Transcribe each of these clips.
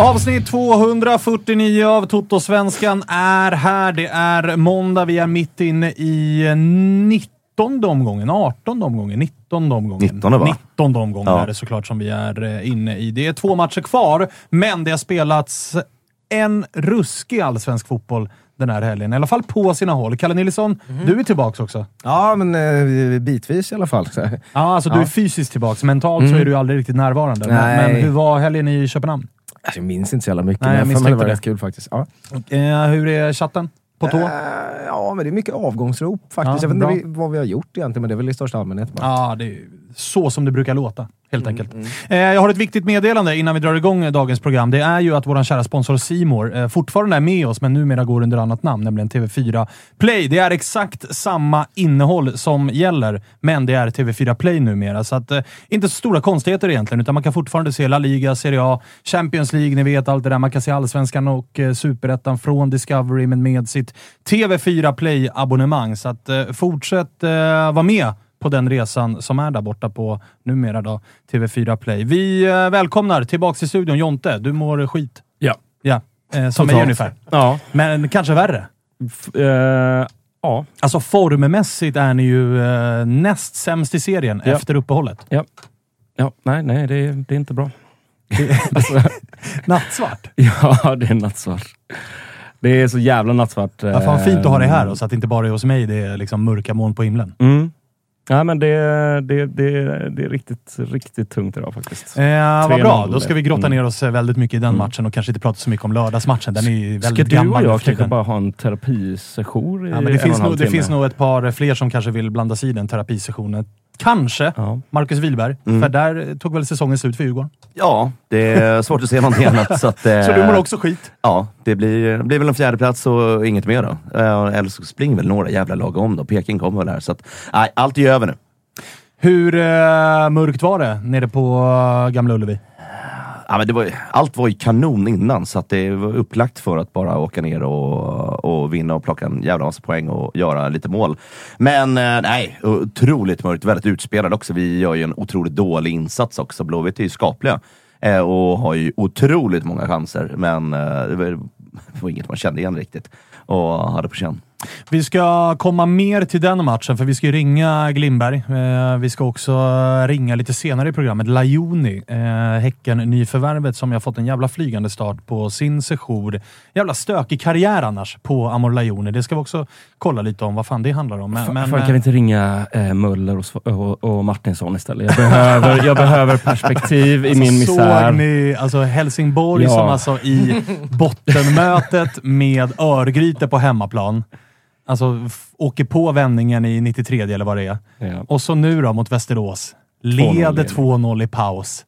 Avsnitt 249 av Toto-svenskan är här. Det är måndag. Vi är mitt inne i 19 omgången, 18 omgången, 19 omgången. 19 va? 19 omgången Ja. är det såklart som vi är eh, inne i. Det är två matcher kvar, men det har spelats en ruskig allsvensk fotboll den här helgen. I alla fall på sina håll. Kalle Nilsson, Mhm. du är tillbaka också. Ja, men eh, bitvis i alla fall. Så. Ja, alltså du Ja. är fysiskt tillbaka. Mentalt så Mm. är du aldrig riktigt närvarande. Men, Nej. men hur var helgen i Köpenhamn? Alltså, jag minns inte så jävla mycket, Nej, jag men var det det. rätt kul faktiskt. Ja. Eh, hur är chatten? På tå? Eh, ja, men det är mycket avgångsrop faktiskt. Ja, jag vet inte vad vi har gjort egentligen, men det är väl i största allmänhet. Bara. Ja, det är så som det brukar låta, helt Mm, enkelt. Eh, jag har ett viktigt meddelande innan vi drar igång dagens program. Det är ju att vår kära sponsor Simor eh, fortfarande är med oss, men numera går under annat namn, nämligen TV4 Play. Det är exakt samma innehåll som gäller, men det är TV4 Play numera. Så att, eh, inte så stora konstigheter egentligen, utan man kan fortfarande se La Liga, Serie A, Champions League, ni vet allt det där. Man kan se Allsvenskan och Superettan från Discovery, men med sitt TV4 Play-abonnemang. Så att, fortsätt vara med på den resan som är där borta på numera då, TV4 Play. Vi eh, välkomnar tillbaka till studion Jonte. Du mår skit. Ja. Ja, eh, som mig ungefär. Ja. Men kanske värre. F- eh, ja. Alltså formmässigt är ni ju eh, näst sämst i serien Ja. efter uppehållet. Ja. Ja, nej, nej, det är, det är inte bra. Nattsvart. Ja, det är nattsvart. Det är så jävla nattsvart. Ja, fan fint att ha dig här Eh, och så att det inte bara är hos mig det är liksom mörka moln på himlen. Mm. Ja, men det, det, det, det är riktigt, riktigt tungt idag faktiskt. Eh, vad 3-0. bra, då ska vi grotta Mm. ner oss eh, väldigt mycket i den Mm. matchen och kanske inte prata så mycket om lördagsmatchen. Den är ju väldigt Ska du och gammal nu jag kanske bara ha en terapisession i Ja, men det en finns, och nog, det finns nog ett par fler som kanske vill blanda sig i den terapisessionen. Kanske Ja. Marcus Wihlberg, Mm. för där tog väl säsongen slut för Djurgården. Ja, det är svårt att se någonting annat. Så, att, eh, Så du mår också skit? Ja, det blir, det blir väl en fjärde plats och inget mer då. Eh, eller så springer väl några jävla lag om då. Peking kommer väl här. Så att, nej, allt är ju över nu. Hur eh, mörkt var det nere på eh, Gamla Ullevi? Ja, men det var, allt var ju kanon innan, så att det var upplagt för att bara åka ner och, och vinna och plocka en jävla massa poäng och göra lite mål. Men eh, nej, otroligt mörkt. Väldigt utspelade också. Vi gör ju en otroligt dålig insats också. Blåvitt är ju skapliga eh, och har ju otroligt många chanser, men eh, det, var, det var inget man kände igen riktigt och hade på känn. Vi ska komma mer till den matchen, för vi ska ju ringa Glimberg. Eh, vi ska också ringa lite senare i programmet Lajoni, eh, Häcken-nyförvärvet som jag fått en jävla flygande start på sin sejour. Jävla stökig karriär annars på Amor Lajoni. Det ska vi också kolla lite om vad fan det handlar om. Men, men, fan, kan vi inte ringa eh, Möller och, och, och Martinsson istället? Jag behöver, jag behöver perspektiv i min Såg misär. ni alltså Helsingborg Ja. som alltså i bottenmötet med Örgryte på hemmaplan, alltså åker på vändningen i 93 eller vad det är. Ja. Och så nu då mot Västerås. 2-0 Leder igen. 2-0 i paus.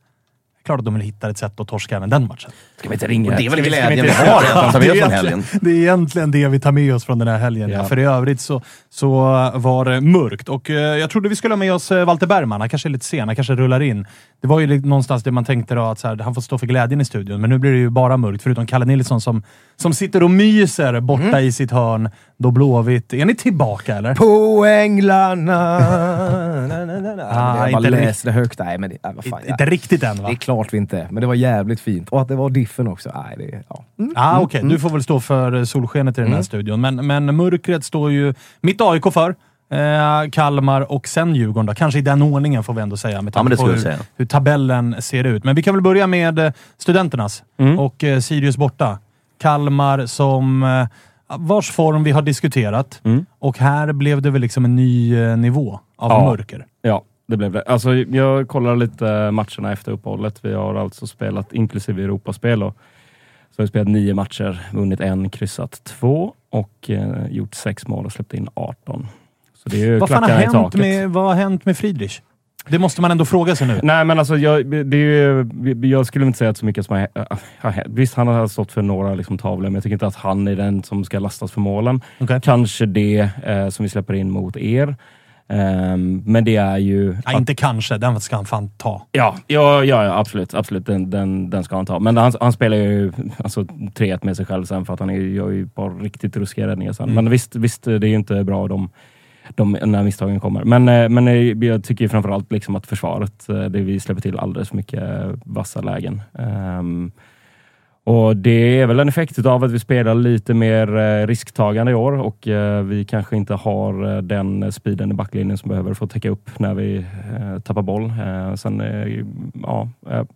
Klart att de vill hitta ett sätt att torska även den matchen. Ska vi inte ringa? Och det är väl vi- glädjen vi har att ta med det, oss är från egentligen, helgen. det är egentligen det vi tar med oss från den här helgen. Ja. Ja. För i övrigt så, så var det mörkt. Och eh, jag trodde vi skulle ha med oss eh, Walter Bergman. Han kanske är lite sen, han kanske rullar in. Det var ju någonstans det man tänkte då att så här, han får stå för glädjen i studion. Men nu blir det ju bara mörkt, förutom Kalle Nilsson som, som sitter och myser borta i sitt hörn. Då Blåvitt... Är ni tillbaka eller? På änglarna... Na, na, na, na. Ah, jag bara inte läste det högt. Nej, men det, nej, vad fan, Inte riktigt än va? Det är klart vi inte, men det var jävligt fint. Och att det var diffen också. Nej, det, ja. Mm. Ah, Okej, du får väl stå för solskenet i den här studion. Men, men mörkret står ju mitt AIK för. Eh, Kalmar och sen Djurgården. Då. Kanske i den ordningen får vi ändå säga med Ja, tanke det på hur, säga. hur tabellen ser ut. Men vi kan väl börja med eh, studenternas och eh, Sirius borta. Kalmar som eh, vars form vi har diskuterat Mm. och här blev det väl liksom en ny eh, nivå av Ja. mörker. Ja, det blev det. Alltså, jag kollar lite matcherna efter uppehållet. Vi har alltså spelat, inklusive Europaspel, då, så har vi spelat nio matcher, vunnit en, kryssat två och eh, gjort sex mål och släppt in 18. Så det är ju Vad fan har hänt med, vad har hänt med Friedrich? Det måste man ändå fråga sig nu. Nej, men alltså, jag, det ju, jag skulle inte säga att så mycket som har, hänt. Visst, han har stått för några liksom, tavlor, men jag tycker inte att han är den som ska lastas för målen. Okej. Kanske det eh, som vi släpper in mot er. Ehm, men det är ju... Nej, inte kanske. Den ska han fan ta. Ja, ja, ja, ja absolut. absolut. Den, den, den ska han ta. Men han, han spelar ju alltså, 3-1 med sig själv sen för att han är, gör ju bara riktigt ruskiga räddningar sen. Men visst, visst, det är ju inte bra de, de, när misstagen kommer. Men, eh, men eh, jag tycker framförallt liksom att försvaret, eh, det vi släpper till alldeles för mycket vassa lägen. Um, och Det är väl en effekt av att vi spelar lite mer risktagande i år och vi kanske inte har den speeden i backlinjen som behöver få täcka upp när vi tappar boll. Sen, ja, jag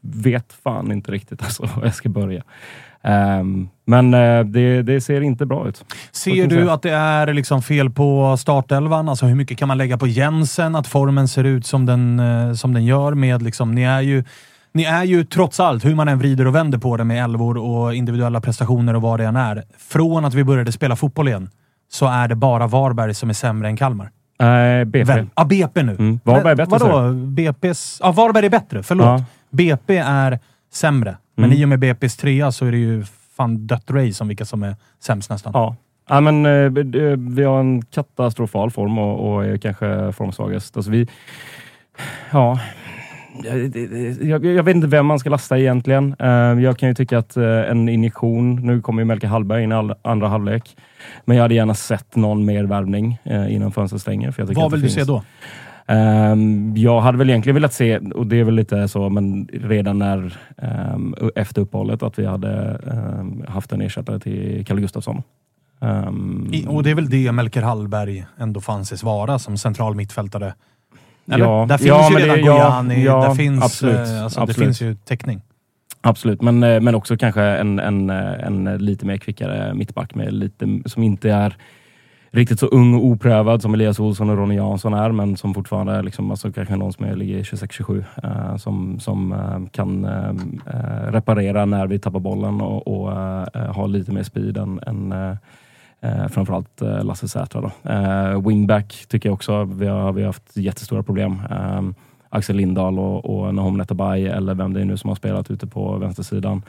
vet fan inte riktigt alltså, var jag ska börja. Ehm, men eh, det, det ser inte bra ut. Ser du att det är liksom fel på startelvan? Alltså hur mycket kan man lägga på Jensen? Att formen ser ut som den, eh, som den gör med liksom, ni är ju ni är ju trots allt, hur man än vrider och vänder på det med elvor och individuella prestationer och vad det än är. Från att vi började spela fotboll igen, så är det bara Varberg som är sämre än Kalmar. Nej, BP. Väl? Ja, BP nu. Mm. Varberg är bättre, Vadå? BP's... Ja, Varberg är bättre. Förlåt. Ja. BP är sämre. Men Mm. i och med BP's trea så är det ju fan dött race om vilka som är sämst nästan. Ja. Ja, men, eh, vi har en katastrofal form och, och är kanske formsvagast. Alltså vi, ja, jag, jag, vet inte vem man ska lasta egentligen. Eh, Jag kan ju tycka att eh, en injektion, nu kommer ju Melke Hallberg in i andra halvlek, men jag hade gärna sett någon mer värvning innan fönstret stänger. Vad vill du finns- se då? Ehm, jag hade väl egentligen velat se, och det är väl lite så, men redan när ehm, efter uppehållet, att vi hade ehm, haft en ersättare till Kalle Gustafsson. I, och det är väl det Melker Hallberg ändå får anses vara som central mittfältare. Eller? Ja, där finns ja, ju redan det- ja, Gojani, ja, där finns, absolut, eh, alltså, absolut. det finns ju täckning. Absolut, men, eh, men också kanske en, en, eh, en lite mer kvickare mittback med lite, som inte är riktigt så ung och oprövad som Elias Olsson och Ronny Jansson är, men som fortfarande är liksom, alltså kanske någon som är, ligger 26-27, eh, som, som eh, kan eh, reparera när vi tappar bollen och, och eh, ha lite mer speed än, än eh, eh, framförallt eh, Lasse Sätra. Då. Eh, wingback tycker jag också, vi har, vi har haft jättestora problem. Eh, Axel Lindahl och, och Nahom Netabay, eller vem det är nu som har spelat ute på vänstersidan,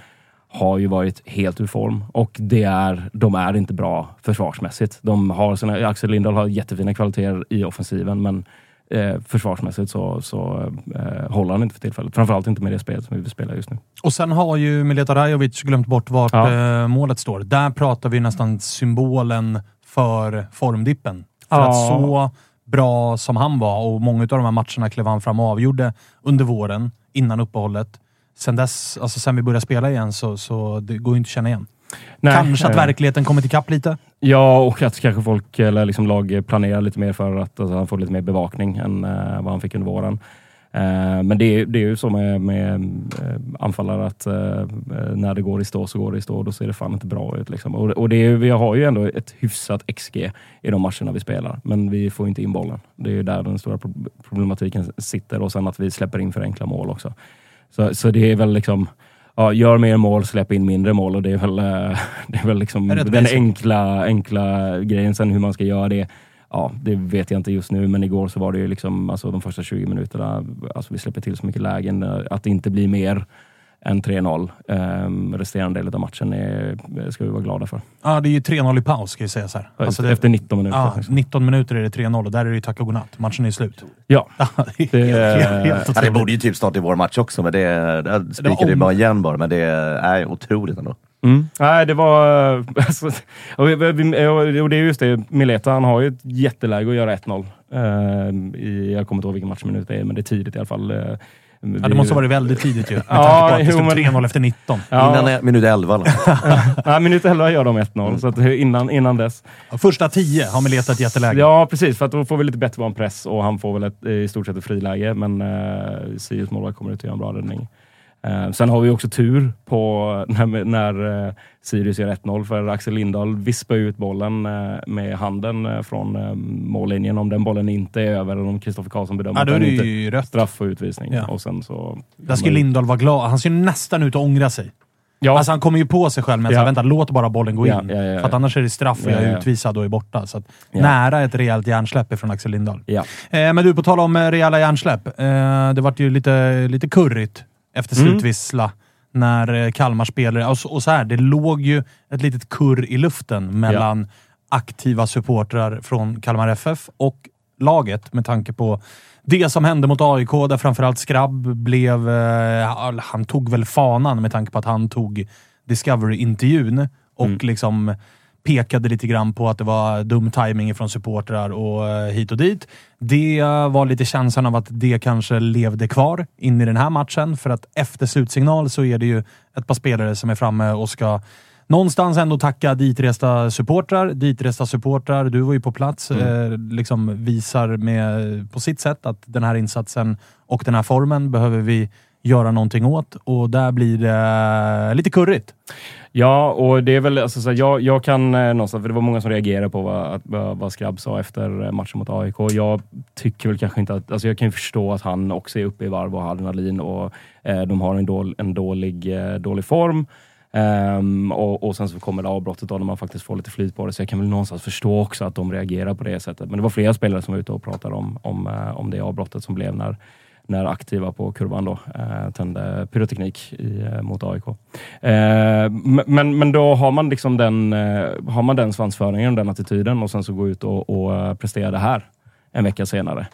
har ju varit helt ur form och det är, de är inte bra försvarsmässigt. De har sina, Axel Lindahl har jättefina kvaliteter i offensiven, men eh, försvarsmässigt så, så eh, håller han inte för tillfället. Framförallt inte med det spelet som vi spelar just nu. Och sen har ju Mileta Rajovic glömt bort vart Ja. eh, målet står. Där pratar vi nästan symbolen för formdippen. För Ja. att så bra som han var och många av de här matcherna klev han fram och avgjorde under våren, innan uppehållet. Sen dess, alltså sen vi började spela igen, så, så det går ju inte att känna igen. Nej, Kanske att eh, verkligheten kommit ikapp lite? Ja, och att kanske folk eller liksom lag planerar lite mer för att alltså, han får lite mer bevakning än uh, vad han fick under våren. Uh, men det, är- det är ju så med, med uh, anfallare att när det går i stå så går det i stå. Då ser det fan inte bra ut. Liksom. Och, och det är, vi har ju ändå ett hyfsat XG i de matcherna vi spelar, men vi får inte in bollen. Det är ju där den stora pro- problematiken sitter och sen att vi släpper in för enkla mål också. Så, så det är väl liksom Ja, gör mer mål, släpp in mindre mål och det är väl, eh, det är väl liksom Är den enkla, enkla grejen. Sen hur man ska göra det, ja, det vet jag inte just nu, men igår så var det ju liksom, alltså de första 20 minuterna, alltså vi släpper till så mycket lägen, eh, att det inte blir mer än 3-0 eh, resterande del av matchen är, ska vi vara glada för. Ja, det är ju 3-0 i paus ska jag säga så här. Alltså det, Efter 19 minuter. ja, liksom. 19 minuter är det 3-0 och där är det ju tack och godnatt. Matchen är slut. Ja, det Det- är helt, Ja, det borde ju typ starta i vår match också, men det, det spikade om- ju bara igen bara. Men det är otroligt ändå. Mm. Nej, det var... Alltså, och, det är just det, Mileta han har ju ett jätteläge att göra 1-0. Eh, i, jag kommer inte ihåg vilken matchminut det är, men det är tidigt i alla fall. Eh, Ja, det måste ha varit väldigt tidigt ju. Med Ja, tanke på att det stod men- 3-0 efter 19. Ja, Innan minut 11 eller? nej, minut 11 gör de 1-0, så att innan, innan dess. Första 10 har Mileta ett jätteläge. Ja, precis. För att då får vi lite bättre en press och han får väl ett, i stort sett ett friläge. Men uh, Sirius målvakt kommer ut att göra en bra räddning. Eh, sen har vi också tur på när, när eh, Sirius gör 1-0 för Axel Lindahl vispar ut bollen eh, med handen från mållinjen. Om den bollen inte är över eller om Kristoffer Karlsson bedömer Ja, att är den inte ju rött. straff och utvisning. Ja. Och sen så... Där ska Lindahl vara glad. Han ser nästan ut att ångra sig. Ja, Alltså han kommer ju på sig själv med att Ja. vänta, låt bara bollen gå in. Ja, ja, ja. För att annars är det straff och jag Ja, är utvisad och är borta. Så. Nära ett rejält hjärnsläpp från Axel Lindahl. Eh, men du, på tal om rejäla hjärnsläpp. Eh, det vart ju lite, lite kurrigt efter Mm. slutvissla när eh, Kalmar spelare... Och, så- och så här, det låg ju ett litet kurr i luften mellan aktiva supportrar från Kalmar FF och laget med tanke på det som hände mot AIK, där framförallt Skrabb blev... Eh, han tog väl fanan med tanke på att han tog Discovery-intervjun och Mm. liksom pekade lite grann på att det var dum timing från supportrar och eh, hit och dit. Det var lite känslan av att det kanske levde kvar in i den här matchen. För att efter slutsignal så är det ju ett par spelare som är framme och ska någonstans ändå tacka ditresta supportrar. Ditresta supportrar, du var ju på plats, eh, liksom visar med, på sitt sätt att den här insatsen och den här formen behöver vi göra någonting åt och där blir det lite kurrigt. Ja, och det är väl, alltså, så här, jag, jag kan eh, någonstans, för det var många som reagerade på vad, att- vad, vad Skrabb sa efter eh, matchen mot AIK. Jag tycker väl kanske inte att, alltså jag kan ju förstå att han också är uppe i varv och har adrenalin och eh, de har en, dål, en dålig, eh, dålig form. Um, och, och sen så kommer det avbrottet då när man faktiskt får lite flyt på det. Så jag kan väl någonstans förstå också att de reagerar på det sättet. Men det var flera spelare som var ute och pratade om, om, eh, om det avbrottet som blev när, när aktiva på kurvan då eh, tände pyroteknik i, eh, mot AIK. Eh, men, men då har man liksom den, eh, har man den svansföringen och den attityden och sen så gå ut och, och prestera det här en vecka senare.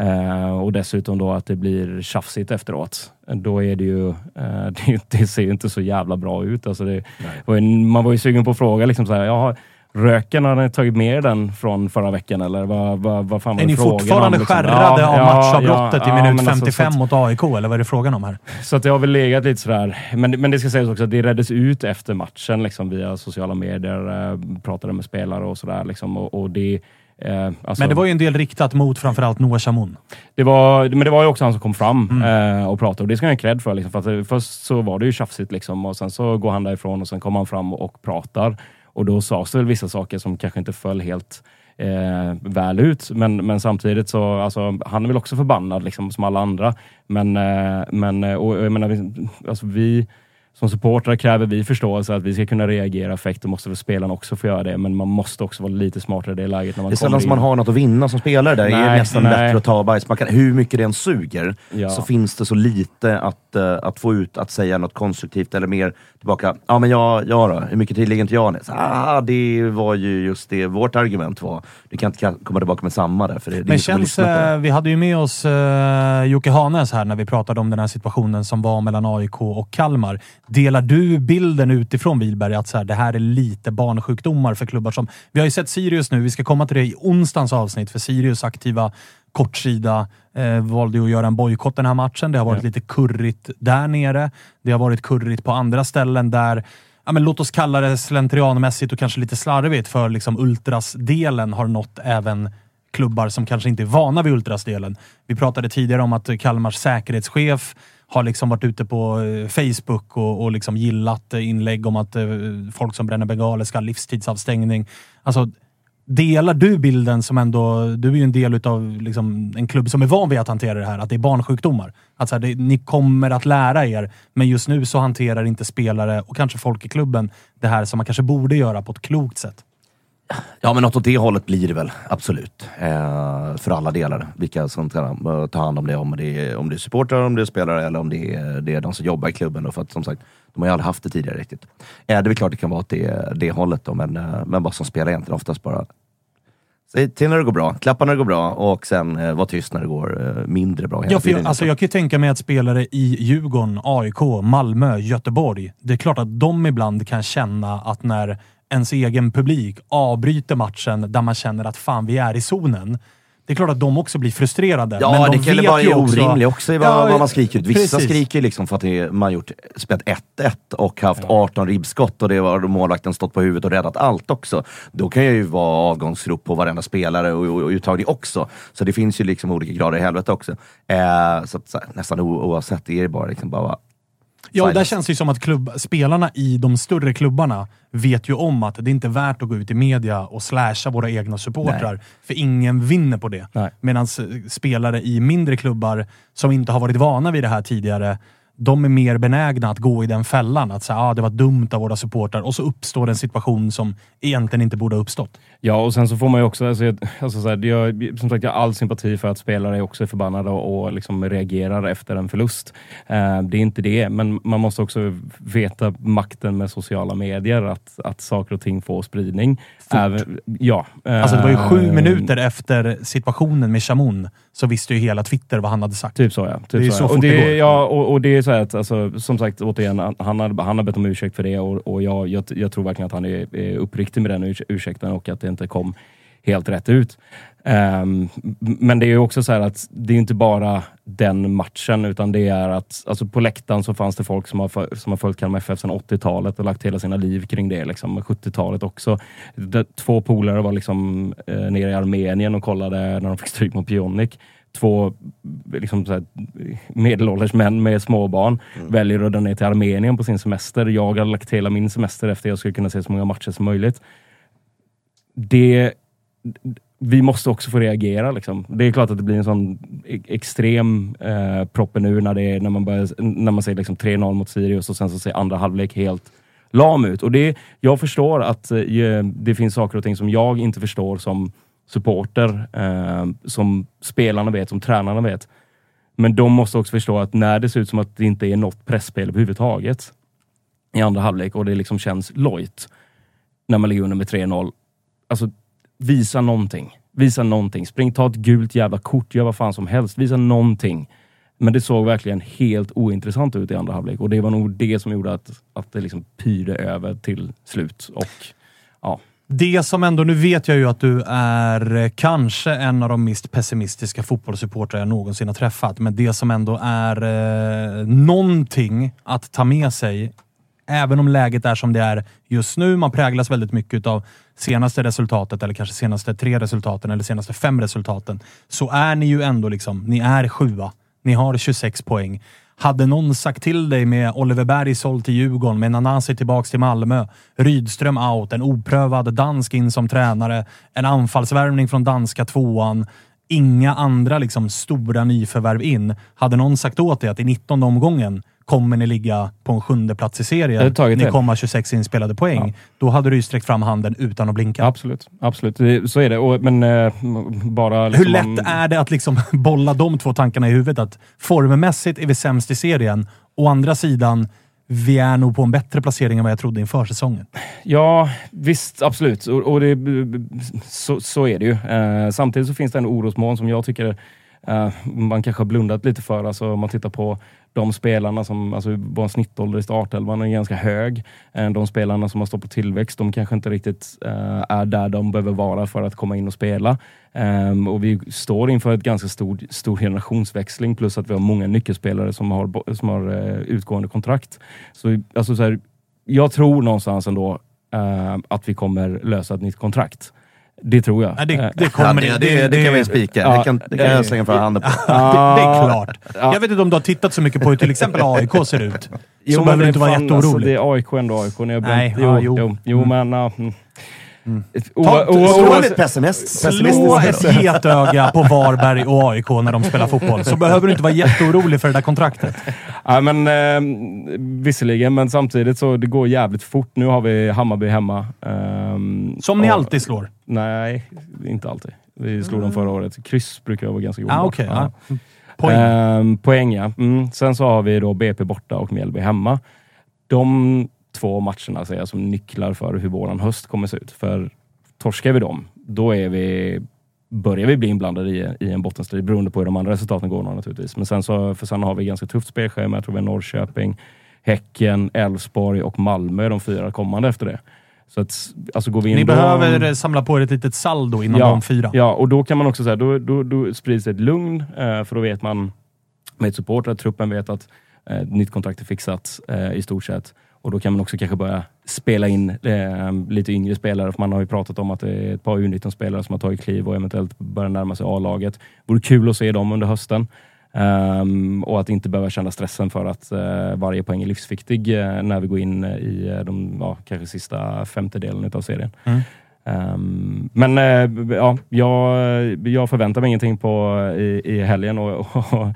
Eh, och dessutom då att det blir tjafsigt efteråt. Då är det ju, eh, det, det ser ju inte så jävla bra ut. Alltså det, var ju, man var ju sugen på att fråga liksom så här, röken, har ni tagit med den från förra veckan eller vad, vad, vad fan var Är det ni frågan fortfarande om, liksom? skärrade Ja, av ja, matchavbrottet ja, i minut men alltså, 55 så att- mot AIK, eller vad är det frågan om här? så att det har väl legat lite sådär. Men, men det ska sägas också att det reddes ut efter matchen liksom via sociala medier. Eh, pratade med spelare och sådär. Liksom, och, och det, eh, alltså, Men det var ju en del riktat mot framförallt Noah Chamoun. det var, men det var ju också han som kom fram Mm. eh, och pratade och det ska han ha cred för. Liksom, för att, eh, först så var det ju tjafsigt liksom, och sen så går han därifrån och sen kommer han fram och pratar. Och då sades det väl vissa saker som kanske inte föll helt eh, väl ut. Men, men samtidigt så, alltså, han är väl också förbannad liksom, som alla andra. Men, eh, men och, och jag menar, vi, alltså, vi som supportrar kräver vi förståelse att vi ska kunna reagera effekt. Då måste väl spelarna också få göra det. Men man måste också vara lite smartare i det läget. När man Det är sällan som man har något att vinna som spelare där. det är Nej, nästan nej. bättre att ta bajs. Man kan, hur mycket det än suger, Ja. så finns det så lite att, eh, att få ut, att säga något konstruktivt eller mer tillbaka. Ja, men jag, jag då? Hur mycket tid ligger inte jag ner? Så, ah, det var ju just det vårt argument var. Du kan inte komma tillbaka med samma där, för det, det Men känns, eh, vi hade ju med oss eh, Jocke Hanes här när vi pratade om den här situationen som var mellan AIK och Kalmar. Delar du bilden utifrån Wilberg att så här, det här är lite barnsjukdomar för klubbar som... Vi har ju sett Sirius nu, vi ska komma till det i onsdagens avsnitt, för Sirius aktiva kortsida eh, valde att göra en bojkott den här matchen. Det har varit Ja. lite kurrigt där nere. Det har varit kurrigt på andra ställen där ja, men låt oss kalla det slentrianmässigt och kanske lite slarvigt, för liksom ultrasdelen har nått även klubbar som kanske inte är vana vid ultrasdelen. Vi pratade tidigare om att Kalmars säkerhetschef har liksom varit ute på eh, Facebook och, och liksom gillat eh, inlägg om att eh, folk som bränner bengaler ska ha livstidsavstängning. Alltså, delar du bilden som ändå... Du är ju en del av liksom, en klubb som är van vid att hantera det här, att det är barnsjukdomar. Att så här, det, ni kommer att lära er, men just nu så hanterar inte spelare och kanske folk i klubben det här som man kanske borde göra på ett klokt sätt. Ja, men något åt det hållet blir det väl, absolut. Eh, för alla delar. Vilka som ska eh, ta hand om det. Om det är, om det är supportrar, om det är spelare eller om det är, det är de som jobbar i klubben. Då, för att som sagt, de har ju aldrig haft det tidigare riktigt. Eh, det är väl klart det kan vara åt det, det hållet då, men, eh, men bara som spelare egentligen oftast bara Säg till när det går bra, klappa när det går bra och sen eh, var tyst när det går eh, mindre bra. hela Ja, för jag, alltså jag kan ju tänka mig att spelare i Djurgården, AIK, Malmö, Göteborg. Det är klart att de ibland kan känna att när ens egen publik avbryter matchen där man känner att fan, vi är i zonen. Det är klart att de också blir frustrerade. Ja, men de det kan vet vara ju också- orimligt också i vad, Ja, vad man skriker ut. Vissa precis. skriker liksom för att det, man gjort, spelat 1-1 och haft 18 ribbskott och det var målvakten stått på huvudet och räddat allt också. Då kan jag ju vara avgångsrop på varenda spelare och, och, och uttagning också. Så det finns ju liksom olika grader i helvete också. Eh, så, att, så nästan o, oavsett är det bara liksom bara Ja, och där känns det ju som att klubb, spelarna i de större klubbarna vet ju om att det inte är värt att gå ut i media och slasha våra egna supportrar. För ingen vinner på det. Nej. Medan spelare i mindre klubbar som inte har varit vana vid det här tidigare, de är mer benägna att gå i den fällan. Att säga ah, det var dumt av våra supportrar och så uppstår en situation som egentligen inte borde ha uppstått. Ja, och sen så får man ju också, alltså, alltså, så här, det- jag, som sagt, jag har all sympati för att spelare också är förbannade och, och liksom reagerar efter en förlust. Eh, det är inte det, men man måste också veta makten med sociala medier, att, att saker och ting får spridning. Även, ja. Alltså det var ju sju eh, minuter efter situationen med Chamoun så visste ju hela Twitter vad han hade sagt. Typ så ja. Typ Det är så, så ja. fort och det går. det, ja, och, och det så här att, alltså, som sagt, återigen, han har, han har bett om ursäkt för det och, och jag, jag, jag tror verkligen att han är, är uppriktig med den urs- ursäkten och att det inte kom helt rätt ut. Um, men det är ju också så här att det är inte bara den matchen, utan det är att alltså på läktaren så fanns det folk som har, som har följt Kalmar FF sedan 80-talet och lagt hela sina liv kring det. Liksom, 70-talet också. De, två polare var liksom, eh, nere i Armenien och kollade när de fick stryk mot Pionik. Två liksom, så här, medelålders män med småbarn väljer att dra ner till Armenien på sin semester. Jag har lagt hela min semester efter jag skulle kunna se så många matcher som möjligt. Det vi måste också få reagera. Liksom. Det är klart att det blir en sån e- extrem eh, proppen ur när, det är, när man, börjar, när man säger liksom 3-0 mot Sirius och sen så ser andra halvlek helt lam ut. Och det, jag förstår att eh, det finns saker och ting som jag inte förstår som supporter, eh, som spelarna vet, som tränarna vet. Men de måste också förstå att när det ser ut som att det inte är något pressspel överhuvudtaget i andra halvlek och det liksom känns lojt när man ligger under med 3-0. Alltså, visa någonting. Visa någonting. Spring, ta ett gult jävla kort, gör vad fan som helst. Visa någonting. Men det såg verkligen helt ointressant ut i andra halvlek och det var nog det som gjorde att, att det liksom pyrde över till slut. Och ja, det som ändå, nu vet jag ju att du är eh, kanske en av de mest pessimistiska fotbollssupportrar jag någonsin har träffat, men det som ändå är eh, någonting att ta med sig, även om läget är som det är just nu, man präglas väldigt mycket av senaste resultatet, eller kanske senaste tre resultaten, eller senaste fem resultaten, så är ni ju ändå liksom, ni är sjua. Ni har 26 poäng. Hade någon sagt till dig med Oliver Berg såld till Djurgården, med Nanasi tillbaks till Malmö, Rydström out, en oprövad dansk in som tränare, en anfallsvärvning från danska tvåan, inga andra liksom stora nyförvärv in. Hade någon sagt åt dig att i 19 omgången kommer ni ligga på en sjunde plats i serien, ni det. kommer ha 26 inspelade poäng, då hade du ju sträckt fram handen utan att blinka. absolut. absolut. Det, så är det. Och, men eh, bara... Hur liksom lätt om- är det att liksom bolla de två tankarna i huvudet? Att formmässigt är vi sämst i serien. Å andra sidan, vi är nog på en bättre placering än vad jag trodde inför säsongen. Ja, visst, absolut. Och, och det, så, så är det ju. Eh, samtidigt så finns det en orosmoln som jag tycker eh, man kanske har blundat lite för. Alltså, om man tittar på de spelarna som, alltså vår snittålder i startelvan är ganska hög. Eh, de spelarna som har stått på tillväxt, de kanske inte riktigt eh, är där de behöver vara för att komma in och spela. Eh, och vi står inför ett ganska stor, stor generationsväxling plus att vi har många nyckelspelare som har, som har utgående kontrakt. Så, alltså, så här, jag tror någonstans ändå att vi kommer lösa ett nytt kontrakt. Det tror jag. Nej, det, Eh, det kommer Ja, det, det, det kan vi spika. Ja, det kan, det kan jag slänga fram handen på. det, det är klart. Ja. Jag vet inte om du har tittat så mycket på hur till exempel AIK ser ut. Så Jo, behöver du inte vara fan, jätteorolig. Alltså, det är AIK ändå AIK. När jag Nej, jo, ja, jo. jo. jo, Mm. men... ja, mm. O- Ta- Slå lite pessimist, Slå ett getöga på Varberg och AIK när de spelar fotboll, så behöver du inte vara jätteorolig för det där kontraktet. Ja, men, eh, visserligen, men samtidigt så det går jävligt fort. Nu har vi Hammarby hemma. ehm, Som ni och- alltid slår. Nej, inte alltid. Vi slog dem förra året. Kryss brukar vara ganska Ah, gångbart. okej. Ja. ja. Poäng. Ehm, poäng ja. Mm. Sen så har vi då BP borta och Mjällby hemma. De två matcherna jag som nycklar för hur våran höst kommer se ut. För torskar vi dem, då är vi, börjar vi bli inblandade i, i en bottenstrid beroende på hur de andra resultaten går naturligtvis. Men sen, så, för sen har vi ganska tufft spelschema. Jag tror vi har Norrköping, Häcken, Elfsborg och Malmö de fyra kommande efter det. Så att, alltså går vi in Ni behöver samla på er ett litet saldo inom ja, de fyra. Ja, och då kan man också säga, då, då, då sprids ett lugn, eh, för då vet man med supportrar, truppen vet att eh, nytt kontrakt är fixat eh, i stort sett. Och då kan man också kanske börja spela in eh, lite yngre spelare, för man har ju pratat om att det är ett par U19-spelare som har tagit kliv och eventuellt börjar närma sig A-laget. Vore kul att se dem under hösten. Ehm, och att inte behöva känna stressen för att eh, varje poäng är livsviktig eh, när vi går in i eh, de ja, kanske sista femtedelen av serien. Mm. Ehm, men eh, ja, jag, jag förväntar mig ingenting på i, i helgen. Och, och,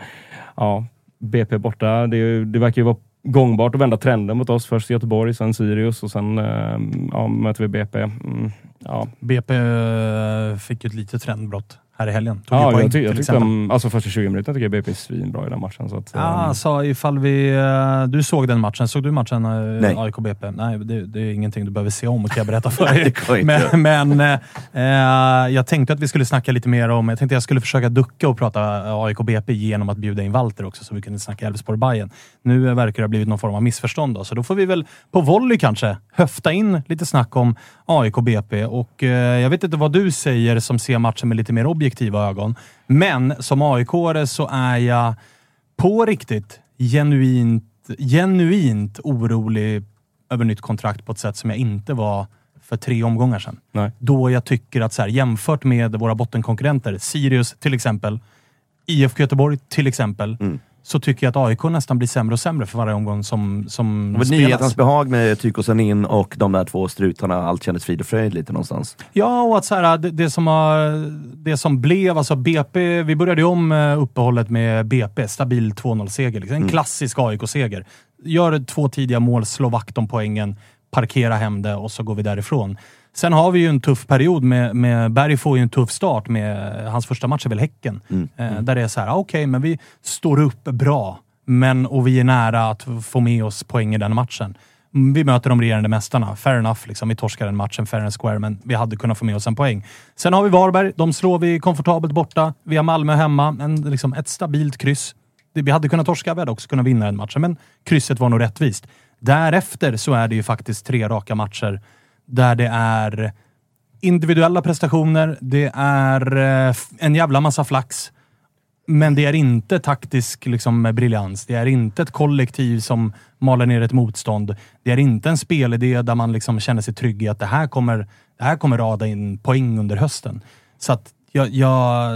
ja, BP borta, det, det verkar ju vara gångbart att vända trenden mot oss. Först Göteborg, sen Sirius och sen eh, ja, möter vi BP. Mm, ja, BP eh, fick ju ett litet trendbrott här i helgen. Tog ja, poäng, jag, ty, jag tyckte de, alltså första 20 minuterna tycker jag BP är svinbra i den matchen. Så att, Ja, ehm, alltså ifall vi... eh, Du såg den matchen. Såg du matchen eh, Nej. AIK-BP? Nej, det, det är ingenting du behöver se om, kan jag berätta för Det dig. men men eh, jag tänkte att vi skulle snacka lite mer om... Jag tänkte jag skulle försöka ducka och prata AIK-BP genom att bjuda in Walter också, så vi kunde snacka elfsborg bayern Nu eh, verkar det ha blivit någon form av missförstånd, då, så då får vi väl på volley kanske höfta in lite snack om AIK-BP. Och eh, jag vet inte vad du säger som ser matchen med lite mer objektiva ögon, men som aik så är jag på riktigt genuint, genuint orolig över nytt kontrakt på ett sätt som jag inte var för tre omgångar sedan. Nej. Då jag tycker att så här, jämfört med våra bottenkonkurrenter, Sirius till exempel, IFK Göteborg till exempel, Mm. Så tycker jag att AIK nästan blir sämre och sämre för varje omgång som, som var spelas. nyhetens behag med Tykosen in och de där två strutarna. Allt kändes frid och fröjd lite någonstans. Ja, och att så här, det, det, som har, det som blev, alltså BP, vi började ju om eh, uppehållet med BP, stabil 2-0-seger. Liksom. En klassisk AIK-seger. Gör två tidiga mål, slå vakt om poängen, parkera hem det och så går vi därifrån. Sen har vi ju en tuff period med, med Berg får ju en tuff start med, hans första match är väl Häcken. Eh, där det är så här, ah, okej, men vi står upp bra. Men, och vi är nära att få med oss poäng i den matchen. Mm, Vi möter de regerande mästarna. Fair enough, liksom. vi torskar den matchen fair and square, men vi hade kunnat få med oss en poäng. Sen har vi Varberg. De slår vi komfortabelt borta. Vi har Malmö hemma. En, liksom, ett stabilt kryss. Vi hade kunnat torska, vi hade också kunnat vinna den matchen, men krysset var nog rättvist. Därefter så är det ju faktiskt tre raka matcher där det är individuella prestationer, det är eh, en jävla massa flax. Men det är inte taktisk liksom, briljans. Det är inte ett kollektiv som maler ner ett motstånd. Det är inte en spelidé där man liksom känner sig trygg i att det här kommer, det här kommer rada in poäng under hösten. Så att jag, jag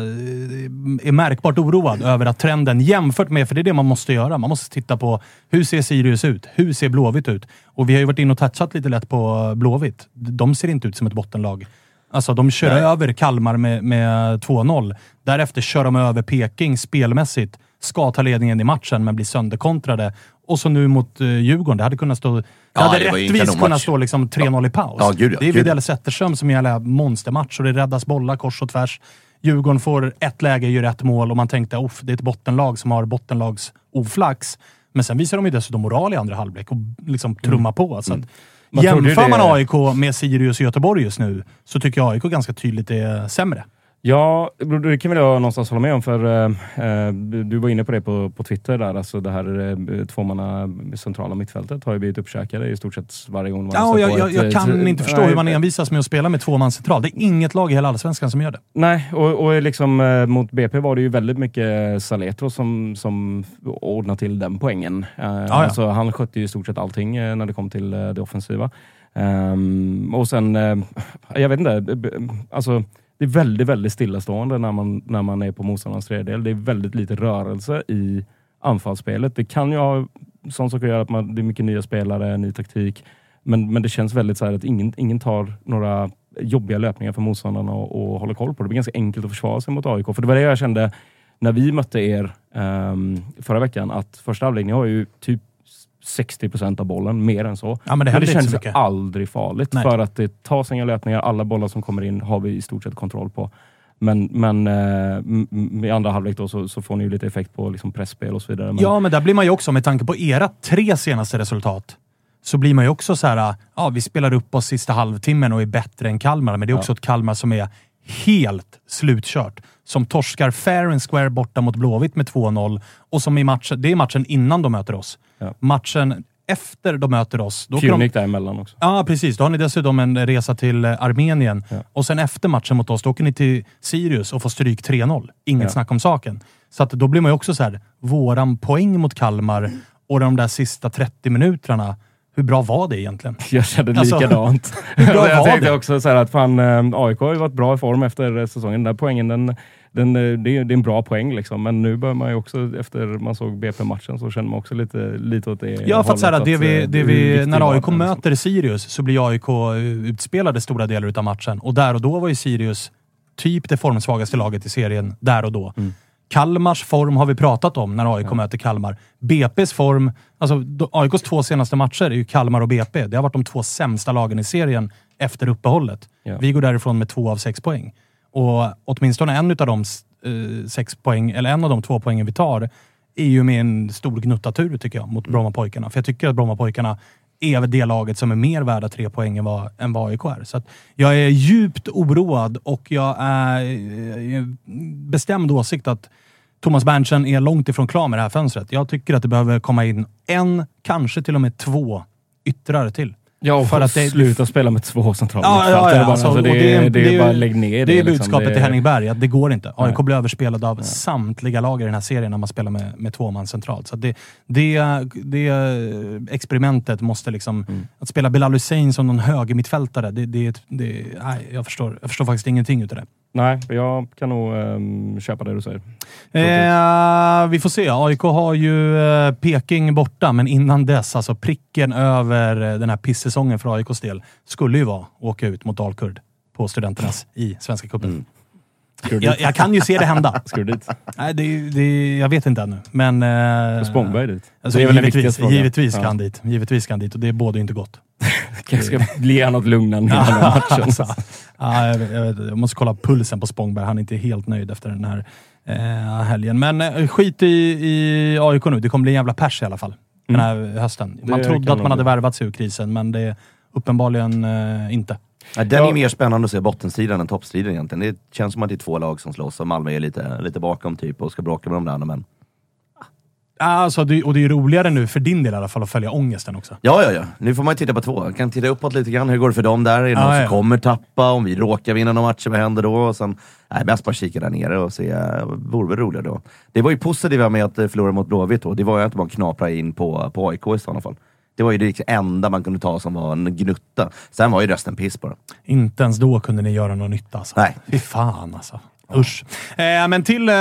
är märkbart oroad över att trenden jämfört med, för det är det man måste göra, man måste titta på hur ser Sirius ut? Hur ser Blåvitt ut? Och vi har ju varit inne och touchat lite lätt på Blåvitt. De ser inte ut som ett bottenlag. Alltså de kör över Kalmar med, med 2-0. Därefter kör de över Peking spelmässigt. Ska ta ledningen i matchen, men blir sönderkontrade. Och så nu mot uh, Djurgården. Det hade kunnat stå... Det Ja, hade det kanonmatch. kunnat stå liksom 3-0 i paus. Ja, gud ja, det är. Widell Zetterström som gör en monstermatch och det räddas bollar kors och tvärs. Djurgården får ett läge, gör ett mål och man tänkte att det är ett bottenlag som har bottenlags oflax. Men sen visar de ju dessutom moral i andra halvlek och liksom trumma på. Så Man ju jämför man AIK med Sirius och Göteborg just nu så tycker jag AIK ganska tydligt är sämre. Ja, det kan väl jag någonstans hålla med om, för eh, du var inne på det på, på Twitter där, alltså det här eh, tvåmanna centrala mittfältet har ju blivit uppkäkade i stort sett varje gång man Ja, jag, på jag, ett, jag eh, kan inte förstå nej, hur man envisas med att spela med två man central. Det är inget lag i hela Allsvenskan som gör det. Nej, och, och liksom, eh, mot BP var det ju väldigt mycket Saletro som, som ordnade till den poängen. Eh, Alltså, han skötte ju i stort sett allting eh, när det kom till eh, det offensiva. Ehm, och sen, eh, jag vet inte, alltså, det är väldigt, väldigt stillastående när man, när man är på motståndarens tredjedel. Det är väldigt lite rörelse i anfallsspelet. Det kan ju ha sånt som kan göra att man, det är mycket nya spelare, ny taktik. Men, men det känns väldigt så här att ingen, ingen tar några jobbiga löpningar för motståndarna och, och håller koll på det. Det blir ganska enkelt att försvara sig mot AIK. För det var det jag kände när vi mötte er um, förra veckan, att första halvlek, ni har ju typ 60 procent av bollen, mer än så. Ja, men det Men det känns aldrig farligt Nej. för att det tas inga löpningar. Alla bollar som kommer in har vi i stort sett kontroll på. Men, men eh, i andra halvlek då så, så får ni ju lite effekt på liksom pressspel och så vidare. Men, Ja, men där blir man ju också, med tanke på era tre senaste resultat, så blir man ju också så här, ja, vi spelar upp oss sista halvtimmen och är bättre än Kalmar, men det är också ett Kalmar som är helt slutkört. Som torskar fair and square borta mot Blåvitt med 2-0 och som i matchen, det är matchen innan de möter oss. Ja. Matchen efter de möter oss, då de, däremellan också. Ja, precis. Då har ni dessutom en resa till eh, Armenien. Och sen efter matchen mot oss, då åker ni till Sirius och får stryk 3-0. Inget Ja. snack om saken. Så att då blir man ju också så här, våran poäng mot Kalmar och de där sista 30 minuterna, hur bra var det egentligen? Jag kände Alltså, likadant. hur bra jag var tänkte det? också så att fan, eh, AIK har ju varit bra i form efter säsongen. Den där poängen, den, den, eh, det, är, en bra poäng liksom. Men nu bör man ju också, efter man såg BP-matchen, så känner man också lite, lite åt det Ja, för att, så här, hållet, det att, vi, eh, det vi, när AIK den, liksom. möter Sirius så blir AIK utspelade stora delar av matchen. Och där och då var ju Sirius typ det formsvagaste laget i serien där och då. Mm. Kalmars form har vi pratat om när AIK möter Kalmar. BP's form, alltså AIKs två senaste matcher är ju Kalmar och BP. Det har varit de två sämsta lagen i serien efter uppehållet. Ja. Vi går därifrån med två av sex poäng. Och åtminstone en av de eh, sex poäng, eller en av de två poängen vi tar, är ju med en stor gnuttatur tycker jag, mot Brommapojkarna. För jag tycker att Brommapojkarna är det laget som är mer värda tre poäng än vad, än vad AIK är. Så jag är djupt oroad och jag är eh, bestämd åsikt att Thomas Berntsen är långt ifrån klar med det här fönstret. Jag tycker att det behöver komma in en, kanske till och med två yttrare till. Ja, för att det- sluta spela med två centrala Ja, ja, ja, bara. alltså, Alltså, det, det är- det är bara lägg ner det. Det är liksom. budskapet Det- till Henning Berg, att det går inte. AIK blir överspelad av samtliga lag i den här serien när man spelar med, med två man centralt. Så det, det, det experimentet måste liksom... Mm. Att spela Bilal Hussein som någon högermittfältare, det, det, det, nej, jag, förstår, jag förstår faktiskt ingenting utav det. Nej, jag kan nog ehm, köpa det du säger. Eh, vi får se. AIK har ju eh, Peking borta, men innan dess, alltså pricken över eh, den här pissäsongen för AIKs del, skulle ju vara att åka ut mot Dalkurd på Studenternas i Svenska cupen. Du Jag, jag kan ju se det hända. Ska du dit? Nej, det, det, jag vet inte ännu. Men... Eh, Spångberg dit? Alltså, det är väl givetvis, givetvis ska Ja. han dit. Givetvis ska han dit och det bådar ju inte gott. Kanske ska han något lugnande i den här matchen. Alltså, ja, jag, vet- jag, vet- jag måste kolla pulsen på Spångberg. Han är inte helt nöjd efter den här eh, helgen. Men eh, skit i, i AIK nu. Det kommer bli en jävla pers i alla fall. Den här hösten. Man Det trodde att man hade bli. värvat sig ur krisen, men det är uppenbarligen eh, inte. Ja, den är mer spännande att se bottenstriden än toppstriden egentligen. Det känns som att det är två lag som slåss och Malmö är lite, lite bakom typ och ska bråka med de där andra. Men Alltså, det, och det är roligare nu, för din del i alla fall, att följa ångesten också. ja, ja, ja. Nu får man ju titta på två. Jag kan titta uppåt lite grann. Hur går det för dem där? Är det någon Ja, som kommer tappa? Om vi råkar vinna någon match, vad händer då? Och sen, nej, bäst bara kika där nere och se. Vore väl roligare då. Det var ju positiva med att eh, förlora mot Blåvitt då. Det var ju att man knapra in på, på AIK i sådana fall. Det var ju det enda man kunde ta som var en gnutta. Sen var ju resten piss bara. Inte ens då kunde ni göra någon nytta. Alltså. Nej. Fy fan alltså. Usch. Eh, men till eh,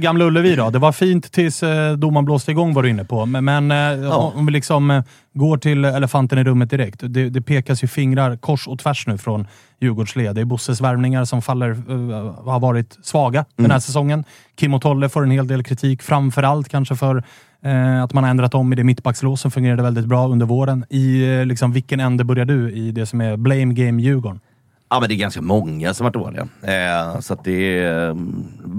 Gamla Ullevi då. Det var fint tills eh, domaren blåste igång var du inne på. Men, men eh, om vi liksom eh, går till elefanten i rummet direkt. Det, det pekas ju fingrar kors och tvärs nu från Djurgårdsled. Det är Bosses värvningar som faller, eh, har varit svaga den här säsongen. Kim och Tolle får en hel del kritik, framförallt kanske för eh, att man har ändrat om i det mittbackslås som fungerade väldigt bra under våren. I eh, liksom, vilken ände börjar du i det som är blame game Djurgården? Ja men det är ganska många som varit dåliga. Eh, så att det är, eh,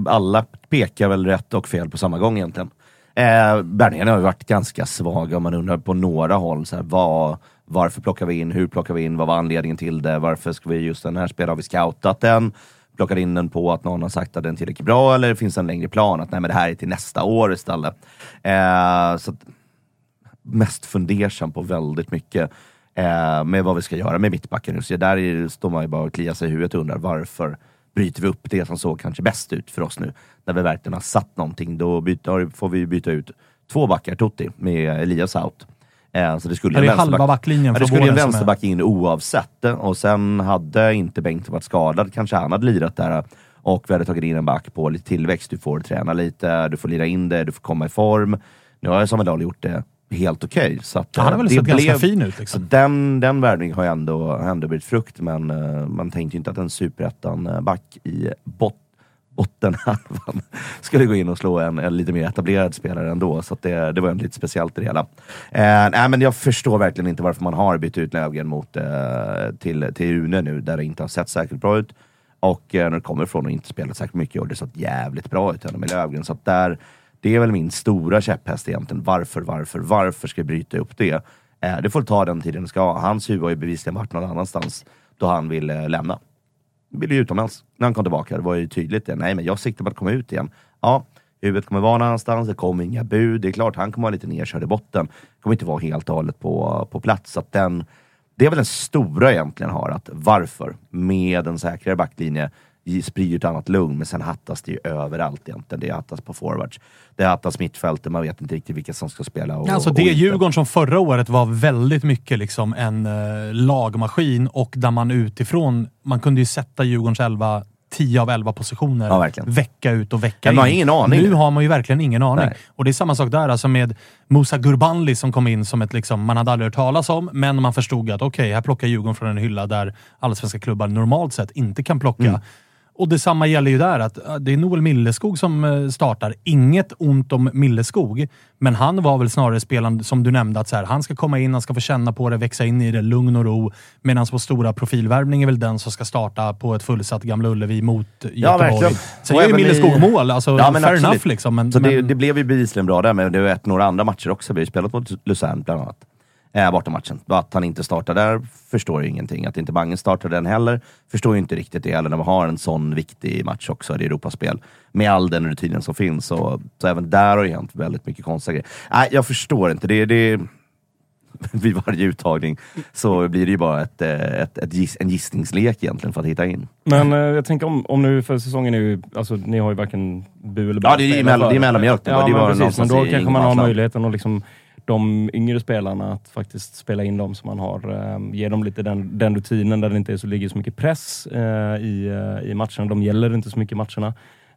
alla pekar väl rätt och fel på samma gång egentligen. Eh, Bärningarna har ju varit ganska svaga om man undrar på några håll så här, vad, varför plockar vi in, hur plockar vi in, vad var anledningen till det, varför ska vi just den här spelaren, har vi scoutat den? plockar in den på att någon har sagt att den är tillräckligt bra eller finns det en längre plan att nej men det här är till nästa år istället. Eh, så att, mest fundersam på väldigt mycket eh, med vad vi ska göra med mittbacken just. Där är, står man ju bara och kliar sig i huvudet och undrar varför bryter vi upp det som såg kanske bäst ut för oss nu? När vi verkligen har satt någonting, då byter, får vi byta ut två backar, Totti, med Elias out. Eh, så det skulle det är halva backlinjen Ja, det skulle en vänsterback in oavsett. Och sen hade inte Bengt varit skadad, kanske han hade lirat där. Och vi hade tagit in en back på lite tillväxt. Du får träna lite, du får lira in det, du får komma i form. Nu har Samuel Dahl gjort det helt okej. så att, Han har eh, väl sett ganska fin ut. så Liksom. den, den värvningen har ändå, ändå blivit frukt, men eh, man tänkte ju inte att en superettan-back i bot, bottenhalvan skulle gå in och slå en, en lite mer etablerad spelare ändå. Så det, det var lite speciellt i det hela. Eh, nej, men jag förstår verkligen inte varför man har bytt ut Löfgren mot, eh, till, till Une nu, där det inte har sett särskilt bra ut. Och eh, när det kommer från att inte spelat särskilt mycket och det såg jävligt bra ut ändå med Löfgren. Så där, det är väl min stora käpphäst egentligen. Varför, varför, varför ska vi bryta upp det? Eh, det får ta den tiden det ska. Hans huvud har ju bevisligen varit någon annanstans då han vill eh, lämna. Ville ju utomlands. När han kom tillbaka, det var ju tydligt det. Nej, men jag siktar på att komma ut igen. Ja, huvudet kommer vara någon annanstans, det kommer inga bud. Det är klart, han kommer vara lite nedkörd i botten. Kommer inte vara helt och hållet på, på plats. Så att den, det är väl den stora egentligen har, att varför med en säkrare backlinje sprider ett annat lugn, men sen hattas det ju överallt egentligen. Det hattas på forwards, det hattas mittfältet, man vet inte riktigt vilka som ska spela. Och, Alltså och det inte. Djurgården som förra året var väldigt mycket liksom en eh, lagmaskin och där man utifrån, man kunde ju sätta Djurgårdens elva 10 av 11 positioner Ja, vecka ut och vecka in. man har ingen aning Nu har man ju verkligen ingen aning. Nej. Och det är samma sak där, alltså med Musa Gurbanli som kom in som ett liksom, man hade aldrig hört talas om, men man förstod att okej, här plockar Djurgården från en hylla där allsvenska klubbar normalt sett inte kan plocka. Mm. Och detsamma gäller ju där, att äh, det är Noel Milleskog som eh, startar. Inget ont om Milleskog, men han var väl snarare spelaren som du nämnde, att så här, han ska komma in, han ska få känna på det, växa in i det, lugn och ro. Medan vår stora profilvärvning är väl den som ska starta på ett fullsatt Gamla Ullevi mot Göteborg. verkligen. Sen gör ju även i- Milleskog mål, alltså Ja, men fair absolut. enough liksom. Men, Så det, men, det blev ju bevisligen bra där, men det har varit några andra matcher också. Vi har ju spelat mot Luzern bland annat. Eh, bortamatchen. Att han inte startar där förstår jag ingenting. Att inte Bangen startar den heller förstår jag inte riktigt det heller när man har en sån viktig match också i Europaspel. Med all den rutinen som finns. Så, så även där har det hänt väldigt mycket konstiga grejer. Nej, jag förstår inte. Det, det, vid varje uttagning så blir det ju bara ett, eh, ett, ett giss, en gissningslek egentligen för att hitta in. Men eh, jag tänker om, om nu för säsongen är ju, alltså ni har ju varken bu eller bä Ja, det är ju det är mellanmjölk. Ja, det men var precis. Men då kanske man har möjligheten att liksom de yngre spelarna att faktiskt spela in dem så man har, eh, ge dem lite den, den rutinen där det inte är så, ligger så mycket press eh, i, eh, i matcherna. De gäller inte så mycket i matcherna.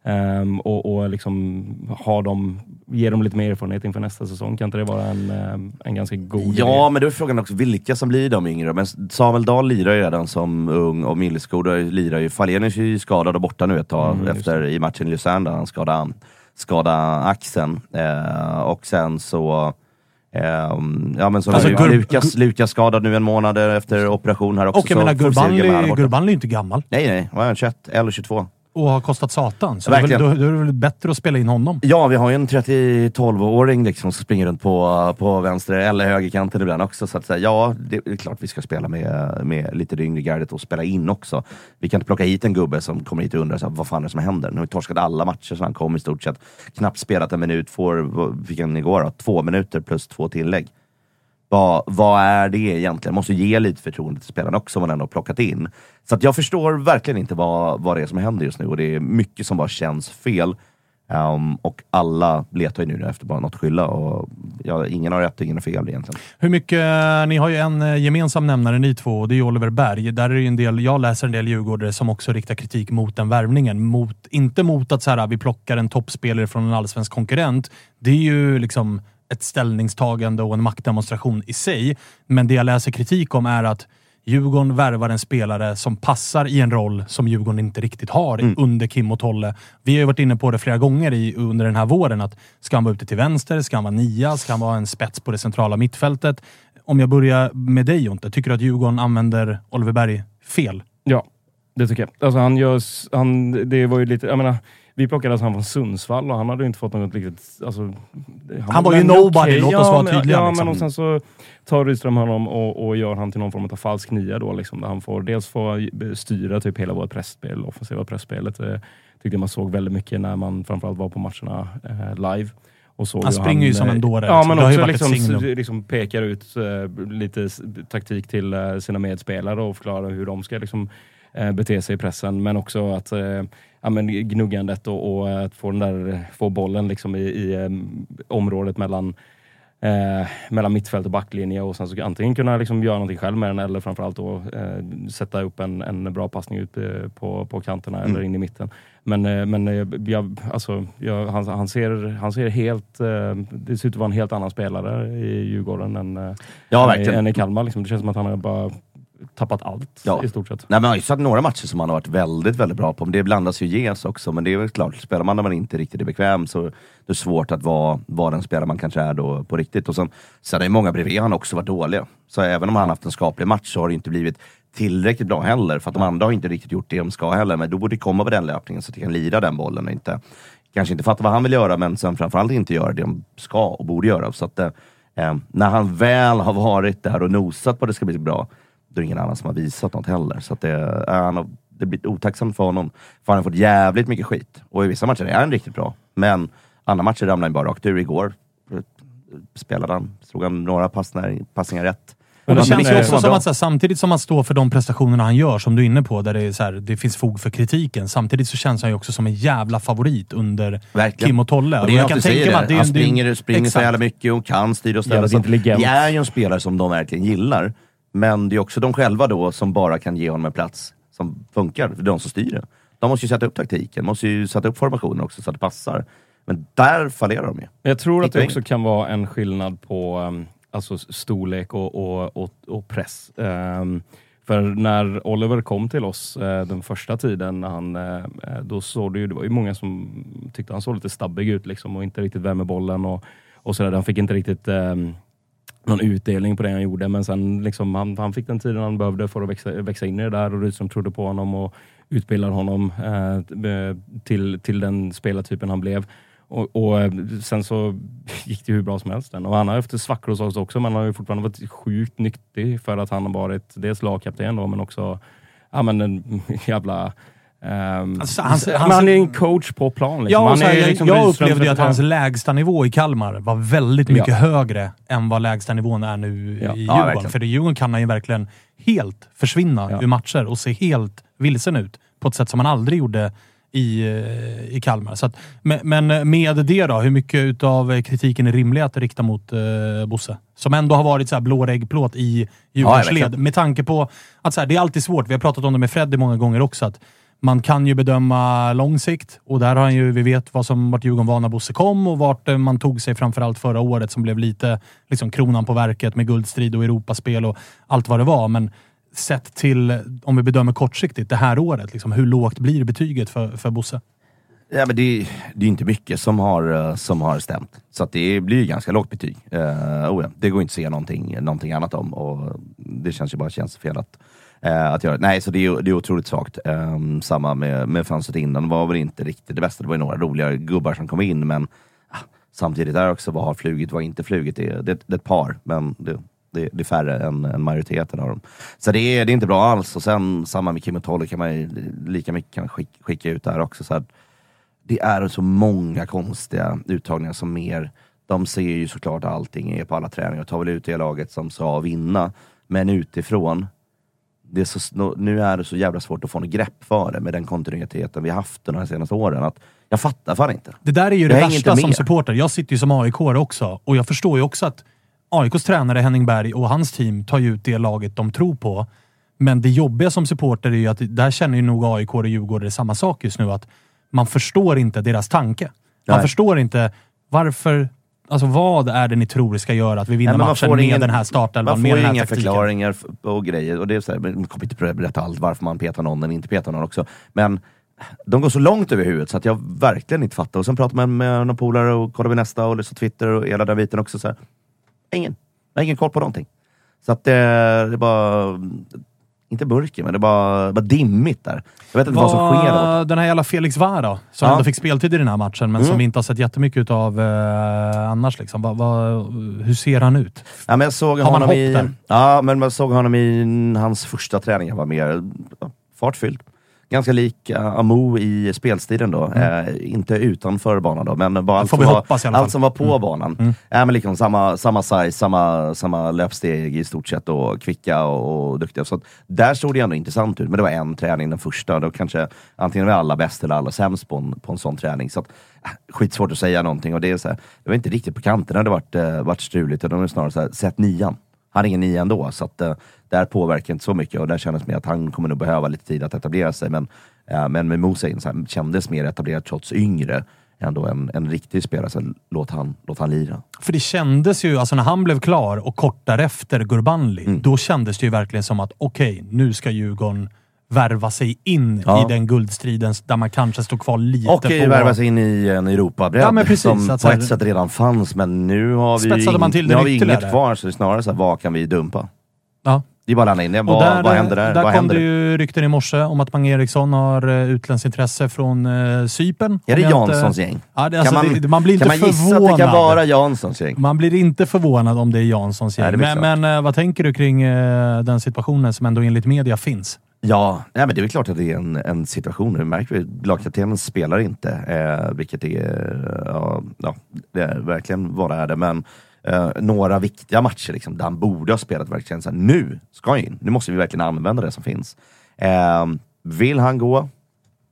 Ehm, och och liksom ha dem, ge dem lite mer erfarenhet inför nästa säsong. Kan inte det vara en, eh, en ganska god Ja, idé? men då är frågan också vilka som blir de yngre. Men Samuel Dahl lirar ju redan som ung och Milleskog lirar ju. Falenius är ju skadad och borta nu ett tag Mm, efter i matchen i Luzern där han skadade, skadade axeln. Eh, och sen så ehm, ja men så Alltså, Gur- Lukas, Lukas skadad nu en månad efter operation här också. och jag menar. Gurbanli är ju inte gammal Nej, nej, vad är han? 21 eller 22? Och har kostat satan. Så Verkligen. då, då är det väl bättre att spela in honom. Ja, vi har ju en 30-12-åring liksom som springer runt på, på vänster eller högerkanten ibland också. Så att säga, ja, det är klart vi ska spela med, med lite det yngre gardet och spela in också. Vi kan inte plocka hit en gubbe som kommer hit och undrar så här, vad fan är det som händer? Nu har vi torskat alla matcher så han kom i stort sett. Knappt spelat en minut, får, han igår då? Två minuter plus två tillägg. Vad, vad är det egentligen? Måste ge lite förtroende till spelarna också, om man ändå har plockat in. Så att jag förstår verkligen inte vad, vad det är som händer just nu och det är mycket som bara känns fel. Um, och alla letar ju nu efter bara något att skylla och ja, ingen har rätt och ingen har fel egentligen. Hur mycket, eh, ni har ju en eh, gemensam nämnare ni två och det är ju Oliver Berg. Där är ju en del, jag läser en del djurgårdare som också riktar kritik mot den värvningen. Mot, inte mot att så här, vi plockar en toppspelare från en allsvensk konkurrent. Det är ju liksom ett ställningstagande och en maktdemonstration i sig. Men det jag läser kritik om är att Djurgården värvar en spelare som passar i en roll som Djurgården inte riktigt har under Kim och Tolle. Vi har ju varit inne på det flera gånger i, under den här våren. att Ska han vara ute till vänster? Ska han vara nia? Ska han vara en spets på det centrala mittfältet? Om jag börjar med dig Jonte, tycker du att Djurgården använder Oliver Berg fel? Ja, det tycker jag. Alltså han gör, han, det var ju lite, jag menar, vi plockade han från Sundsvall och han hade ju inte fått något riktigt... Alltså, han, Han var ju nobody, okej, låt oss vara tydliga, Ja, liksom. men och sen så tar Rydström honom och, och gör han till någon form av falsk nia då, liksom, där han får dels få styra typ hela vårt pressspel, offensiva pressspelet. Eh, tyckte man såg väldigt mycket när man framförallt var på matcherna eh, live. Han springer ju som en dåre, Ja, liksom. men Det också liksom, liksom pekar ut eh, lite taktik till eh, sina medspelare och förklarar hur de ska liksom, eh, bete sig i pressen. Men också att eh, ja, men gnuggandet och, och att få, den där, få bollen liksom i, i eh, området mellan Eh, mellan mittfält och backlinje och sen så antingen kunna liksom göra någonting själv med den eller framförallt då eh, sätta upp en, en bra passning ut eh, på, på kanterna eller in i mitten. Men, eh, men eh, jag, alltså, jag, han, han, ser, han ser helt... Eh, det ser ut att vara en helt annan spelare i Djurgården än, eh, Ja, än i Kalmar. Liksom. Det känns som att han har bara tappat allt Ja. i stort sett. Nej, men jag har ju sett några matcher som han har varit väldigt, väldigt bra på. Men det blandas ju ges också. Men det är väl klart, spelar man när man inte riktigt är bekväm så det är svårt att vara, vara den spelare man kanske är då på riktigt. Och sen, sen är det många bredvid han också varit dåliga. Så även om han haft en skaplig match så har det inte blivit tillräckligt bra heller. För att de andra har inte riktigt gjort det de ska heller. Men då borde det komma på den löpningen så att de kan lira den bollen och inte kanske inte fatta vad han vill göra, men sen framförallt inte göra det de ska och borde göra. Så att, eh, eh, när han väl har varit där och nosat på att det ska bli bra, då är det ingen annan som har visat något heller. Så det, eh, han det blir otacksamt för honom. För han har fått jävligt mycket skit. Och i vissa matcher är han riktigt bra. Men andra matcher ramlar han bara rakt ur. Igår eh, spelade han, slog han några passningar, passningar rätt. Och det Men- känns men- ju också som att så här, samtidigt som han står för de prestationerna han gör, som du är inne på, där det, är så här, det finns fog för kritiken. Samtidigt så känns han ju också som en jävla favorit under Verkligen. Kim och Tolle. Och det är jag kan tänka mig att det det. är Han det är springer, springer så jävla mycket och kan styra och ställa. Det är ju en spelare som de verkligen gillar. Men det är också de själva då som bara kan ge honom en plats som funkar. För de som styr det. De måste ju sätta upp taktiken, måste ju sätta upp formationen också så att det passar. Men där fallerar de ju. Jag tror att det också kan vara en skillnad på um, alltså storlek och, och, och, och press. Ehm, för när Oliver kom till oss eh, den första tiden, när han, eh, eh, då såg det ju, det var ju många som tyckte han såg lite stabbig ut liksom, och inte riktigt värme bollen och, och sådär. Han fick inte riktigt ehm, någon utdelning på det han gjorde, men sen liksom, han, han fick den tiden han behövde för att växa, växa in i det där och Rydström trodde på honom och utbildade honom eh, eh, till, till den spelartypen han blev. Och, och eh, sen så gick det hur bra som helst. Den. Och han har haft svackor hos oss också, men han har ju fortfarande varit sjukt nyttig för att han har varit dels lagkapten då, men också ja, men en jävla ehm, Alltså, hans- hans- han är en coach på plan. Liksom. Ja, han här, är jag, liksom jag upplevde att hans lägsta nivå i Kalmar var väldigt mycket Ja. högre än vad lägsta nivån är nu Ja. i Ja, Djurgården. verkligen. För i Djurgården kan han ju verkligen helt försvinna Ja. ur matcher och se helt vilsen ut på ett sätt som han aldrig gjorde i, eh, i Kalmar. Så att, men, men med det då, hur mycket utav kritiken är rimlig att rikta mot eh, Bosse? Som ändå har varit så här blåreggplåt i Djurgårdens Ja, led. Med tanke på att så här, det är alltid svårt. Vi har pratat om det med Freddy många gånger också. Att man kan ju bedöma lång sikt och där har han ju, vi vet vad som vart Djurgården var när Bosse kom och vart eh, man tog sig framförallt förra året som blev lite liksom kronan på verket med guldstrid och Europaspel och allt vad det var. Men sett till, om vi bedömer kortsiktigt, det här året, liksom, hur lågt blir betyget för, för Bosse? Ja, men det, det är inte mycket som har, eh, som har stämt. Så att det blir ju ganska lågt betyg. Uh, oh ja, det går inte att säga någonting, någonting annat om. Och det känns ju bara känns fel att, eh, att göra. Nej, så det är, det är otroligt svagt. Eh, samma med, med fönstret innan. Det var väl inte riktigt det bästa. Det var ju några roliga gubbar som kom in, men ah, samtidigt där också, vad har flugit, vad har inte flugit? Det, är- det, det är ett par, men det, det, det är färre än, än majoriteten av dem. Så det är, det är inte bra alls. Och sen samma med Kim och Tolle kan man ju lika mycket kan skicka, skicka ut där också. Så att, det är så många konstiga uttagningar som mer, de ser ju såklart allting, är på alla träningar och tar väl ut det laget som ska vinna. Men utifrån, det är så, nu är det så jävla svårt att få något grepp för det med den kontinuiteten vi haft de här senaste åren. Att jag fattar fan inte. Det där är ju Jag det värsta som supporter. Jag sitter ju som aik också och jag förstår ju också att AIKs tränare Henning Berg och hans team tar ju ut det laget de tror på. Men det jobbiga som supporter är ju att där känner ju nog AIK och Djurgården samma sak just nu. Att man förstår inte deras tanke. Man Nej. förstår inte varför... Alltså vad är det ni tror ska göra att vi vinner Nej, matchen med ingen- den här startelvan, Man med får den ju inga taktiken? förklaringar och grejer. Och det är så här, man kommer inte berätta allt varför man petar någon eller inte petar någon också. Men de går så långt över huvudet så att jag verkligen inte fattar. Och sen pratar man med några polare och kollar vi nästa och så Twitter och hela den biten också. Så här. Ingen. Jag har ingen koll på någonting. Så att det, det är bara... inte mörker, men det var bara dimmigt där. Jag vet inte vad, som sker. Då. Den här jävla Felix Vara, som Ja. ändå fick speltid i den här matchen, men Mm. som vi inte har sett jättemycket av eh, annars. Liksom. Va, va, hur ser han ut? Ja, men jag såg Har man honom hopp i, där? Ja, men man såg honom i hans första träning. Han var mer fartfylld. Ganska lik uh, Amo i spelstilen då. Eh, inte utanför banan då, men bara allt som, var, allt som var på banan. Ja, men liksom samma, samma size, samma, samma löpsteg i stort sett och kvicka och, och duktiga. Så där såg det ändå intressant ut, men det var en träning, den första. Då kanske antingen var alla bäst eller alla sämst på en, på en sån träning. Så att, äh, skitsvårt att säga någonting. Och det, är så här, det var inte riktigt på kanterna det varit, uh, varit struligt, utan det var snarare så här, sätt nian. Han är ingen nia ändå, så att, eh, där påverkar inte så mycket. Och där kändes mer att han kommer nog behöva lite tid att etablera sig. Men, eh, men med in här, kändes mer etablerad trots yngre. Ändå en, en riktig spelare, så låt han, låt han lira. För det kändes ju, alltså när han blev klar och kort därefter Gurbanli, Mm. då kändes det ju verkligen som att okej, nu ska Djurgården värva sig in Ja. i den guldstriden där man kanske står kvar lite Och på... eh, värva sig in i en Europabredd Ja, precis, som på ett sätt redan fanns, men nu har vi, till nu det har vi inget kvar. Så det är snarare så här, vad kan vi dumpa? Ja. Det är bara att in Vad, där, vad händer där? Där vad kom det ju rykten i morse om att Mange Eriksson har uh, utländskt intresse från uh, Cypern. Är det Janssons gäng? Ja, det, alltså, man, det, man blir inte kan man gissa förvånad. att det kan vara Janssons gäng? Man blir inte förvånad om det är Janssons Nej, gäng. det blir men men eh, vad tänker du kring eh, den situationen som ändå enligt media finns? Ja, nej, men det är väl klart att det är en, en situation. Nu märker vi lagkaptenen spelar inte, eh, vilket är, ja, ja, det är verkligen vad det är det. Men eh, några viktiga matcher liksom, där han borde ha spelat verkligen så här, nu ska han in. Nu måste vi verkligen använda det som finns. Eh, vill han gå?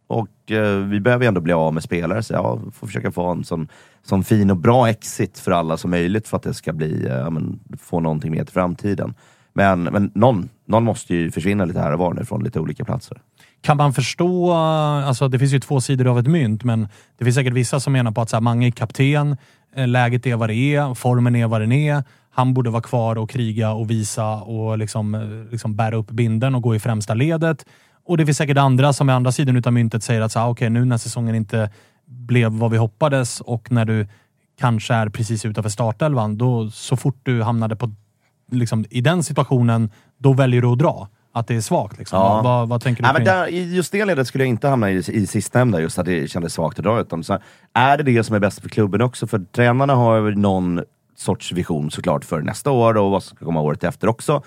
Och eh, vi behöver ju ändå bli av med spelare, så jag får försöka få en sån, sån fin och bra exit för alla som möjligt för att det ska bli, eh, ja, men, få någonting mer till framtiden. Men, men någon, någon måste ju försvinna lite här och var nu från lite olika platser. Kan man förstå, alltså det finns ju två sidor av ett mynt, men det finns säkert vissa som menar på att så här, Mange är kapten, eh, läget är vad det är, formen är vad den är. Han borde vara kvar och kriga och visa och liksom, eh, liksom bära upp binden och gå i främsta ledet. Och det finns säkert andra som är andra sidan av myntet säger att så här, okay, nu när säsongen inte blev vad vi hoppades och när du kanske är precis utanför startelvan, då så fort du hamnade på, liksom, i den situationen, då väljer du att dra. Att det är svagt. Liksom. Ja. Vad, vad, tänker du Nej, men där, I just det ledet skulle jag inte hamna i, i sistnämnda, just att det kändes svagt att dra. Utan så här, är det det som är bäst för klubben också? För tränarna har ju någon sorts vision såklart för nästa år och vad som ska komma året efter också.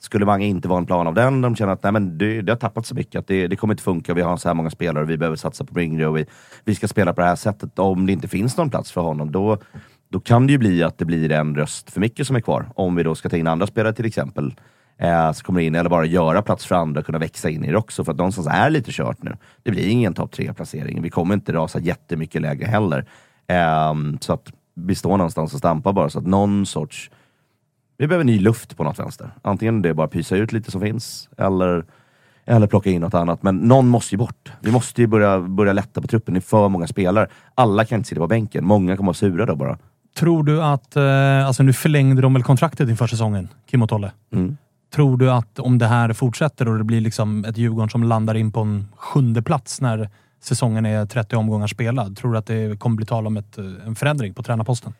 Skulle Mange inte vara en plan av den, de känner att nej, men det, det har tappat så mycket, att det, det kommer inte funka, vi har så här många spelare, vi behöver satsa på yngre och vi, vi ska spela på det här sättet. Om det inte finns någon plats för honom, då, då kan det ju bli att det blir en röst för mycket som är kvar. Om vi då ska ta in andra spelare till exempel, eh, så kommer in, eller bara göra plats för andra och kunna växa in i det också. För att någonstans är lite kört nu. Det blir ingen topp tre placering. Vi kommer inte rasa jättemycket lägre heller. Ehm, så att vi står någonstans och stampar bara. Så att någon sorts... Vi behöver ny luft på något vänster. Antingen det är bara att pysa ut lite som finns, eller, eller plocka in något annat. Men någon måste ju bort. Vi måste ju börja, börja lätta på truppen. Det är för många spelare. Alla kan inte sitta på bänken. Många kommer vara sura då bara. Tror du att, eh, alltså nu förlängde de väl kontraktet inför säsongen, Kim och Tolle. Mm. Tror du att om det här fortsätter och det blir liksom ett Djurgården som landar in på en sjunde plats när säsongen är 30 omgångar spelad, tror du att det kommer bli tal om ett, en förändring på tränarposten?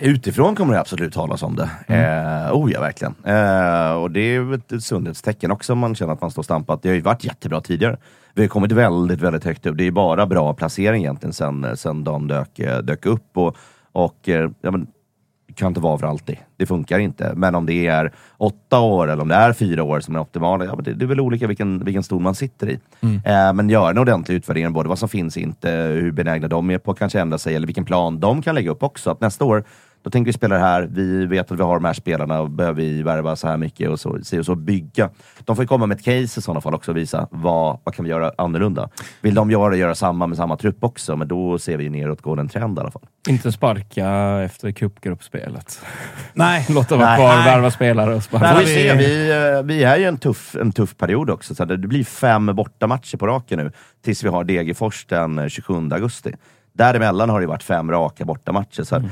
Utifrån kommer det absolut talas om det. Eh, oh ja, verkligen. Eh, och det är ju ett, sundhetstecken också om man känner att man står stampat. Det har ju varit jättebra tidigare. Vi har kommit väldigt, väldigt högt upp. Det är bara bra placering egentligen sen, sen de dök, eh, dök upp. Och, och eh, ja, men, kan inte vara för alltid. Det funkar inte. Men om det är åtta år eller om det är fyra år som är optimala, ja, men det, det är väl olika vilken, vilken stol man sitter i. Eh, men gör en ordentlig utvärdering, både vad som finns inte, hur benägna de är på att kanske ändra sig, eller vilken plan de kan lägga upp också. Att nästa år, då tänker vi spela det här, vi vet att vi har de här spelarna, och behöver vi värva så här mycket och så, se och så bygga. De får ju komma med ett case i sådana fall också och visa vad, vad kan vi göra annorlunda. Vill de göra, göra samma med samma trupp också, men då ser vi ju neråtgående trend i alla fall. Inte sparka efter cupgruppspelet. Nej. Låta vara Nej. kvar, Nej. värva spelare och sparka. Har vi, vi- se, vi, eh, vi är ju en tuff, en tuff period också. Så det blir fem bortamatcher på raken nu tills vi har Degerfors den eh, 27 augusti. Däremellan har det varit fem raka bortamatcher. Så Mm.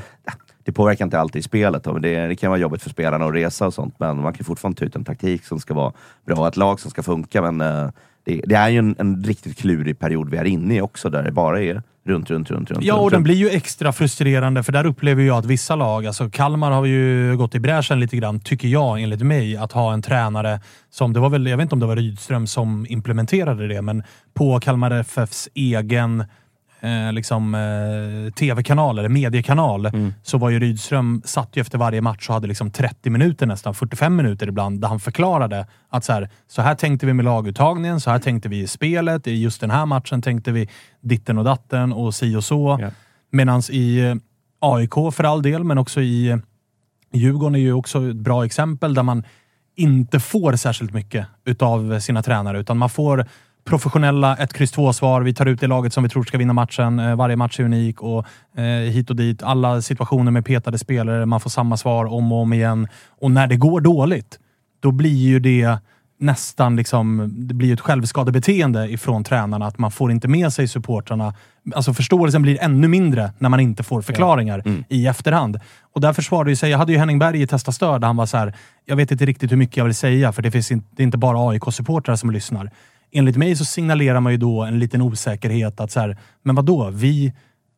Det påverkar inte alltid spelet. Då, men det, det kan vara jobbigt för spelarna att resa och sånt. Men man kan fortfarande ta ut en taktik som ska vara bra. Ett lag som ska funka. Men eh, det, det är ju en, en riktigt klurig period vi är inne i också, där det bara är runt, runt, runt, runt. Ja, runt, och den runt. blir ju extra frustrerande, för där upplever jag att vissa lag, alltså Kalmar har ju gått i bräschen lite grann, tycker jag, enligt mig, att ha en tränare som, det var väl, jag vet inte om det var Rydström som implementerade det, men på Kalmar FFs egen eh, liksom, eh, tv-kanal, eller mediekanal, så var ju Rydström, satt ju efter varje match och hade liksom 30 minuter nästan, 45 minuter ibland, där han förklarade att så här, så här tänkte vi med laguttagningen, så här tänkte vi i spelet, i just den här matchen tänkte vi ditten och datten och si och så. Ja. Medan i eh, AIK för all del, men också i eh, Djurgården är ju också ett bra exempel där man inte får särskilt mycket utav sina tränare, utan man får professionella 1, X, 2-svar. Vi tar ut det laget som vi tror ska vinna matchen. Eh, Varje match är unik och eh, hit och dit. Alla situationer med petade spelare, man får samma svar om och om igen. Och när det går dåligt, då blir ju det nästan liksom, det blir ett självskadebeteende ifrån tränarna att man får inte med sig supportrarna. Alltså förståelsen blir ännu mindre när man inte får förklaringar i efterhand. Och där försvarade ju sig, jag hade ju Henning Berg i Testa Stör där han var så här, jag vet inte riktigt hur mycket jag vill säga för det, finns inte, det är inte bara AIK-supportrar som lyssnar. Enligt mig så signalerar man ju då en liten osäkerhet att så här, men vad då? Vi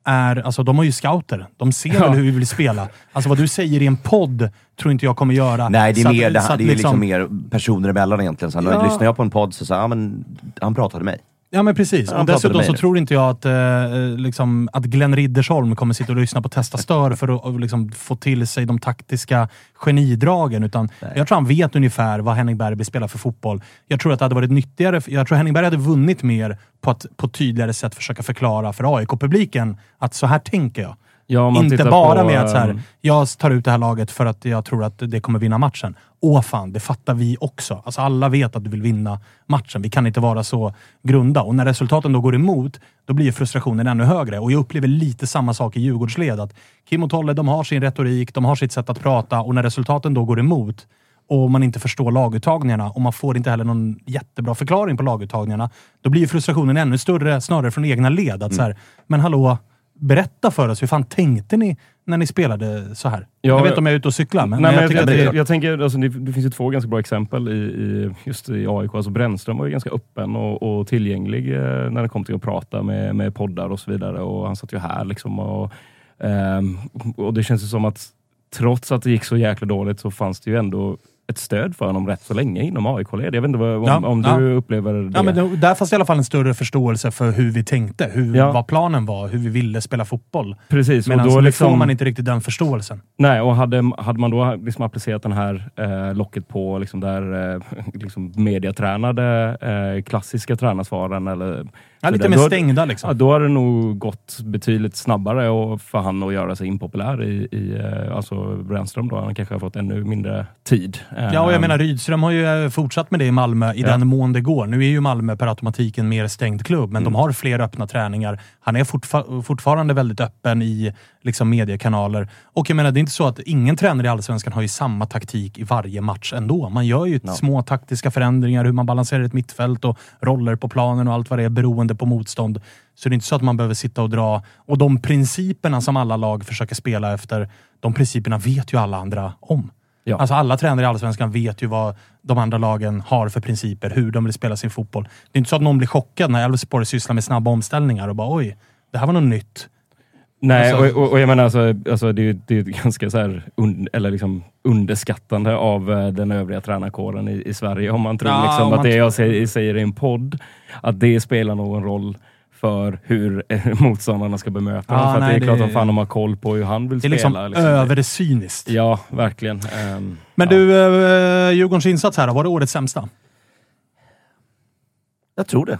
är, alltså de har ju scouter. De ser Ja. väl hur vi vill spela. Alltså vad du säger i en podd tror inte jag kommer göra. Nej, det är, Så att- mer, det, här, det är liksom mer personer emellan egentligen. Så Ja. Lyssnar jag på en podd så säger ja, men han pratade med mig. Ja, men precis. Och dessutom så tror inte jag att, eh, liksom, att Glenn Riddersholm kommer sitta och lyssna på Testa Stör för att liksom, få till sig de taktiska genidragen. Utan jag tror han vet ungefär vad Henning Berg vill spela för fotboll. Jag tror att det hade varit nyttigare. Jag tror Henning Berg hade vunnit mer på att på ett tydligare sätt försöka förklara för AIK-publiken att så här tänker jag. Ja, Inte bara på, med att så här, ehm, jag tar ut det här laget för att jag tror att det kommer vinna matchen. Åh fan, det fattar vi också. Alltså alla vet att du vill vinna matchen. Vi kan inte vara så grunda. Och när resultaten då går emot, då blir frustrationen ännu högre. Och jag upplever lite samma sak i Djurgårdsled. Att Kim och Tolle, de har sin retorik, de har sitt sätt att prata och när resultaten då går emot och man inte förstår laguttagningarna och man får inte heller någon jättebra förklaring på laguttagningarna, då blir frustrationen ännu större, snarare från egna led. Att så här, men hallå, berätta för oss, hur fan tänkte ni när ni spelade så här? Ja, jag vet inte om jag är ute och cyklar, men, Nej, men jag jag, jag, det jag, tänker, alltså, det, det finns ju två ganska bra exempel i, i, just i AIK. Alltså Brännström var ju ganska öppen och, och tillgänglig eh, när det kom till att prata med, med poddar och så vidare. Och han satt ju här liksom. Och, ehm, och det känns ju som att trots att det gick så jäkla dåligt så fanns det ju ändå ett stöd för honom rätt så länge inom AIK-led. Jag vet inte vad, om, Ja, om ja. du upplever det. Ja, men där fanns i alla fall en större förståelse för hur vi tänkte, hur, Ja. vad planen var, hur vi ville spela fotboll. Precis. Men och då liksom, får man inte riktigt den förståelsen. Nej, och hade, hade man då liksom applicerat den här eh, locket på liksom där eh, liksom mediatränade eh, klassiska tränarsvaren eller Ja, lite mer stängda liksom. Ja, då hade det nog gått betydligt snabbare och för han att göra sig impopulär i, i eh, alltså Brännström. Då. Han kanske har fått ännu mindre tid. Ja, och jag Ehm, menar Rydström har ju eh, fortsatt med det i Malmö i Ja. den mån det går. Nu är ju Malmö per automatik en mer stängd klubb, men Mm. de har fler öppna träningar. Han är fortfa- fortfarande väldigt öppen i liksom, mediekanaler. Och jag menar, det är inte så att ingen tränare i Allsvenskan har ju samma taktik i varje match ändå. Man gör ju små taktiska förändringar, hur man balanserar ett mittfält och roller på planen och allt vad det är beroende på motstånd. Så det är inte så att man behöver sitta och dra... Och de principerna som alla lag försöker spela efter, de principerna vet ju alla andra om. Ja. Alltså alla tränare i Allsvenskan vet ju vad de andra lagen har för principer, hur de vill spela sin fotboll. Det är inte så att någon blir chockad när Elfsborg sysslar med snabba omställningar och bara oj, det här var något nytt. Nej, Alltså- och, och, jag menar alltså, alltså det, är det är ganska så här un, eller liksom underskattande av eh, den övriga tränarkåren i, i Sverige. Om man tror Ja, liksom om att man det jag säger, säger i en podd, att det spelar någon roll för hur eh, motståndarna ska bemöta Ja, dem. För att nej, det är klart det- som fan de har koll på hur han vill Det är liksom spela. liksom. övercyniskt. Ja, verkligen. Ehm, Men ja. du, eh, Djurgårdens insats här då, var det årets sämsta? Jag tror det.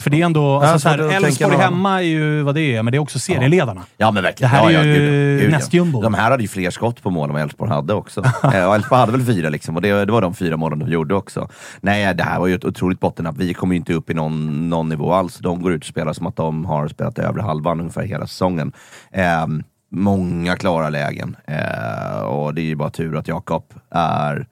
För det är ändå, alltså, Elfsborg hemma är ju vad det är, men det är också serieledarna. Ja men verkligen. Det här ja, är ju ja. Nästjumbo. De här hade ju fler skott på mål än vad Elfsborg hade också. eh, Elfsborg hade väl fyra liksom, och det, det var de fyra målen de gjorde också. Nej, det här var ju ett otroligt bottennapp. Vi kommer ju inte upp i någon, någon nivå alls. De går ut och spelar som att de har spelat övre halvan ungefär hela säsongen. Eh, många klara lägen. Eh, och det är ju bara tur att Jakob är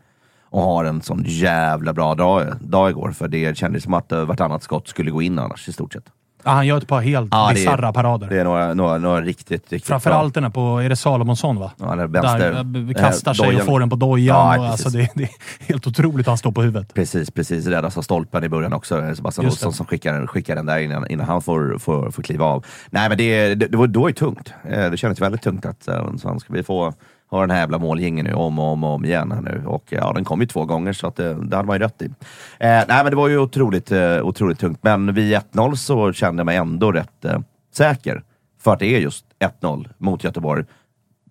och har en sån jävla bra dag, dag igår. För det kändes som att eh, vartannat skott skulle gå in annars i stort sett. Ja, han gör ett par helt Ja, bisarra parader. Det är några, några, några riktigt, riktigt Framförallt den här på, är det Salomonsson va? Ja, den vänster- Där eh, kastar eh, sig och dojan. får den på dojan. Ja, och, alltså, det, det är helt otroligt att han står på huvudet. Precis, precis. Räddas av stolpen i början också. Sebastian. Olsson som skickar, den- skickar den där innan, innan han får, får, får kliva av. Nej, men det, det, det var då är tungt. Det kändes väldigt tungt att så ska vi få ha den här jävla målgingen nu om och om, och om igen här nu. Och ja, den kom ju två gånger så att det, det hade man ju rätt i. Eh, nej, men det var ju otroligt, eh, otroligt tungt. Men vid 1-0 så kände jag mig ändå rätt eh, säker. För att det är just 1-0 mot Göteborg.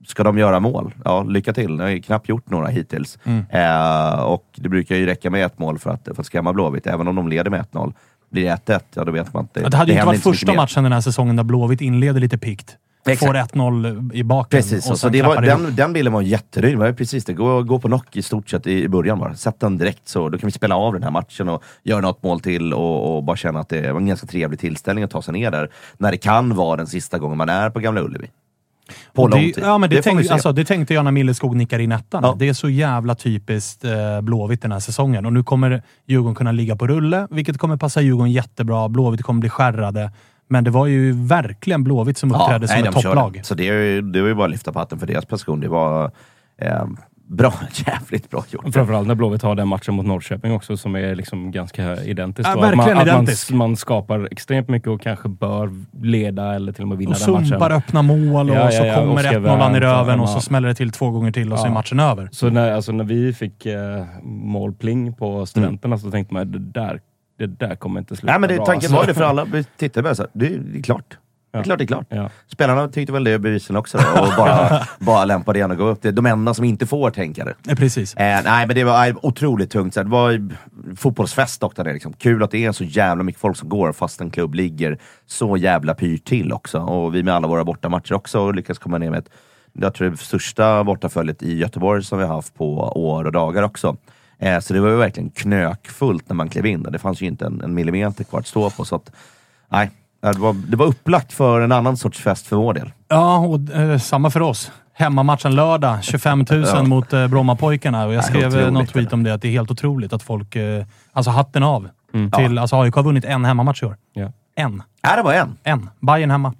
Ska de göra mål? Ja, lycka till. De har ju knappt gjort några hittills. Mm. Eh, och det brukar ju räcka med ett mål för att, för att skrämma Blåvitt. Även om de leder med 1-0. Blir det 1-1, ja då vet man att det, Ja, det hade ju inte varit första matchen den här säsongen där Blåvitt inleder lite pikt. Exakt. Får 1-0 i baken Precis, och så det var, den, den bilden var jättenöjd. Det var precis det. Gå, gå på knock i stort sett i, i början bara. Sätt den direkt så då kan vi spela av den här matchen och göra något mål till och, och bara känna att det var en ganska trevlig tillställning att ta sig ner där. När det kan vara den sista gången man är på Gamla Ullevi. På lång det, tid. ja, men det, vi tänk, alltså, det tänkte jag när Milleskog nickar in ettan. Ja. Det är så jävla typiskt eh, Blåvitt den här säsongen. Och nu kommer Djurgården kunna ligga på rulle, vilket kommer passa Djurgården jättebra. Blåvitt kommer bli skärrade. Men det var ju verkligen Blåvitt som uppträdde som nej, ett körde. topplag. Så det, är det var ju bara att lyfta på hatten för deras prestation. Det var eh, bra, jävligt bra gjort. Framförallt när Blåvitt har den matchen mot Norrköping också som är liksom ganska identisk. Ja, Och att man, verkligen att man, identisk. man skapar extremt mycket och kanske bör leda eller till och med vinna Och den matchen. sumpar öppna mål och Ja, så ja, ja. kommer Oscar 1-0 i röven och ja. så smäller det till två gånger till och så är Ja. matchen över. Så när, alltså, när vi fick eh, målpling på studenterna så tänkte man det där, det där kommer inte sluta Nej, men det, bra. tanken alltså. var det för alla. Vi tittade bara så här, det, är- det är klart. Det är Ja. klart det är klart. Ja. Spelarna tyckte väl det bevisligen också då, och bara, bara lämpade igen och gå upp. Det de enda som inte får tänka det. Eh, Precis. Eh, nej, men det var otroligt tungt. Så det var fotbollsfest dock där nere, liksom. Kul att det är så jävla mycket folk som går fast en klubb ligger så jävla pyrt till också. Och vi med alla våra bortamatcher också lyckas komma ner med ett, jag tror det största bortaföljet i Göteborg som vi har haft på år och dagar också. Eh, så det var ju verkligen knökfullt när man klev in där. Det fanns ju inte en, en millimeter kvar att stå på. Så att, nej, det var, det var upplagt för en annan sorts fest för vår del. Ja, och eh, samma för oss. Hemmamatchen lördag, 25 000 Ja. mot eh, Brommapojkarna. Och jag Ja, skrev eh, någon tweet om det, att det är helt otroligt att folk... Eh, alltså hatten av. Mm. Till, alltså AIK har vunnit en hemmamatch i år. Ja. En. Nej, det var en. En. Bayern hemma.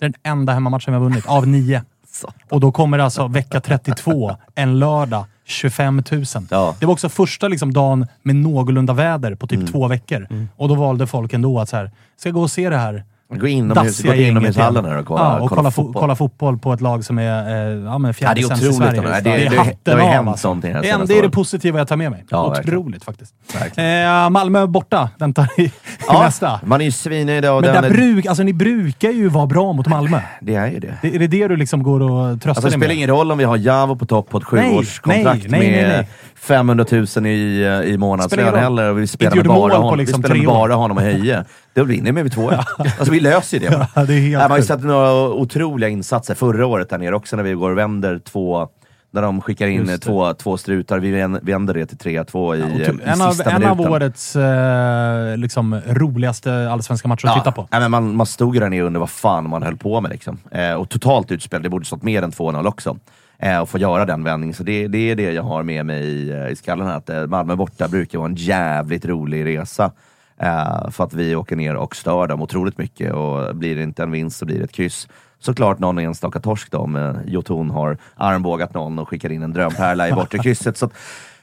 Det är den enda hemmamatchen vi har vunnit, av nio. Och då kommer det alltså vecka 32, en lördag, 25 000. Ja. Det var också första liksom, dagen med någorlunda väder på Mm. typ två veckor. Och då valde folk ändå att så här, ska jag gå och se det här Gå inomhus, gå till inomhushallen här och kolla, ja, och kolla, fo- fotboll. kolla fotboll på ett lag som är eh, ja, men fjärde det är sämst i otroligt. Sverige. Det- Det, det- är det- hatten det har ju av alltså. sånt i det här det, är, det är det positiva jag tar med mig. Ja, Otroligt verkligen. faktiskt. Eh, Malmö borta väntar i, i Ja, nästa. man är ju svinnöjd och Men den där är- bruk, alltså, ni brukar ju vara bra mot Malmö. Det är ju det. Det, är det det du liksom går och tröstar Alltså, det dig spelar med? ingen roll om vi har Javo på topp på ett sjuårskontrakt med nej. 500 000 i, i Spelar ingen månadslön heller. Vi spelar bara, liksom vi spelar bara honom och Höje. Då vinner vi med 2 Alltså vi löser ju det. bara. Ja, det är helt Nej, man har ju sett några otroliga insatser förra året där nere också när vi går och vänder två när de skickar in två, två strutar. Vi vän- vänder det till 3-2 i, Ja, i en, av, sista en av minuten. årets eh, liksom, roligaste allsvenska matcher att titta på. Nej, men man, man stod ju där nere undrade vad fan man höll på med. Liksom. Eh, och totalt utspel, det borde stått mer än 2-0 också. Eh, och få göra den vändningen. Så det, det är det jag har med mig i, eh, i skallen här. Att eh, Malmö borta brukar vara en jävligt rolig resa. Eh, för att vi åker ner och stör dem otroligt mycket. Och blir det inte en vinst så blir det ett kryss. Såklart någon enstaka torsk då, om eh, Jotun har armbågat någon och skickar in en drömpärla i bortre krysset. Så att,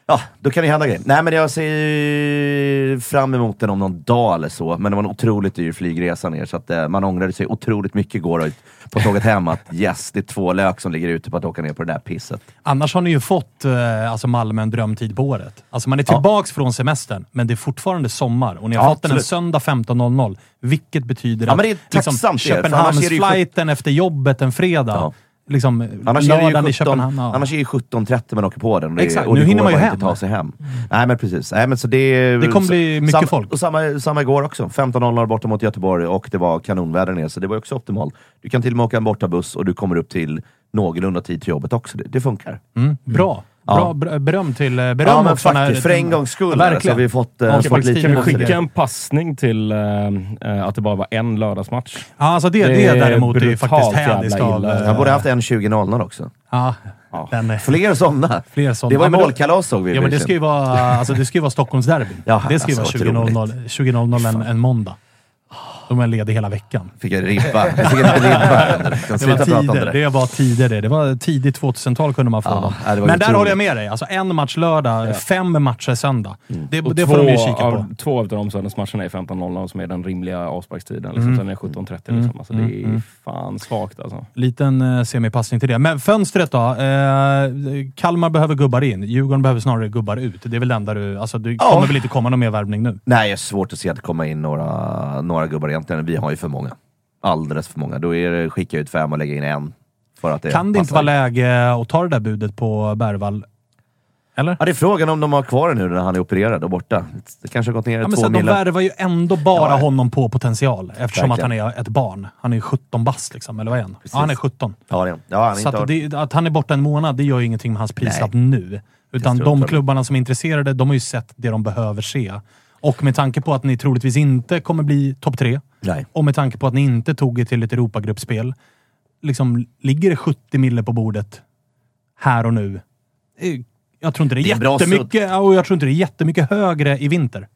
Ja, då kan det hända grejer. Nej, men jag ser fram emot den om någon dag eller så. Men det var en otroligt dyr flygresa ner, så att eh, man ångrade sig otroligt mycket igår på tåget hem. Att yes, det är två lök som ligger ute på att åka ner på det där pisset. Annars har ni ju fått eh, alltså Malmö en drömtid på året. Alltså man är tillbaks från semestern, men det är fortfarande sommar och ni har Ja, fått den en absolut. söndag 15.00. Vilket betyder Ja, att men det är tacksamt det, för annars är det ju Köpenhamnsflighten efter jobbet en fredag. Liksom, Annars är, det ju i 17, Köpenhamn. Ja. annars är det ju 17.30 man åker på den. Och det, Exakt, och det nu hinner man ju hem. inte ta sig hem. Nej men precis. Nej, men så det, Det kommer bli mycket samma, folk. Och samma, samma igår också. 15.00 borta mot Göteborg och det var kanonväder ner, så det var också optimalt. Du kan till och med åka en bortabuss och du kommer upp till någorlunda tid till jobbet också. Det, det funkar. Mm, bra. Ja. Bra ber- beröm till eh, beröm ja men faktiskt, för en gångs skull Ja, så verkligen. har vi fått, eh, Ja, fått lite Kan vi skicka en passning till eh, att det bara var en lördagsmatch? Ja, alltså det, det, Det är däremot är faktiskt hädiskt av... Jag borde haft en 20.00 också. Ja, Ja. den. Fler sådana. Fler. Det var ju målkalas såg vi Ja, men det ska ju vara, alltså, det ska ju vara Stockholmsderbyn. Ja, det ska ju alltså, vara 20.00 20.00 en, en måndag. De är ledig hela veckan. Fick jag ribba. Jag fick liten ribba. Det var tider. det. Det var tider det. Det var tidigt 2000-tal kunde man få Ja, dem. ja, det Men där otroligt. håller jag med dig. Alltså en match lördag, fem matcher söndag. Det, Och det två, får de ju kika på. av, två av de söndagsmatcherna är 15.00 som är den rimliga avsparkstiden. Liksom. Mm. Sen är det 17.30. Liksom. Alltså, det är fan svagt alltså. Liten eh, semipassning till det. Men fönstret då? Eh, Kalmar behöver gubbar in. Djurgården behöver snarare gubbar ut. Det är väl det enda du... Alltså, det Ja. kommer väl inte komma någon mer värvning nu? Nej, det är svårt att se att det kommer in några, några gubbar egentligen. Vi har ju för många. Alldeles för många. Då är det skicka ut fem och lägga in en. För att det kan det inte vara läge att ta det där budet på Bergvall? Eller? Ja, det är frågan om de har kvar det nu när han är opererad och borta. Det kanske har gått ner Ja, men två att de värvar ju ändå bara Ja. honom på potential eftersom att han är ett barn. Han är ju 17 bast liksom, eller vad är han? Ja, han är 17. Ja, det, ja, han är Så inte att, det, att han är borta en månad, det gör ju ingenting med hans prislapp nu. Utan de klubbarna som är intresserade, de har ju sett det de behöver se. Och med tanke på att ni troligtvis inte kommer bli topp tre, Nej. och med tanke på att ni inte tog er till ett Europagruppspel, liksom, ligger det 70 mille på bordet här och nu? Eh, Jag tror inte det är, Det är jättemycket, och jag tror inte det är jättemycket högre i vinter.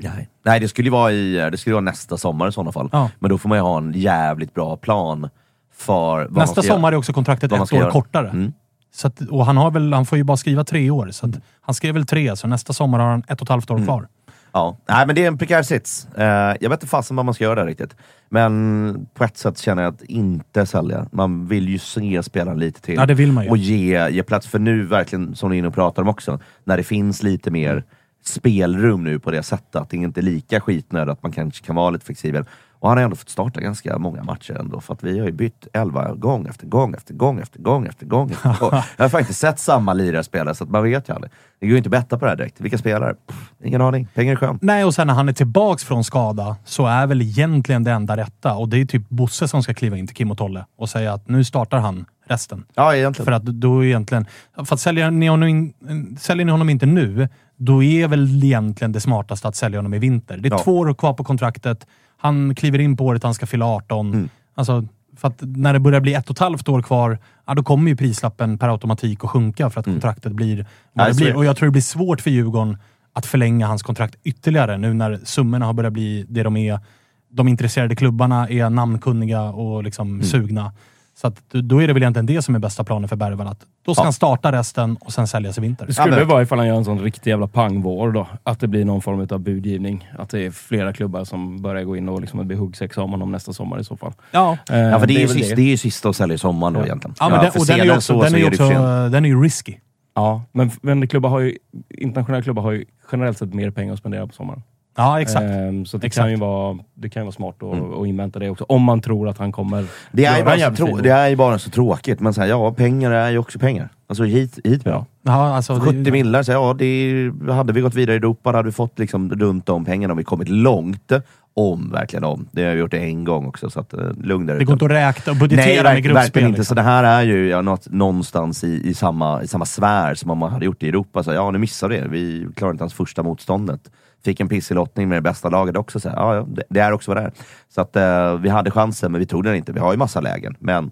Nej. Nej, det skulle vara, i, det skulle vara nästa sommar i sådana fall. Ja. Men då får man ju ha en jävligt bra plan för Nästa sommar är också kontraktet ett år göra. kortare. Mm. Så att, och han, har väl, han får ju bara skriva tre år, så att, han skrev väl tre, så nästa sommar har han ett och ett halvt år Mm. kvar. Ja, nej men det är en prekär sits. Eh, jag vet inte fasen vad man ska göra där riktigt. Men på ett sätt känner jag att inte sälja. Man vill ju se spelaren lite till. Ja, det vill man ju. Och ge, ge plats. För nu, verkligen, som ni är inne och pratar om också, när det finns lite mer spelrum nu på det sättet, att det inte är lika skitnöd, att man kanske kan vara lite flexibel. Och han har ändå fått starta ganska många matcher ändå, för att vi har ju bytt elva gång efter gång efter gång efter gång efter gång. Efter gång. jag har faktiskt sett samma lirare spela, så att man vet ju aldrig. Det går ju inte att betta på det här direkt. Vilka spelare? Pff, ingen aning. Pengar är skönt. Nej, och sen när han är tillbaks från skada så är väl egentligen det enda rätta, och det är typ Bosse som ska kliva in till Kim och Tolle och säga att nu startar han resten. Ja, egentligen. För att då egentligen... För att säljer ni, honom in, säljer ni honom inte nu, då är väl egentligen det smartaste att sälja honom i vinter. Det är Ja. två år kvar på kontraktet. Han kliver in på året han ska fylla 18. Mm. Alltså, för att när det börjar bli ett och ett halvt år kvar, ja, då kommer ju prislappen per automatik att sjunka för att kontraktet blir vad det blir. Och jag tror det blir svårt för Djurgården att förlänga hans kontrakt ytterligare nu när summorna har börjat bli det de är. De intresserade klubbarna är namnkunniga och liksom Mm. sugna. Så att, då är det väl egentligen det som är bästa planen för Bergvall. Att då ska Ja. han starta resten och sen säljas i vinter. Det skulle Ja, vara ifall han gör en sån riktig jävla pangvår då. Att det blir någon form av budgivning. Att det är flera klubbar som börjar gå in och liksom det blir huggsexa om honom nästa sommar i så fall. Ja. Eh, Ja, för det, är ju väl sist, det är ju sista att sälja i sommar då egentligen. Ja, men den, för och den är ju också, så, den är ju är det också den är ju risky. Ja, men, men klubbar har ju, internationella klubbar har ju generellt sett mer pengar att spendera på sommaren. Ja, exakt. Ehm, så det Exakt. kan, ju vara, det kan ju vara smart att, att invänta det också. Om man tror att han kommer Det är, bara så trå- det är ju bara så tråkigt, men så här, ja, pengar är ju också pengar. Alltså hit, hit med dem. Ja, alltså, det- 70 millar, så ja, det är, hade vi gått vidare i Europa hade vi fått liksom runt de pengarna och vi kommit långt. Om, verkligen om. Det har vi gjort det en gång också, så att, uh, lugn där Det går inte att räkna och Nej, budgetera med verk, gruppspel. verkligen inte. liksom. Så det här är ju ja, något, någonstans i, i, samma, i samma sfär som om man hade gjort det i Europa. Så, ja, nu missade det. Vi klarade inte ens första motståndet. Fick en pissig lottning med det bästa laget också. Så, ja, ja, det, det är också vad det är. Så att, eh, vi hade chansen, men vi tog den inte. Vi har ju massa lägen, men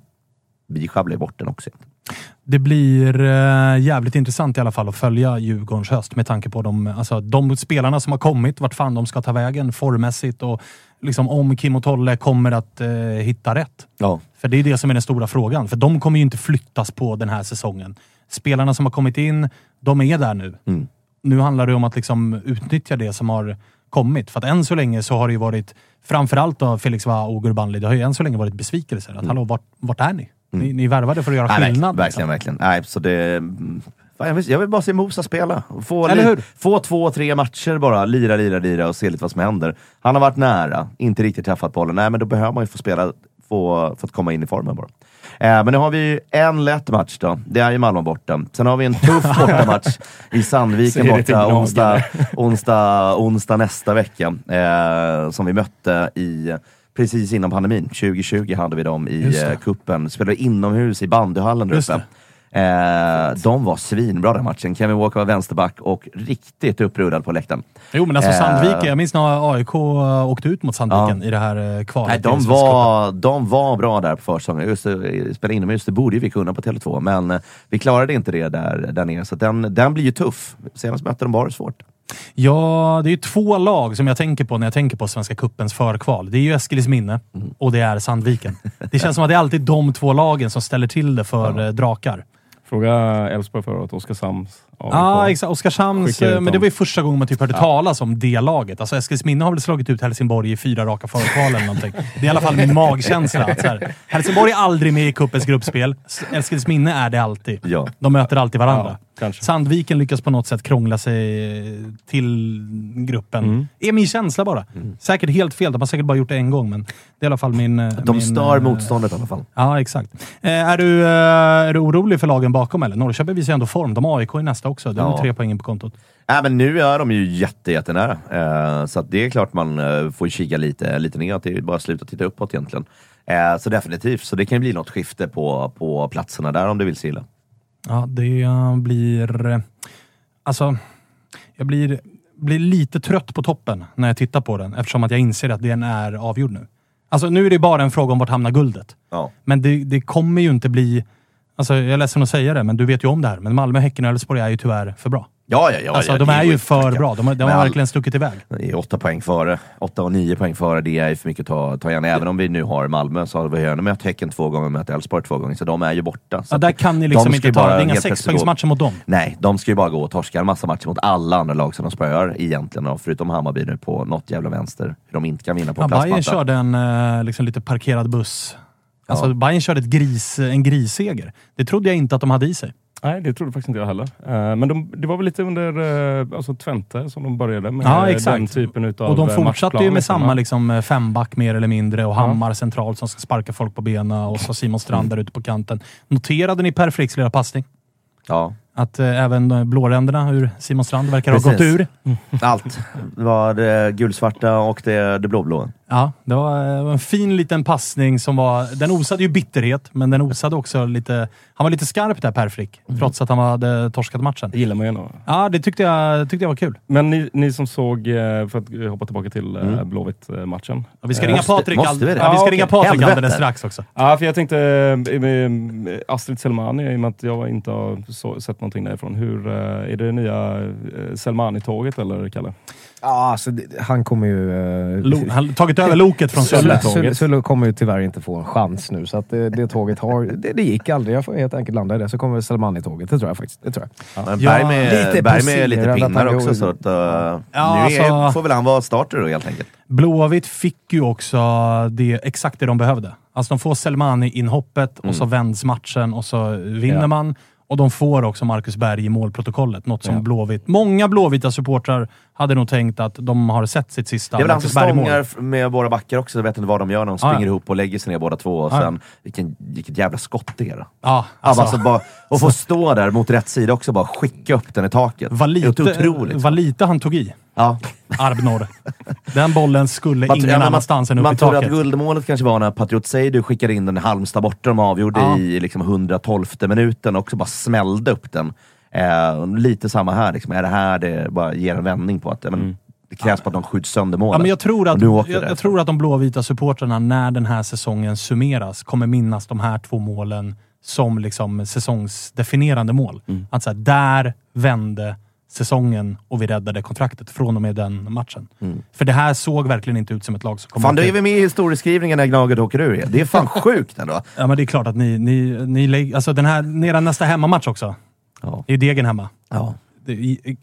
vi sjabblade bort den också. Det blir eh, jävligt intressant i alla fall att följa Djurgårdens höst med tanke på de, alltså, de spelarna som har kommit, vart fan de ska ta vägen formmässigt och liksom om Kim och Tolle kommer att eh, hitta rätt. Ja. För det är det som är den stora frågan. För de kommer ju inte flyttas på den här säsongen. Spelarna som har kommit in, de är där nu. Mm. Nu handlar det om att liksom utnyttja det som har kommit. För att än så länge så har det ju varit, framförallt då Felix Va och Gurbanli, det har ju än så länge varit besvikelser. Att hallå, vart, vart är ni? ni? Ni värvade för att göra Mm. Nej, skillnad. verkligen, verkligen, liksom. verkligen. Nej, så det, mm, fan, jag, vill, jag vill bara se Mosa spela. Få, Eller hur? få två, tre matcher bara. Lira, lira, lira och se lite vad som händer. Han har varit nära, inte riktigt träffat bollen. Nej, men då behöver man ju få spela få, för att komma in i formen bara. Eh, men nu har vi en lätt match då. Det är ju Malmö borta. Sen har vi en tuff bortamatch i Sandviken borta gnagare. onsdag, onsdag, onsdag nästa vecka. Eh, som vi mötte i precis innan pandemin. 2020 hade vi dem i eh, kuppen. Spelade inomhus i bandyhallen där uppe. Eh, de var svinbra den matchen. Kevin Walker var vänsterback och riktigt upprullad på läktaren. Jo, men alltså Eh, Sandviken. Jag minns när AIK åkte ut mot Sandviken Ja. i det här eh, kvalet. Nej, de, var, de var bra där på försäsongen. Just spela inomhus, det borde ju vi kunna på Tele2, men eh, vi klarade inte det där, där nere. Så den, den blir ju tuff. Senast mötte de bara svårt. Ja, det är ju två lag som jag tänker på när jag tänker på Svenska Kuppens förkval. Det är ju Eskilsminne och det är Sandviken. Det känns som att det är alltid de två lagen som ställer till det för eh, drakar. Fråga Elfsborg förra året, Oskarshamns AIK. Ja, exakt. Oskarshamns, eh, men det var ju första gången man typ hörde talas om det laget. Alltså Eskilsminne har väl slagit ut Helsingborg i fyra raka förkval eller någonting. Det är i alla fall min magkänsla. Att så här, Helsingborg är aldrig med i cupens gruppspel. Eskilsminne är det alltid. Ja. De möter alltid varandra. Ja. Sandviken lyckas på något sätt krångla sig till gruppen. Mm. är min känsla bara. Säkert helt fel. De har säkert bara gjort det en gång, men det är i alla fall min... eh, De min, stör eh, motståndet i alla fall. Ja, exakt. Är, du, är du orolig för lagen bakom eller? Norrköping visar ju ändå form. De har AIK i nästa också. De Ja. tre poäng på kontot. Nej, men nu är de ju jätte, jättenära. Eh, så det är klart man eh, får kika lite, lite neråt. Det är bara att sluta titta uppåt egentligen. Eh, så definitivt. Så det kan ju bli något skifte på, på platserna där om du vill se illa. Ja, det blir... eh, Alltså, jag blir, blir lite trött på toppen när jag tittar på den eftersom att jag inser att den är avgjord nu. Alltså nu är det bara en fråga om vart hamnar guldet. Ja. Men det, det kommer ju inte bli... Alltså jag är ledsen att säga det, men du vet ju om det här. Men Malmö, Häcken och Elfsborg är ju tyvärr för bra. Ja, ja, ja. alltså ja, de är ju för bra. De de har all- verkligen stuckit iväg. Det är åtta poäng före. Åtta och nio poäng före, det är ju för mycket att ta, ta igen. Även om vi nu har Malmö så har vi redan mött Häcken två gånger och mött Elfsborg två gånger, så de är ju borta. Så Ja, där kan ni liksom inte ju ta... Det är inga sexpoängsmatcher mot dem. Nej, de ska ju bara gå och torska en massa matcher mot alla andra lag som de spöar egentligen, och förutom Hammarby nu på något jävla vänster. De inte kan vinna på Ja, en Bayern körde en eh, liksom lite parkerad buss. Alltså Ja. Bayern körde ett gris, en grisseger. Det trodde jag inte att de hade i sig. Nej, det trodde faktiskt inte jag heller. Eh, men de, det var väl lite under uh, alltså Twente som de började med Ja, eh, exakt. den typen utav Och de eh, fortsatte ju med liksom. samma liksom, eh, femback mer eller mindre och Hammar centralt som ska sparka folk på benen och så Simon Strand där ute på kanten. Noterade ni Per Fricks lilla passning? Ja, Att eh, även eh, blåränderna ur Simon Strand verkar ha gått Precis. ur. allt. Det var det gulsvarta och det, det blåblå. Ja, det var eh, en fin liten passning som var... Den osade ju bitterhet, men den osade också lite... Han var lite skarp där, Per Frick, trots att han hade torskat matchen. Det gillar man ju ändå. Ja, det tyckte jag, tyckte jag var kul. Men ni, ni som såg, eh, för att eh, hoppa tillbaka till Mm. uh, Blåvitt-matchen. Ja, vi ska Eh, ringa måste- Patrik, måste all- vi det? ja, vi ska Ja, ringa. Patrik Helvete. alldeles strax också. Ja, för jag tänkte eh, eh, Astrid Selmani, i och med att jag inte har sett någonting därifrån. Hur, eh, är det nya eh, Selmani-tåget eller Kalle? Ja, alltså, det, han kommer ju... eh, Lo, han har tagit över loket från Sulle, Sulle. Kommer ju tyvärr inte få en chans nu, så att det, det tåget har... Det, det gick aldrig. Jag får helt enkelt landa i det. Så kommer Selmani-tåget. Det tror jag faktiskt. Det tror jag. Men Ja, Berg med lite lite, Berg med lite pinnar också, så att, uh, Ja, nu är, alltså- får väl han vara starter då helt enkelt. Blåvitt fick ju också det, exakt det de behövde. Alltså de får Selmani-inhoppet och så vänds matchen och så vinner Ja. man. Och de får också Marcus Berg i målprotokollet. Något som Ja. Blåvitt... Många blåvita supportrar hade nog tänkt att de har sett sitt sista Det är väl han som stångar med våra backar också, jag vet inte vad de gör när de Ja, ja. springer ihop och lägger sig ner båda två. Och ja. sen, vilken, vilket jävla skott det är. Ja, Alltså, alltså, bara, och få stå där mot rätt sida också, bara skicka upp den i taket. vad, lite, otroligt. vad lite han tog i, Ja. Arnor. Den bollen skulle Man, ingen ja, annanstans än man, upp man i taket. att guldmålet kanske var när Patriot Seidu skickade in den i Halmstad borta, de avgjorde Ja. i liksom 112 minuten och också bara smällde upp den. Eh, lite samma här, liksom. är det här det bara ger en vändning på att ja, men, det krävs på att de skjuts sönder målet. Ja, men jag, tror att, jag, jag tror att de blåvita supportrarna när den här säsongen summeras, kommer minnas de här två målen som liksom säsongsdefinierande mål. Mm. Att så här, där vände säsongen och vi räddade kontraktet från och med den matchen. För det här såg verkligen inte ut som ett lag som Mm. Fan, då är vi med i historieskrivningen när Gnaget åker ur. igen. Det är fan sjukt ändå. Ja, men det är klart att ni... ni, ni alltså den här, nästa hemmamatch också. Ja. Det är Degen hemma. Ja. Det,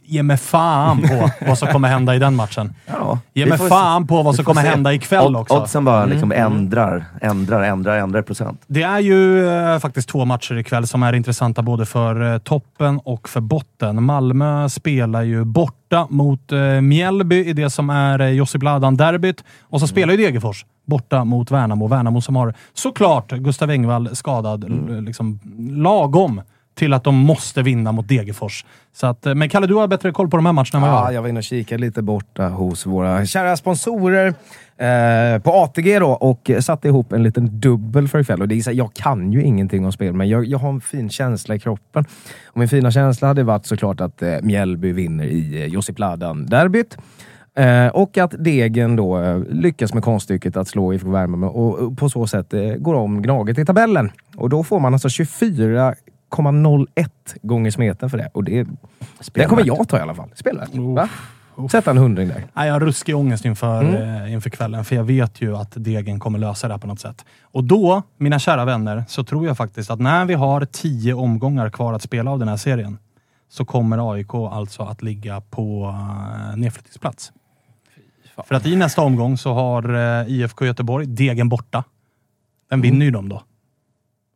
ge- mig fan på vad som kommer hända i den matchen. Ja, Ge mig fan på vad som kommer se. hända ikväll också. Oddsen bara liksom ändrar, ändrar, ändrar, ändrar procent. Det är ju eh, faktiskt två matcher ikväll som är intressanta både för eh, toppen och för botten. Malmö spelar ju borta mot eh, Mjällby i det som är eh, Josip Ladan-derbyt. Och så spelar ju Degerfors borta mot Värnamo. Värnamo som har såklart Gustav Engvall skadad l- liksom, lagom till att de måste vinna mot Degerfors. Så att, eh, men Kalle, du har bättre koll på de här matcherna än vad jag Ja, ah, jag var inne och kikade lite borta hos våra kära sponsorer eh, på ATG då och satte ihop en liten dubbel för ikväll. Och det är så här, jag kan ju ingenting om spel, men jag, jag har en fin känsla i kroppen. Och min fina känsla hade varit såklart att eh, Mjällby vinner i eh, Josip Ladan-derbyt. Eh, och att Degen då eh, lyckas med konststycket att slå IFK Värnamo och, och på så sätt eh, går om Gnaget i tabellen. Och då får man alltså 24 0,01 gånger smeten för det. Och det, det kommer jag ta i alla fall. Spelvärt. Va? Sätta en hundring där. Nej, jag har ruskig ångest inför, Mm. eh, inför kvällen, för jag vet ju att Degen kommer lösa det här på något sätt. Och då, mina kära vänner, så tror jag faktiskt att när vi har tio omgångar kvar att spela av den här serien, så kommer AIK alltså att ligga på uh, nedflyttningsplats. För att i nästa omgång så har eh, IFK Göteborg Degen borta. Den vinner ju de då.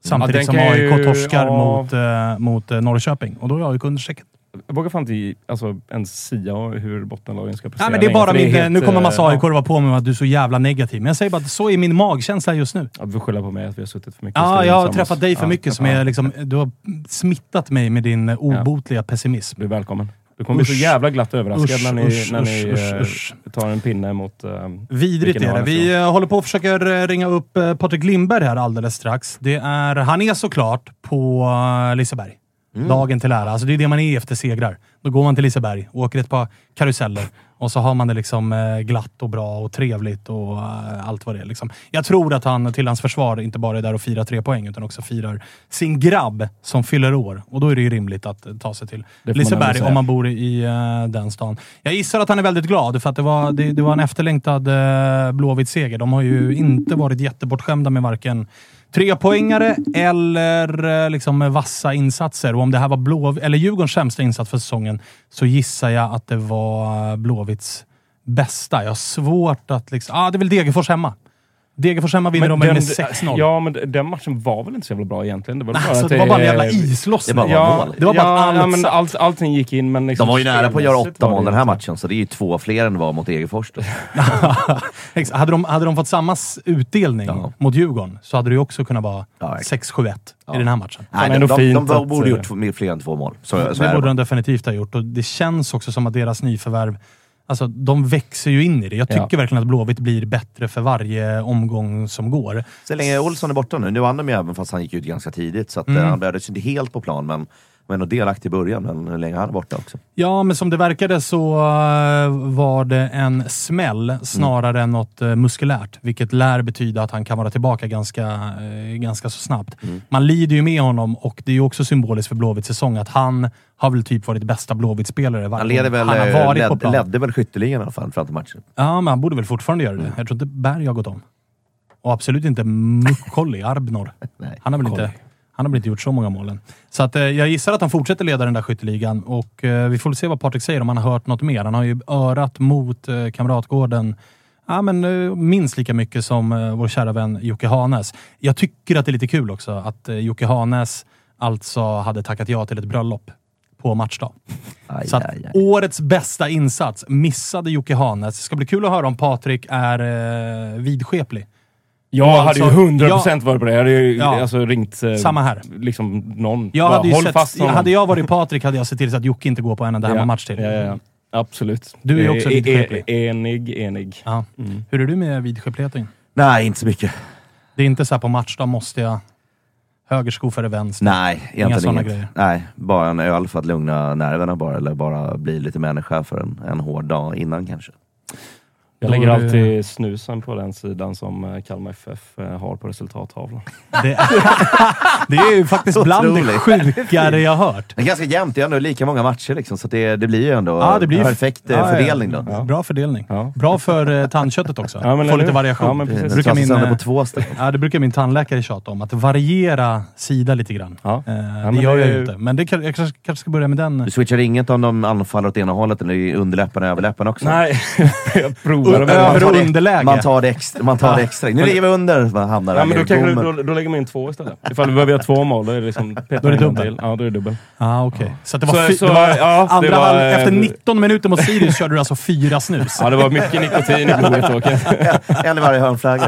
Samtidigt den som kan ju- AIK torskar ja. mot, eh, mot eh, Norrköping. Och då är AIK under strecket. Jag vågar fan inte alltså, ens sia hur bottenlagen ska prestera Nej, men det är bara min, helt, nu kommer massa eh, AIK vara på mig med att du är så jävla negativ. Men jag säger bara att så är min magkänsla just nu. Ja, du får skylla på mig att vi har suttit för mycket. Ja, jag har träffat dig för Ja, mycket. Som ja. är liksom, du har smittat mig med din eh, obotliga pessimism. Du är välkommen. Du kommer bli så Usch. jävla glatt överraskad Usch, när ni, usch, när ni usch, eh, usch. tar en pinne mot... eh, Vidrigt är det. Vi eh, håller på och försöker eh, ringa upp eh, Patrik Lindberg här alldeles strax. Det är, han är såklart på Liseberg. Dagen till ära. Alltså det är det man är efter segrar. Då går man till Liseberg, åker ett par karuseller och så har man det liksom eh, glatt och bra och trevligt och eh, allt vad det är. Liksom. Jag tror att han till hans försvar inte bara är där och firar tre poäng utan också firar sin grabb som fyller år. Och då är det ju rimligt att eh, ta sig till Liseberg om man bor i eh, den stan. Jag gissar att han är väldigt glad för att det var, det, det var en efterlängtad uh, Blåvitt seger. De har ju inte varit jättebortskämda med varken trepoängare eller eh, liksom eh, vassa insatser. Och om det här var Blå, eller Djurgårdens sämsta insats för säsongen så gissar jag att det var eh, Blåvitts bästa. Jag har svårt att... Liksom, ah, det är väl Degerfors hemma. Degerfors hemma vinner de med 6-0. Ja, men den matchen var väl inte så jävla bra egentligen. Det var, bara alltså, att det var bara en jävla eh, islossning. det bara var Ja, mål. Det var bara ja, allt ja, men allt, allting gick in, men liksom De var ju nära på att göra åtta mål den här matchen, så det är ju två fler än det var mot Degerfors. hade, de, hade de fått samma utdelning Ja. mot Djurgården så hade det ju också kunnat vara Ja, exakt. 6-7-1 i den här matchen. Nej, de, de, de, att, borde eh, gjort två- fler än två mål. Så, så det borde bara. de definitivt ha gjort. Och det känns också som att deras nyförvärv, alltså de växer ju in i det. Jag tycker Ja. verkligen att Blåvitt blir bättre för varje omgång som går. Så länge Olsson är borta nu, nu vann de ju även fast han gick ut ganska tidigt, så att, Mm. eh, han behövdes inte helt på plan, men var ändå delaktig i början, men hur länge han är borta också. Ja, men som det verkade så eh, var det en smäll snarare än något eh, muskulärt. Vilket lär betyda att han kan vara tillbaka ganska, eh, ganska så snabbt. Man lider ju med honom och det är ju också symboliskt för Blåvitts säsong att han har väl typ varit bästa Blåvitt-spelare Han leder väl, han har varit på led, plan. ledde väl skytteligan i alla fall fram till matchen. Ja, men han borde väl fortfarande göra det. Jag tror inte Berg har gått om. Och absolut inte Mukolli, Arbnor. Nej, Han har väl inte, han har väl inte gjort så många mål än. Så att, eh, jag gissar att han fortsätter leda den där skytteligan och eh, vi får väl se vad Patrik säger om han har hört något mer. Han har ju örat mot eh, Kamratgården ja, men, eh, minst lika mycket som eh, vår kära vän Jocke Hanes. Jag tycker att det är lite kul också att eh, Jocke Hanes alltså hade tackat ja till ett bröllop på matchdag. Aj, Så att aj, aj. årets bästa insats missade Jocke Hanes. Det ska bli kul att höra om Patrik är eh, vidskeplig. Jag hade ju Alltså, 100% varit på det. Jag hade ju Ja. alltså ringt eh, Samma här. liksom någon. Jag Bara, hade, håll sett, fast honom. hade jag varit Patrik hade jag sett till så att Jocke inte går på en enda hemmamatch till. Ja, ja, ja. Absolut. Du är också Eh, vidskeplig. eh, Enig, enig. Ja. Hur är du med vidskepligheten? Nej, inte så mycket. Det är inte så här på matchdag måste jag högersko före vänster. Nej, egentligen såna inget. grejer. Nej, bara en öl för att lugna nerverna bara, eller bara bli lite människa för en, en hård dag innan kanske. Jag lägger det- alltid snusen på den sidan som eh, Kalmar FF eh, har på resultattavlan. Det, är, det är ju faktiskt bland det Otroligt. sjukare jag hört. Det är ganska jämnt, det är ändå lika många matcher liksom, så det, det blir ju ändå Ja, det blir perfekt eh, Ja, fördelning då. ja. Bra fördelning. Ja. Bra för eh, tandköttet också. Ja, Få lite variation. Ja, men precis. Den brukar min, på två ställen. Ja, det brukar min tandläkare tjata om. Att variera sida lite grann. Ja. Eh, det gör det jag ju inte. Men det jag kanske, kanske ska börja med den. Du switchar inget om de anfaller åt ena hållet, eller i underläppen och överläppen också? Nej, jag provar. Det. över- man tar det- underläge. Man tar det extra. Man tar det extra. Nu ligger vi under, hamnar Ja, men då, kanske, då, då lägger man in två istället. Ifall vi behöver göra två mål, då är det liksom... Då är det dubbel. Ja, då är det dubbel. Ah, okej. Så, att det var, Så- det var ja, det andra var, halv, eh, Efter 19 minuter mot Sirius körde du alltså fyra snus. Ja, det var mycket nikotin i blodet. Åke. En i varje hörnflagga.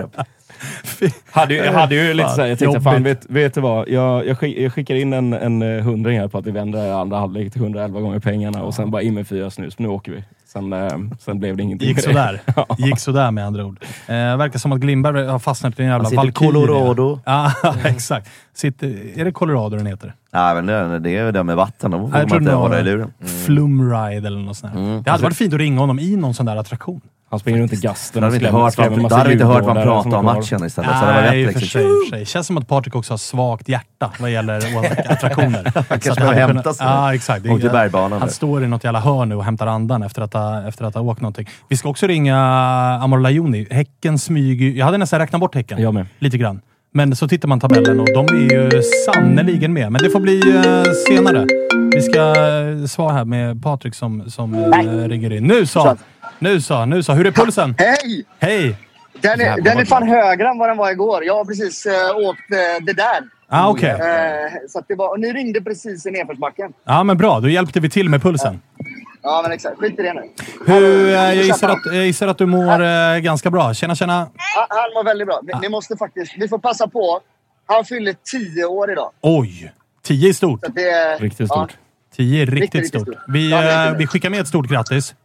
hade jag hade ju lite såhär, jag tänkte fan vet, vet du vad? Jag, jag, skick, jag skickar in en, en eh, hundring här på att vi vänder andra halvlek till 111 gånger pengarna och sen bara in med fyra snus. Nu åker vi. Sen, eh, sen blev det ingenting. Gick sådär. Gick sådär med andra ord. Eh, verkar som att Glimberg har fastnat i en jävla Valkyria. Colorado. Ja, exakt. Sitter, är det Colorado den heter? Nej, men det, det är ju det med vatten. Då får Jag man inte hålla i luren. Flumride eller något sånt där. Mm. Det hade varit fint att ringa honom i någon sån där attraktion. Han springer runt i gasten Då hade vi inte hört vad, då hade vi inte hört vad han pratade om matchen istället. så det var Nej, i rätt och för liksom. sig. och för sig. känns som att Patrik också har svagt hjärta vad gäller attraktioner. Han kanske behöver hämta sig. Ja, exakt. Det till bergbanan Han står i något jävla hörn nu och hämtar andan efter att ha, efter att ha åkt någonting. Vi ska också ringa Amor Lajoni. Häcken smyger Jag hade nästan räknat bort Häcken. Jag med. Lite grann. Men så tittar man tabellen och de är ju sannoliken med. Men det får bli eh, senare. Vi ska eh, svara här med Patrik som, som eh, ringer in. Nu så! Nu så, nu så. Hur är pulsen? Hej! Hej! Den är, den är fan högre än vad den var igår. Jag har precis äh, åkt äh, det där. Ah, okej. Eh, så att det var, och ni ringde precis i nedförsbacken. Ja, men bra. Då hjälpte vi till med pulsen. Ja, men exakt. Skit i det nu. Hur, eh, jag, gissar att, jag gissar att du mår eh, ganska bra. Tjena, tjena. Han, han mår väldigt bra. Ni, ni måste faktiskt... Vi får passa på. Han fyller tio år idag. Oj! Tio är stort. Det är, Riktigt ja, stort. Tio är riktigt, Riktigt, riktigt stort. stort. Vi, Ja, riktigt, eh, vi skickar med ett stort grattis.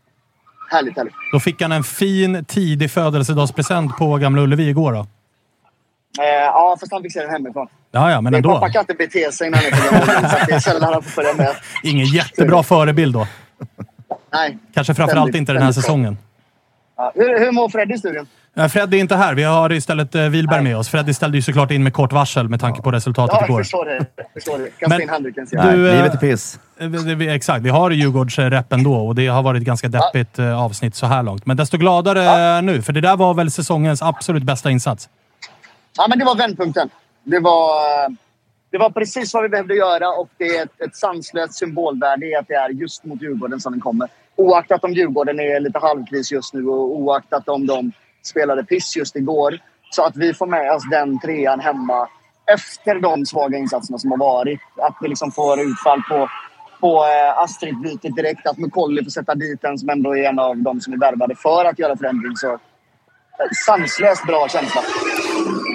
härligt, härligt. Då fick han en fin, tidig födelsedagspresent på Gamla Ullevi igår. Då. Eh, ja, fast han fick se den hemifrån. Ja, ja, men Min ändå. pappa kan inte bete sig när han är på det är sällan han får följa med. Ingen jättebra förebild då. Nej. Kanske framförallt Väldigt, inte den här säsongen. Ja. Hur, hur mår Fred i studion? Eh, Fred är inte här. Vi har istället eh, Wilberg med oss. Freddy ställde ju såklart in med kort varsel med tanke på resultatet Ja, igår. förstår det. Jag förstår det. Kasta Men- in handduken. Du. Nej, eh, livet är piss. Eh, Exakt, vi har Djurgårdsrep ändå och det har varit ett ganska deppigt eh, avsnitt så här långt. Men desto gladare eh, nu, för det där var väl säsongens absolut bästa insats. Ja, men det var vändpunkten. Det var, det var precis vad vi behövde göra och det är ett, ett sanslöst symbolvärde i att det är just mot Djurgården som den kommer. Oaktat om Djurgården är lite halvkris just nu och oaktat om de spelade piss just igår. Så att vi får med oss den trean hemma efter de svaga insatserna som har varit. Att vi liksom får utfall på, på eh, Astrid-bytet direkt. Att McCauley får sätta dit en som ändå är en av de som är värvade för att göra förändring. Så, eh, sanslöst bra känsla.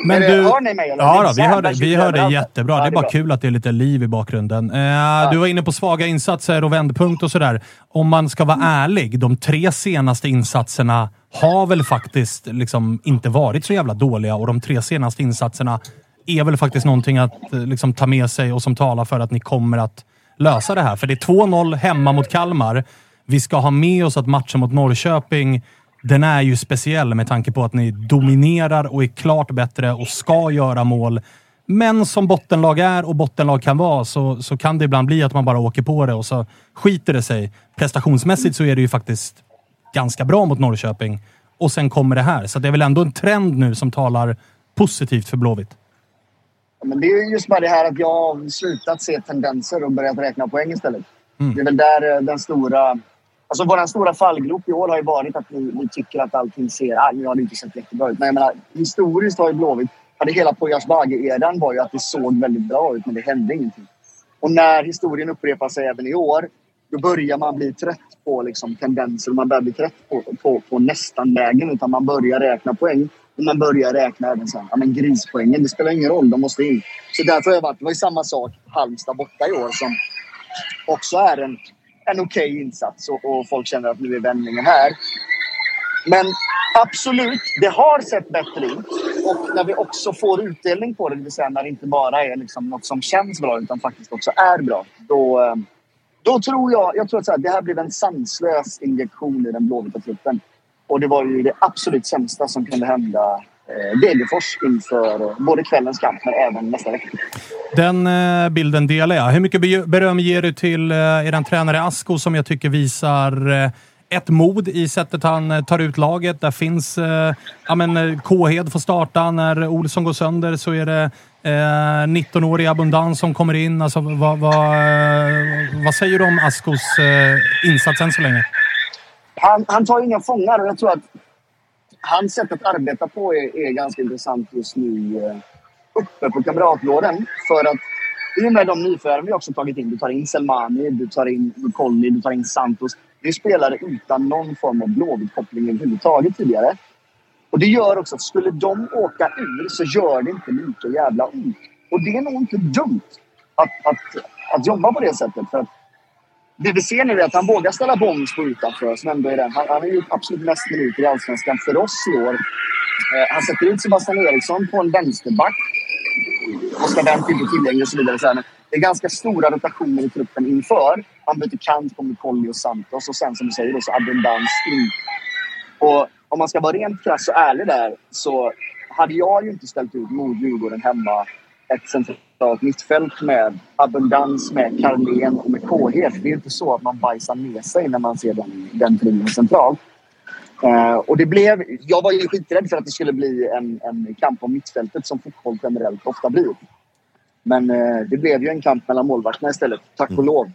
Men du... hör ni mig, eller? Ja, då, vi hör dig, vi hör dig jättebra. Ja, det är bara bra. kul att det är lite liv i bakgrunden. Eh, Du var inne på svaga insatser och vändpunkt och sådär. Om man ska vara ärlig, de tre senaste insatserna har väl faktiskt liksom inte varit så jävla dåliga och de tre senaste insatserna är väl faktiskt någonting att eh, liksom, ta med sig och som talar för att ni kommer att lösa det här. För det är 2-0 hemma mot Kalmar. Vi ska ha med oss att matchen mot Norrköping den är ju speciell med tanke på att ni dominerar och är klart bättre och ska göra mål. Men som bottenlag är och bottenlag kan vara så, så kan det ibland bli att man bara åker på det och så skiter det sig. Prestationsmässigt så är det ju faktiskt ganska bra mot Norrköping. Och sen kommer det här. Så det är väl ändå en trend nu som talar positivt för Blåvitt. Men det är ju just bara det här att jag har slutat se tendenser och börjat räkna poäng istället. Mm. Det är väl där eh, den stora... Alltså vår stora fallgrop i år har ju varit att vi, vi tycker att allting ser... Ah, nu har det inte sett jättebra ut. Men jag menar, historiskt har ju Blåvitt... Hade hela Poyas Bagge-eran var ju att det såg väldigt bra ut, men det hände ingenting. Och när historien upprepar sig även i år, då börjar man bli trött på liksom, tendenser. Man börjar bli trött på, på, på nästan-lägen, utan man börjar räkna poäng. Och man börjar räkna även sen, ja, men grispoängen. Det spelar ingen roll, de måste in. Så därför har jag varit, det var ju samma sak Halmstad borta i år som också är en, en okej insats och, och folk känner att nu är vändningen här. Men absolut, det har sett bättre ut. Och när vi också får utdelning på det, det vill säga när det inte bara är liksom något som känns bra utan faktiskt också är bra. Då, eh, då tror jag, jag tror att så här, det här blev en sanslös injektion i den blåvita truppen. Och det var ju det absolut sämsta som kunde hända Degerfors inför eh, både kvällens kamp men även nästa vecka. Den eh, bilden delar jag. Hur mycket be- beröm ger du till eh, er tränare Asko som jag tycker visar eh, ett mod i sättet han eh, tar ut laget. Där finns eh, ja, men, eh, Kåhed får starta. När Olsson går sönder så är det eh, 19-årig Abundans som kommer in. Alltså, vad, vad, eh, vad säger du om Askos eh, insats än så länge? Han, han tar inga fångar och jag tror att hans sätt att arbeta på är, är ganska intressant just nu eh, uppe på Kamratgården. För att i och med de nyförvärv vi också tagit in, du tar in Selmani, du tar in Colny, du tar in Santos. Det är spelare utan någon form av Blåvitt-koppling överhuvudtaget tidigare. Och det gör också att skulle de åka ur så gör det inte lika jävla ont. Och det är nog inte dumt att, att, att jobba på det sättet. För att det vi ser nu är att han vågar ställa Bångs på utanför. Som ändå är den. Han, han har gjort absolut mest minuter i Allsvenskan för oss i år. Eh, han sätter ut Sebastian Eriksson på en vänsterback. Oskar Wendt inte tillgänglig och så vidare. Så här, det är ganska stora rotationer i truppen inför. Han byter kant på Mikolli och Santos och sen som du säger då, så Abundans in. Och om man ska vara rent krass och ärlig där så hade jag ju inte ställt ut mot Djurgården hemma ett centralt mittfält med abundans, med Carlén och med kåthet. Det är inte så att man bajsar ner sig när man ser den, den trion centralt. Eh, och det blev, jag var ju skiträdd för att det skulle bli en, en kamp om mittfältet som fotboll generellt ofta blir. Men eh, det blev ju en kamp mellan målvakterna istället, tack och lov.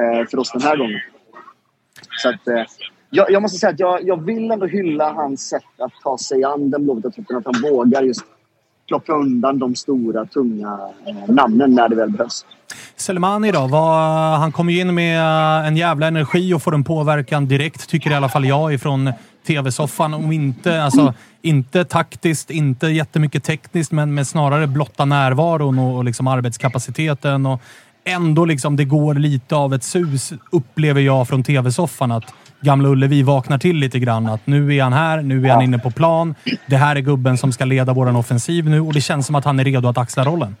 Eh, för oss den här gången. Så att, jag, jag måste säga att jag, jag vill ändå hylla hans sätt att ta sig an den blåvita truppen. Att han vågar just plocka undan de stora, tunga eh, namnen när det väl behövs. Selemani då? Vad, han kommer ju in med eh, en jävla energi och får en påverkan direkt, tycker i alla fall jag, ifrån tv-soffan. Om inte, alltså, inte taktiskt, inte jättemycket tekniskt, men, men snarare blotta närvaron och, och liksom arbetskapaciteten. Och ändå liksom det går lite av ett sus, upplever jag från tv-soffan. Att Gamla Ullevi vaknar till lite grann. Att nu är han här, nu är han inne på plan. Det här är gubben som ska leda vår offensiv nu och det känns som att han är redo att axla rollen.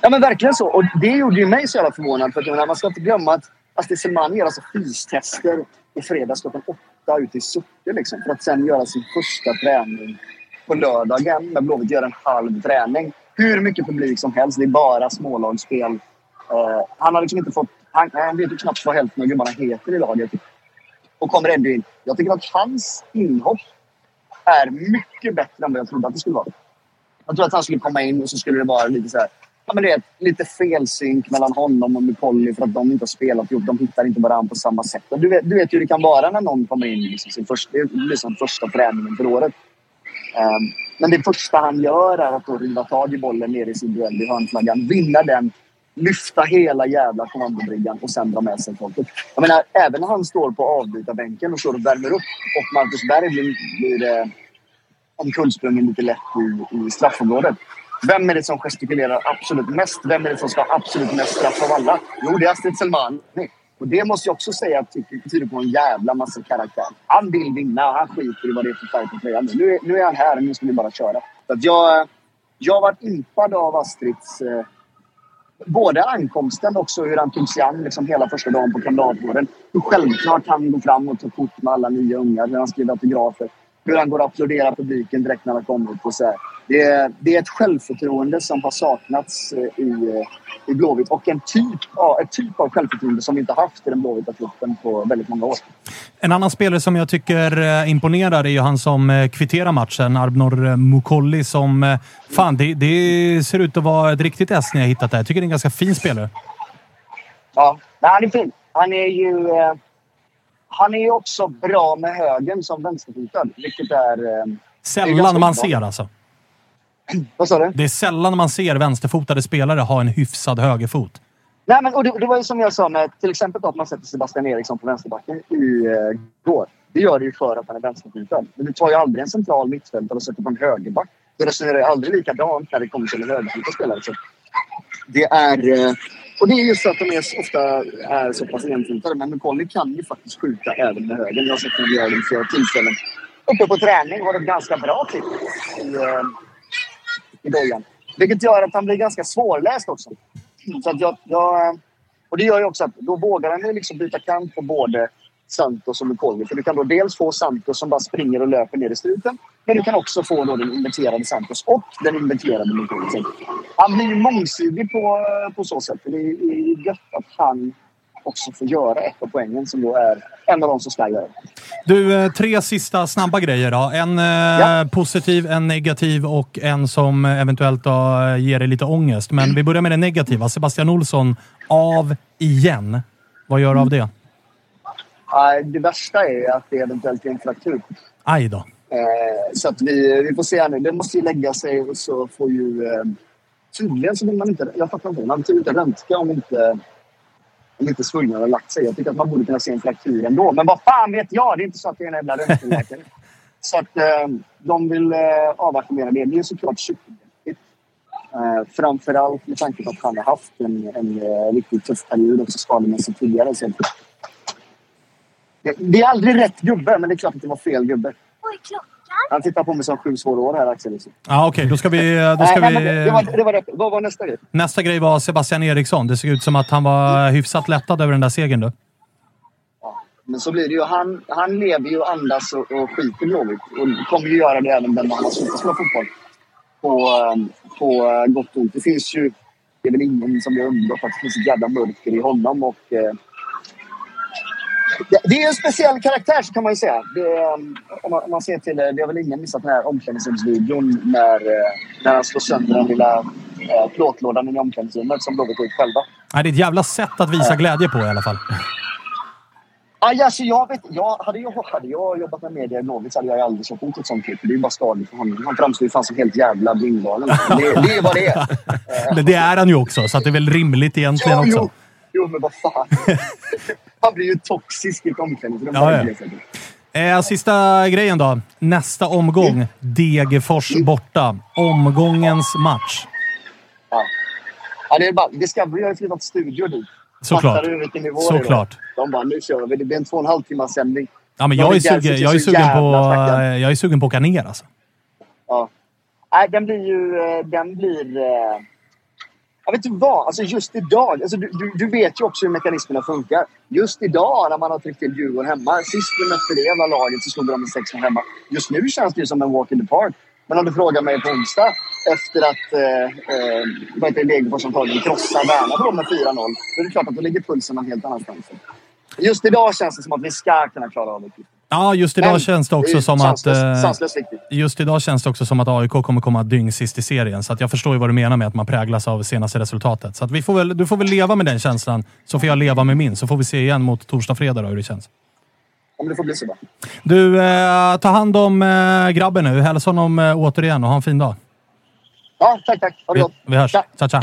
Ja men verkligen så. Och det gjorde ju mig så jävla förvånad. För att, menar, man ska inte glömma att Astrid Selmani gör alltså fystester i fredags klockan åtta ute i Surte. Liksom, för att sen göra sin första träning på lördagen. När Blåvitt gör en halv träning. Hur mycket publik som helst. Det är bara smålagsspel. Uh, han har liksom inte fått... Han, han vet ju knappt vad hälften av gubbarna heter i laget. Och kommer ändå in. Jag tycker att hans inhopp är mycket bättre än vad jag trodde att det skulle vara. Jag trodde att han skulle komma in och så skulle det vara lite så här ja, men det är lite felsynk mellan honom och Mukolli för att de inte har spelat ihop. De hittar inte varandra på samma sätt. Och du, vet, du vet hur det kan vara när någon kommer in liksom sin första, det blir som första träningen för året. Um, men det första han gör är att då riva tag i bollen ner i sin duell i hörnflaggan, vinna den, lyfta hela jävla kommandobryggan och sen dra med sig folket. Jag menar, även när han står på avbytarbänken och står och värmer upp och Marcus Berg blir, blir eh, omkullsprungen lite lätt i, i straffområdet. Vem är det som gestikulerar absolut mest? Vem är det som ska ha absolut mest straff av alla? Jo, det är Astrid Selmani. Och det måste jag också säga tyder på en jävla massa karaktär. Han vill vinna. Han skiter i vad det är för färg på tröjan. Nu är, nu är han här nu ska vi bara köra. Så att jag, jag har varit impad av Astrids... Eh, både ankomsten och också hur han tog sig an liksom hela första dagen på Kamratgården. Hur självklart han går fram och tar kort med alla nya ungar. Hur han skriver autografer. Hur han går och applåderar publiken direkt när han kommer upp. Och så här det är, det är ett självförtroende som har saknats eh, i, eh, i Blåvitt och en typ, ja, ett typ av självförtroende som vi inte haft i den blåvita truppen på väldigt många år. En annan spelare som jag tycker eh, imponerar är ju han som kvitterar matchen, Arbnor Mukolli som... Fan, det, det ser ut att vara ett riktigt S ni har hittat där. Jag tycker det är en ganska fin spelare. Ja, han är fin. Han är ju... Han är ju också bra med högen som vänsterfotad, vilket är... Sällan man ser alltså. Vad sa du? Det är sällan man ser vänsterfotade spelare ha en hyfsad högerfot. Nej, men, och det, det var ju som jag sa med till exempel att man sätter Sebastian Eriksson på vänsterbacken i eh. Det gör det ju för att han är vänsterfotad. Men du tar ju aldrig en central mittfältare och sätter på en högerback. Du resonerar ju aldrig likadant när det kommer till en högerfotad spelare. Så det är... Och det är just för att de är, ofta är så pass enfotade. Men McCauley kan ju faktiskt skjuta även med högen. Jag har sett honom göra det flera tillfällen. Uppe på träning var det ganska bra klipp i, eh, i dojan. Vilket gör att han blir ganska svårläst också. Så att jag, jag, eh, och det gör ju också att då vågar han ju liksom byta kant på både Santos och Mukolli. För du kan då dels få Santos som bara springer och löper ner i struten. Men du kan också få då den inverterade Santos och den inverterade Mukolli. Han blir ju mångsidig på, på så sätt. Det är gött att han också få göra ett av poängen som då är en av de som ska göra Du, eh, tre sista snabba grejer då. En eh, ja. positiv, en negativ och en som eventuellt då ger dig lite ångest. Men mm. vi börjar med det negativa. Sebastian Olsson av igen. Vad gör du av det? Det värsta är att det eventuellt är en fraktur. Aj då. Eh, så att vi, vi får se här nu. Det måste ju lägga sig och så får ju... Tydligen så vill man inte... Jag fattar inte. Man vill inte röntga om inte om inte svullan har lagt sig. Jag tycker att man borde kunna se en fraktur ändå. Men vad fan vet jag? Det är inte så att det är en jävla röntgenläkare. så att eh, de vill eh, avvakta mer. Det är såklart superviktigt. Eh, framförallt med tanke på att han har haft en, en eh, riktigt tuff period också skademässigt tidigare. Så det, det är aldrig rätt gubbe, men det är klart att det var fel gubbe. Oj, klockan. Han tittar på mig som sju svåra år här, Axel. Ja, ah, Okej, okay. då ska vi... Då ska nej, vi... Nej, det, var, det var rätt. Vad var nästa grej? Nästa grej var Sebastian Eriksson. Det såg ut som att han var hyfsat lättad över den där segern. Då. Ja. Men så blir det ju. Han, han lever ju och andas och, och skiter Blåvitt. Och kommer ju göra det även den dagen han slutar spela fotboll. På, eh, på eh, gott och ont. Det finns ju... Det är väl ingen som blir undgått att det finns ett jävla mörker i honom. Och, eh, det, är en speciell karaktär så kan man ju säga. Det, är, om, man, om man ser till det, det har väl ingen missat den här omklädningsrumsvideon när, eh, när han slår sönder den lilla eh, plåtlådan i omklädningsrummet som Blåvitt har gjort själva. Nej, det är ett jävla sätt att visa glädje på i alla fall. Aj, alltså jag vet, jag, hade, jag, hade jag jobbat med media i Blåvitt så hade jag aldrig släppt ut ett sånt klipp. Det är ju bara skadligt för honom. Han framstår ju fan som helt jävla blindgalen. Det, det är vad det är. Men det är han ju också, så det är väl rimligt egentligen Jo, också. jo, jo, men vad fan. Han blir ju toxisk i ett omklädningsrum. Ja, ja. Eh, sista grejen då. Nästa omgång. Degerfors borta. Omgångens match. Ja. Ja, det är bara, Discovery har ju flyttat studio dit. Såklart. Fattar du vilken nivå det är. De bara, nu kör vi. Det blir en två och en halv timmas sändning. Ja, men jag är, sugen, jag, är sugen på, eh, jag är sugen på att åka ner alltså. Ja. Nej, den blir ju... eh, Den blir... Jag vet inte vad. Alltså just idag. Alltså du, du, du vet ju också hur mekanismerna funkar. Just idag när man har tryckt till Djurgården hemma. Sist vi mötte det jävla laget så slog de med 6 hemma. Just nu känns det ju som en walk in the park. Men om du frågar mig på onsdag efter att eh, eh, Degerfors antagligen krossar Värnamo då med 4-0. Då är det klart att då ligger pulsen någon helt annanstans. Just idag känns det som att vi ska kunna klara av uppgiften. Ja, just idag Men känns det också som att... sanslöst- eh. Just idag känns det också som att AIK kommer komma dyng sist i serien. Så att jag förstår ju vad du menar med att man präglas av senaste resultatet. Så att vi får väl, du får väl leva med den känslan, så får jag leva med min. Så får vi se igen mot torsdag, fredag då, hur det känns. Om det får bli så bra. Du, eh, ta hand om eh, grabben nu. Hälsa honom eh, återigen och ha en fin dag. Ja, tack, tack. Ha det Vi, gott. vi hörs. Tja. Tja, tja.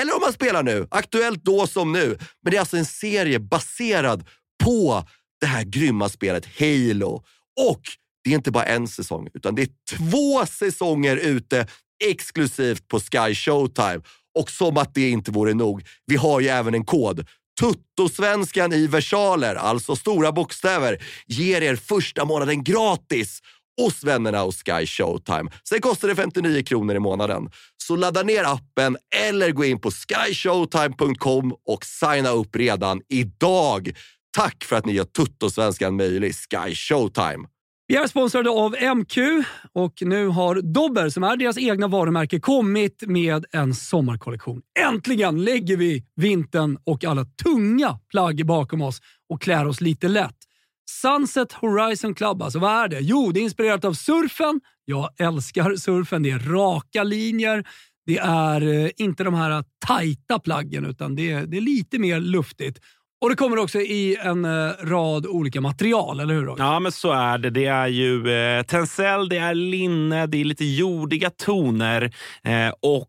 Eller om man spelar nu. Aktuellt då som nu. Men det är alltså en serie baserad på det här grymma spelet Halo. Och det är inte bara en säsong, utan det är två säsonger ute exklusivt på Sky Showtime. Och som att det inte vore nog, vi har ju även en kod. Tuttosvenskan i versaler, alltså stora bokstäver, ger er första månaden gratis hos vännerna hos Sky Showtime. Sen kostar det 59 kronor i månaden. Så ladda ner appen eller gå in på skyshowtime.com och signa upp redan idag. Tack för att ni gör Tuttosvenskan möjlig, Sky Showtime! Vi är sponsrade av MQ och nu har Dobber, som är deras egna varumärke, kommit med en sommarkollektion. Äntligen lägger vi vintern och alla tunga plagg bakom oss och klär oss lite lätt. Sunset Horizon Club, alltså vad är det? Jo, det är inspirerat av surfen. Jag älskar surfen. Det är raka linjer. Det är eh, inte de här tajta plaggen, utan det är, det är lite mer luftigt. Och det kommer också i en eh, rad olika material, eller hur? Roger? Ja, men så är det. Det är ju eh, tencel, det är linne, det är lite jordiga toner eh, och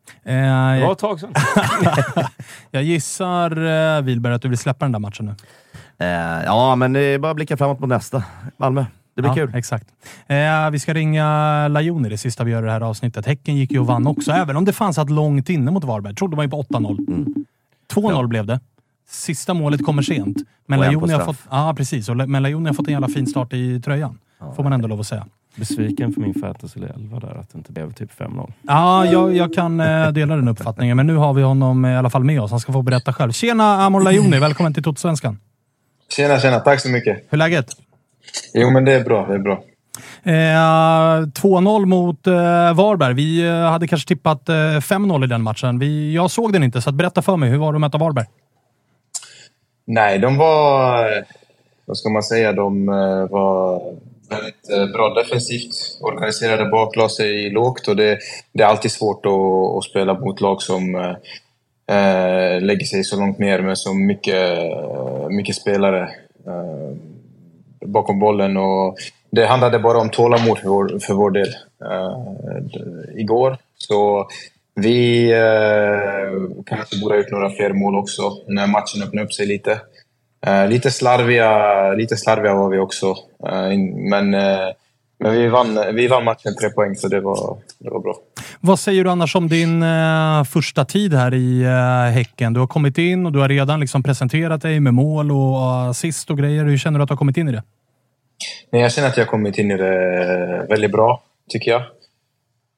Eh, Det var ett tag sedan. jag gissar, eh, Wilberg, att du vill släppa den där matchen nu. Eh, ja, men det är bara att blicka framåt mot nästa. Malmö. Det blir ja, kul. Exakt. Eh, vi ska ringa Lajoni det sista vi gör i det här avsnittet. Häcken gick ju och vann också, även om det fanns ett långt inne mot Varberg. Trodde man ju på 8-0. 2-0 blev det. Sista målet kommer sent. Men Lajoni har fått, ja, precis. Och Le- Men Lajoni har fått en jävla fin start i tröjan. Får man ändå lov att säga. Besviken för min fantasy 11 där, att det inte blev typ 5-0. Ja, jag, jag kan eh, dela den uppfattningen, men nu har vi honom i alla fall med oss. Han ska få berätta själv. Tjena Amor Lajoni, välkommen till Toto-svenskan. Tjena, tjena. Tack så mycket. Hur är läget? Jo, men det är bra. Det är bra. Eh, 2-0 mot eh, Varberg. Vi eh, hade kanske tippat eh, 5-0 i den matchen. Vi, jag såg den inte, så att berätta för mig. Hur var det att möta Varberg? Nej, de var... eh, Vad ska man säga? De eh, var väldigt eh, bra defensivt. Organiserade bak, la sig lågt och det, det är alltid svårt att, att spela mot lag som äh, lägger sig så långt ner med så mycket, mycket spelare äh, bakom bollen. Och det handlade bara om tålamod för vår, för vår del äh, igår. Så vi kanske borde ha gjort några fler mål också när matchen öppnade upp sig lite. Eh, lite, slarviga, lite slarviga var vi också. Eh, men eh, men vi, vann, vi vann matchen tre poäng, så det var, det var bra. Vad säger du annars om din eh, första tid här i eh, Häcken? Du har kommit in och du har redan liksom presenterat dig med mål och assist och grejer. Hur känner du att du har kommit in i det? Nej, jag känner att jag har kommit in i det väldigt bra, tycker jag.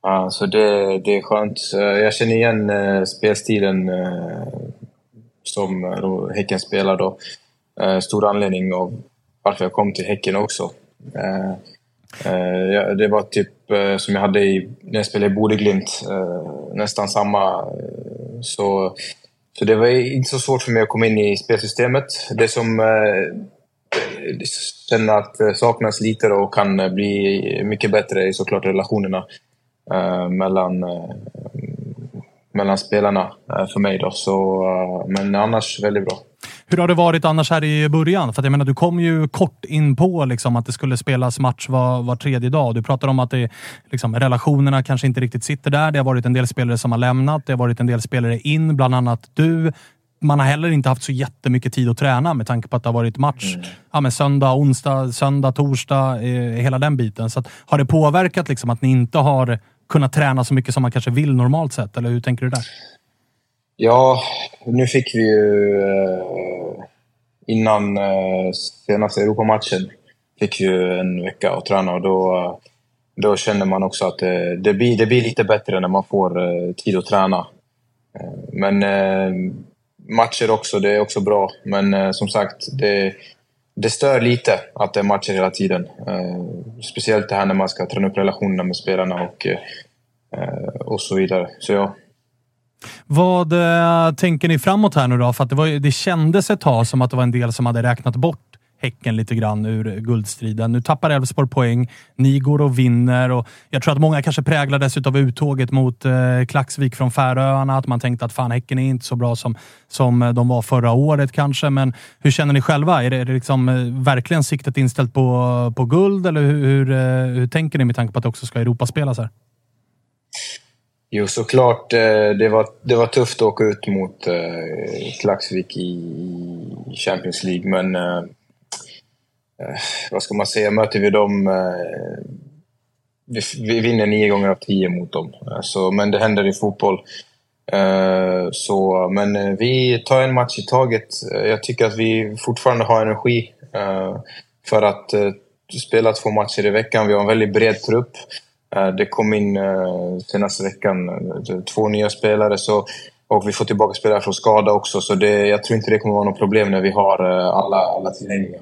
Ja, så det, det är skönt. Eh, Jag känner igen eh, spelstilen eh, som eh, Häcken spelar. Då. Eh, Stor anledning av varför jag kom till Häcken också. Eh, eh, Det var typ eh, som jag hade i, när jag spelade i Bodeglimt. eh, Nästan samma. eh, Så, så det var inte så svårt för mig att komma in i spelsystemet. Det som eh, känner att saknas lite då och kan eh, bli mycket bättre är såklart relationerna eh, mellan, eh, mellan spelarna eh, för mig. Då. Så, eh, men annars väldigt bra. Hur har det varit annars här i början? För att jag menar, du kom ju kort in på liksom, att det skulle spelas match var, var tredje dag. Du pratar om att det, liksom, relationerna kanske inte riktigt sitter där. Det har varit en del spelare som har lämnat. Det har varit en del spelare in, bland annat du. Man har heller inte haft så jättemycket tid att träna med tanke på att det har varit match ja, men söndag, onsdag, söndag, torsdag, eh, hela den biten. Så att, har det påverkat liksom, att ni inte har kunnat träna så mycket som man kanske vill normalt sett? Eller hur tänker du där? Ja, nu fick vi ju eh, innan eh, senaste Europamatchen fick ju en vecka att träna och då, då känner man också att det, blir, det blir lite bättre när man får eh, tid att träna. Men matcher också, det är också bra. Men som sagt, det, det stör lite att det är matcher hela tiden. Speciellt det här när man ska träna upp relationerna med spelarna och, och så vidare. Så ja, vad eh, tänker ni framåt här nu då? För att det, var, det kändes ett tag som att det var en del som hade räknat bort Häcken lite grann ur guldstriden. Nu tappar Elfsborg poäng. Ni går och vinner. Och jag tror att många kanske präglades av uttåget mot eh, Klaxvik från Färöarna. Att man tänkte att fan, Häcken är inte så bra som, som de var förra året kanske. Men hur känner ni själva? Är det, är det liksom, eh, verkligen siktet inställt på, på guld? Eller hur, hur, eh, hur tänker ni med tanke på att det också ska Europaspelas här? Jo, såklart. Eh, det var, det var tufft att åka ut mot eh, Klaxvik i Champions League, men eh, vad ska man säga? Möter vi dem... Vi, vinner nio gånger av tio mot dem. Så, men det händer i fotboll. Så, men vi tar en match i taget. Jag tycker att vi fortfarande har energi för att spela två matcher i veckan. Vi har en väldigt bred trupp. Eh, det kom in eh, senaste veckan eh, två nya spelare så, och vi får tillbaka spelare från skada också. Så det, jag tror inte det kommer vara något problem när vi har alla, alla tillgängliga.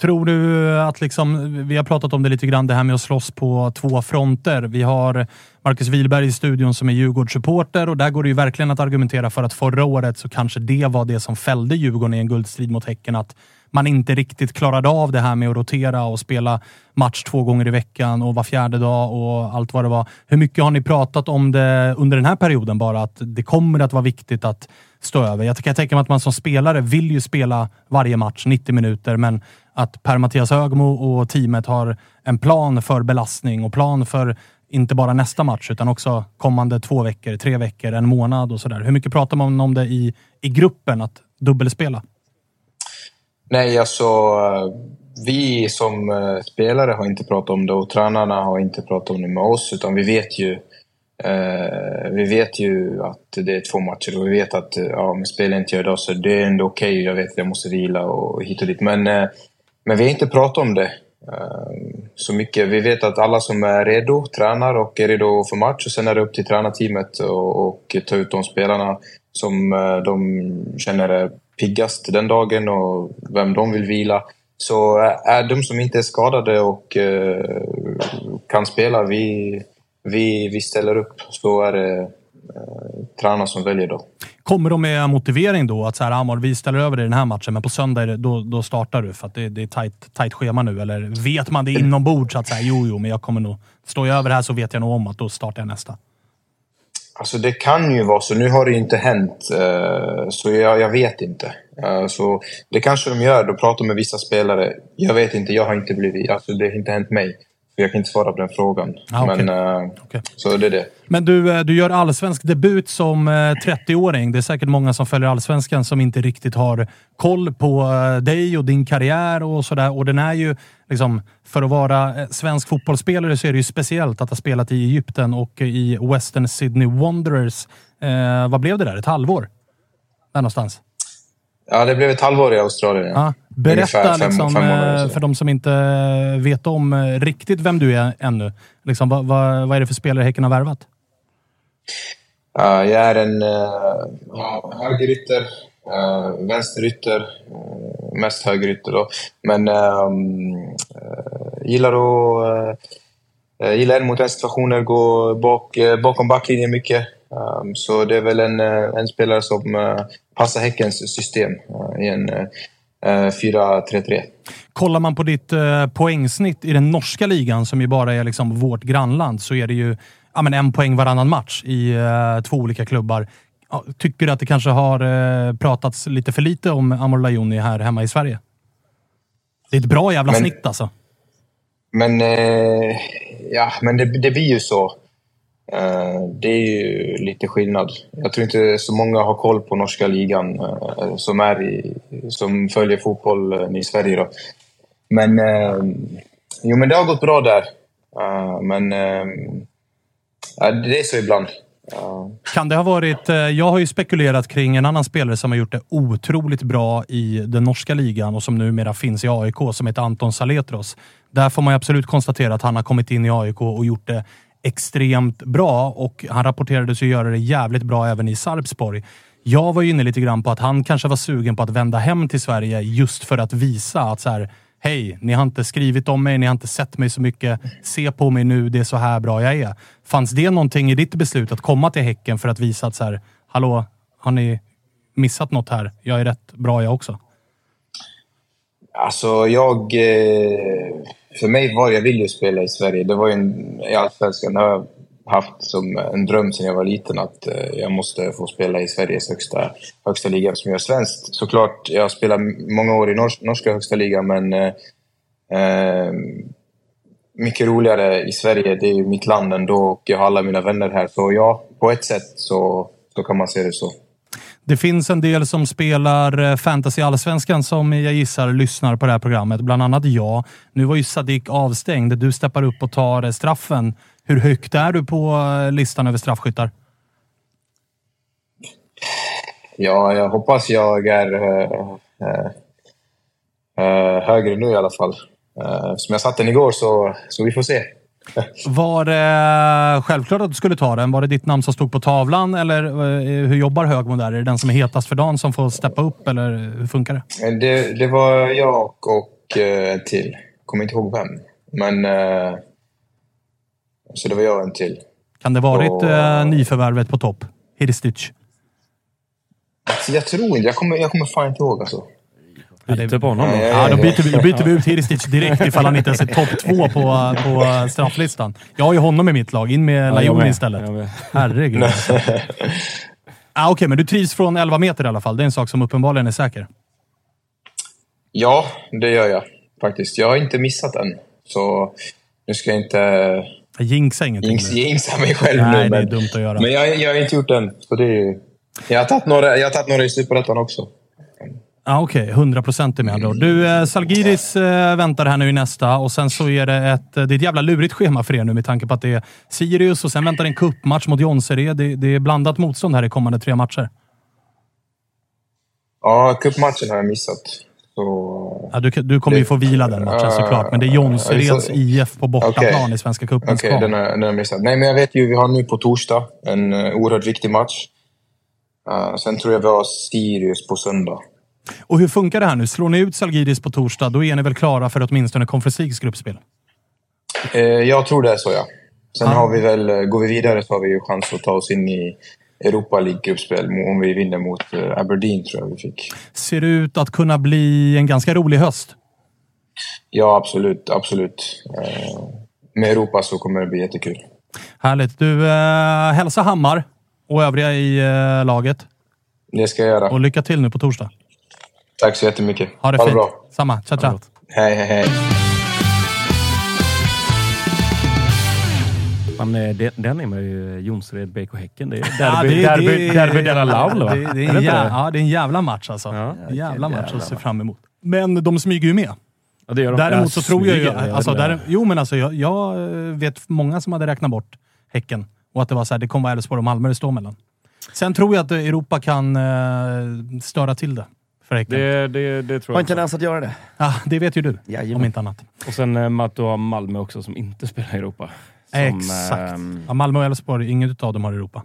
Tror du att, liksom, vi har pratat om det lite grann, det här med att slåss på två fronter. Vi har Marcus Wihlberg i studion som är Djurgårdssupporter och där går det ju verkligen att argumentera för att förra året så kanske det var det som fällde Djurgården i en guldstrid mot Häcken. Att man inte riktigt klarade av det här med att rotera och spela match två gånger i veckan och var fjärde dag och allt vad det var. Hur mycket har ni pratat om det under den här perioden bara? Att det kommer att vara viktigt att stå över. Jag kan tänka mig att man som spelare vill ju spela varje match 90 minuter, men att Per-Mattias Högmo och teamet har en plan för belastning och plan för inte bara nästa match utan också kommande två veckor, tre veckor, en månad och sådär. Hur mycket pratar man om det i, i gruppen, att dubbelspela? Nej, alltså vi som eh, spelare har inte pratat om det och tränarna har inte pratat om det med oss utan vi vet ju eh, vi vet ju att det är två matcher och vi vet att eh, ja, om spelar inte gör idag så det är ändå okej. Jag vet att jag måste vila och hit och dit. Men, eh, men vi har inte pratat om det eh, så mycket. Vi vet att alla som är redo tränar och är redo för match och sen är det upp till tränarteamet och, och ta ut de spelarna som eh, de känner är piggast den dagen och vem de vill vila. Så eh, är de som inte är skadade och eh, kan spela, vi, vi, vi ställer upp. Så är det eh, tränarna som väljer då. Kommer de med motivering då? Att så här, Amor, vi ställer över dig den här matchen, men på söndag det, då, då startar du för att det, det är tajt, tajt schema nu. Eller vet man det inombords att så här, jo, jo, men jag kommer nog... Står jag över här så vet jag nog om att då startar jag nästa. Alltså det kan ju vara så. Nu har det ju inte hänt, eh, så jag, jag vet inte. Eh, så det kanske de gör. De pratar med vissa spelare. Jag vet inte, jag har inte blivit... Alltså det har inte hänt mig. Så jag kan inte svara på den frågan. Ah, okej. Men, eh, Så det är det. Men du, eh, du gör allsvensk debut som eh, 30-åring. Det är säkert många som följer allsvenskan som inte riktigt har koll på eh, dig och din karriär och sådär. Och den är ju, liksom, för att vara eh, svensk fotbollsspelare så är det ju speciellt att ha spelat i Egypten och i Western Sydney Wanderers. Eh, vad blev det där? Ett halvår? Där någonstans. Ja, det blev ett halvår i Australien. Ja. Ja, berätta fem- liksom, fem eh, för de som inte vet om eh, riktigt vem du är ännu. Liksom, vad, vad, vad är det för spelare Häcken har värvat? Ja, jag är en uh, högerytter, uh, vänsterytter, uh, mest högerytter då. Men eh, gillar att uh, gillar en mot en situationer, gå bak, eh, bakom backlinjen mycket. Ehm, så det är väl en, eh, en spelare som eh, passar Häckens system eh, i en eh, eh, 4-3-3. Kollar man på ditt eh, poängsnitt i den norska ligan, som ju bara är liksom vårt grannland, så är det ju ja, men en poäng varannan match i eh, två olika klubbar. Tycker du att det kanske har eh, pratats lite för lite om Amor Lajoni här hemma i Sverige? Det är ett bra jävla Men- snitt alltså. Men, eh, ja, men det, det blir ju så. Eh, det är ju lite skillnad. Jag tror inte så många har koll på norska ligan eh, som, är i, som följer fotbollen eh, i Sverige. Då. Men, jo, men det har gått bra där. Men det är så ibland. Kan det ha varit... Jag har ju spekulerat kring en annan spelare som har gjort det otroligt bra i den norska ligan och som numera finns i AIK, som heter Anton Saletros. Där får man ju absolut konstatera att han har kommit in i AIK och gjort det extremt bra och han rapporterades ju göra det jävligt bra även i Sarpsborg. Jag var ju inne lite grann på att han kanske var sugen på att vända hem till Sverige just för att visa att så här, hej, ni har inte skrivit om mig, ni har inte sett mig så mycket. Se på mig nu, det är så här bra jag är. Fanns det någonting i ditt beslut att komma till Häcken för att visa att så här, hallå, har ni missat något här? Jag är rätt bra jag också. Alltså, jag... Eh, för mig var det, jag vill ju spela i Sverige. Det var ju en, i Allsvenskan har jag haft som en dröm sedan jag var liten att eh, jag måste få spela i Sveriges högsta, högsta liga som jag är svenskt. Såklart, jag har spelat många år i norsk, norska högsta ligan, men eh, eh, mycket roligare i Sverige. Det är ju mitt land ändå och jag har alla mina vänner här. Så ja, på ett sätt så, så kan man se det så. Det finns en del som spelar eh, fantasy allsvenskan som jag gissar lyssnar på det här programmet. Bland annat jag. Nu var ju Sadik avstängd. Du steppar upp och tar eh, straffen. Hur högt är du på eh, listan över straffskyttar? Ja, jag hoppas jag är äh, äh, högre nu i alla fall. Äh, som jag satt den igår, så, så vi får se. Var det självklart att du skulle ta den? Var det ditt namn som stod på tavlan eller hur jobbar Högmo där? Är det den som är hetast för dagen som får steppa upp eller hur funkar det? Det, det var jag och en till. Kommer inte ihåg vem. Men... Så det var jag och en till. Kan det varit och... eh, nyförvärvet på topp? Hirstic? Alltså, jag tror inte. Jag kommer, jag kommer fan inte ihåg alltså. Byter på honom då. Ja, då byter vi, då byter vi ut Hirstic direkt ifall han inte ens är topp två på, på strafflistan. Jag har ju honom i mitt lag. In med ja, Lajoni istället. Herregud. ah, Okej, okay, men du trivs från 11 meter i alla fall. Det är en sak som uppenbarligen är säker. Ja, det gör jag faktiskt. Jag har inte missat den. Så nu ska jag inte Jinxa ingenting. Jinx, jinxa mig själv Nej, nu. Men, det är dumt att göra. Men jag, jag har inte gjort den. Så det är, jag har tagit några, jag har tagit några i Superettan också. Ah, Okej, okay. 100 procent med andra ord. Du, eh, Salgiris eh, väntar här nu i nästa och sen så är det ett, det är ett jävla lurigt schema för er nu med tanke på att det är Sirius och sen väntar en kuppmatch mot Jonsered. Det, det är blandat motstånd här i kommande tre matcher. Ja, cupmatchen har jag missat. Så, ja, du, du kommer det, ju få vila den matchen såklart, men det är Jonsereds uh, IF på bortaplan okay. i Svenska cupen. Okej, okay, den har jag missat. Nej, men jag vet ju, vi har nu på torsdag en uh, oerhört viktig match. Uh, sen tror jag vi har Sirius på söndag. Och hur funkar det här nu? Slår ni ut Salgiris på torsdag, då är ni väl klara för åtminstone Conference Leagues gruppspel? Uh, jag tror det är så, ja. Sen ah. har vi väl, går vi vidare så har vi ju chans att ta oss in i Europa League-gruppspel om vi vinner mot eh, Aberdeen, tror jag vi fick. Ser det ut att kunna bli en ganska rolig höst? Ja, absolut. absolut. Eh, med Europa så kommer det bli jättekul. Härligt. Du, eh, hälsa Hammar och övriga i eh, laget. Det ska jag göra. Och lycka till nu på torsdag. Tack så jättemycket. Ha det ha fint. Det bra. Samma. Ciao, ciao. Hej, hej, hej. Fan, den, den är man ju Jonsered, BK Häcken. Det är derby, ja, det, derby, det, derby Della Laul, va? Det, det, är en jävla, ja, det är en jävla match alltså. Ja, en jävla match jävla att se fram emot. Men de smyger ju med. Ja, det gör de. Däremot så tror jag ju... Alltså, där, jo, men alltså, jag, jag, vet många som hade räknat bort Häcken och att det var så här, det kommer vara Elfsborg och Malmö det står mellan. Sen tror jag att Europa kan uh, störa till det. För häcken. Det, det, det tror Har jag en tendens att göra det. Ja, det vet ju du. Jajamän. Om inte annat. Och sen uh, att du har Malmö också som inte spelar i Europa. Som, Exakt. Ähm, ja, Malmö och Elfsborg, inget av dem har Europa.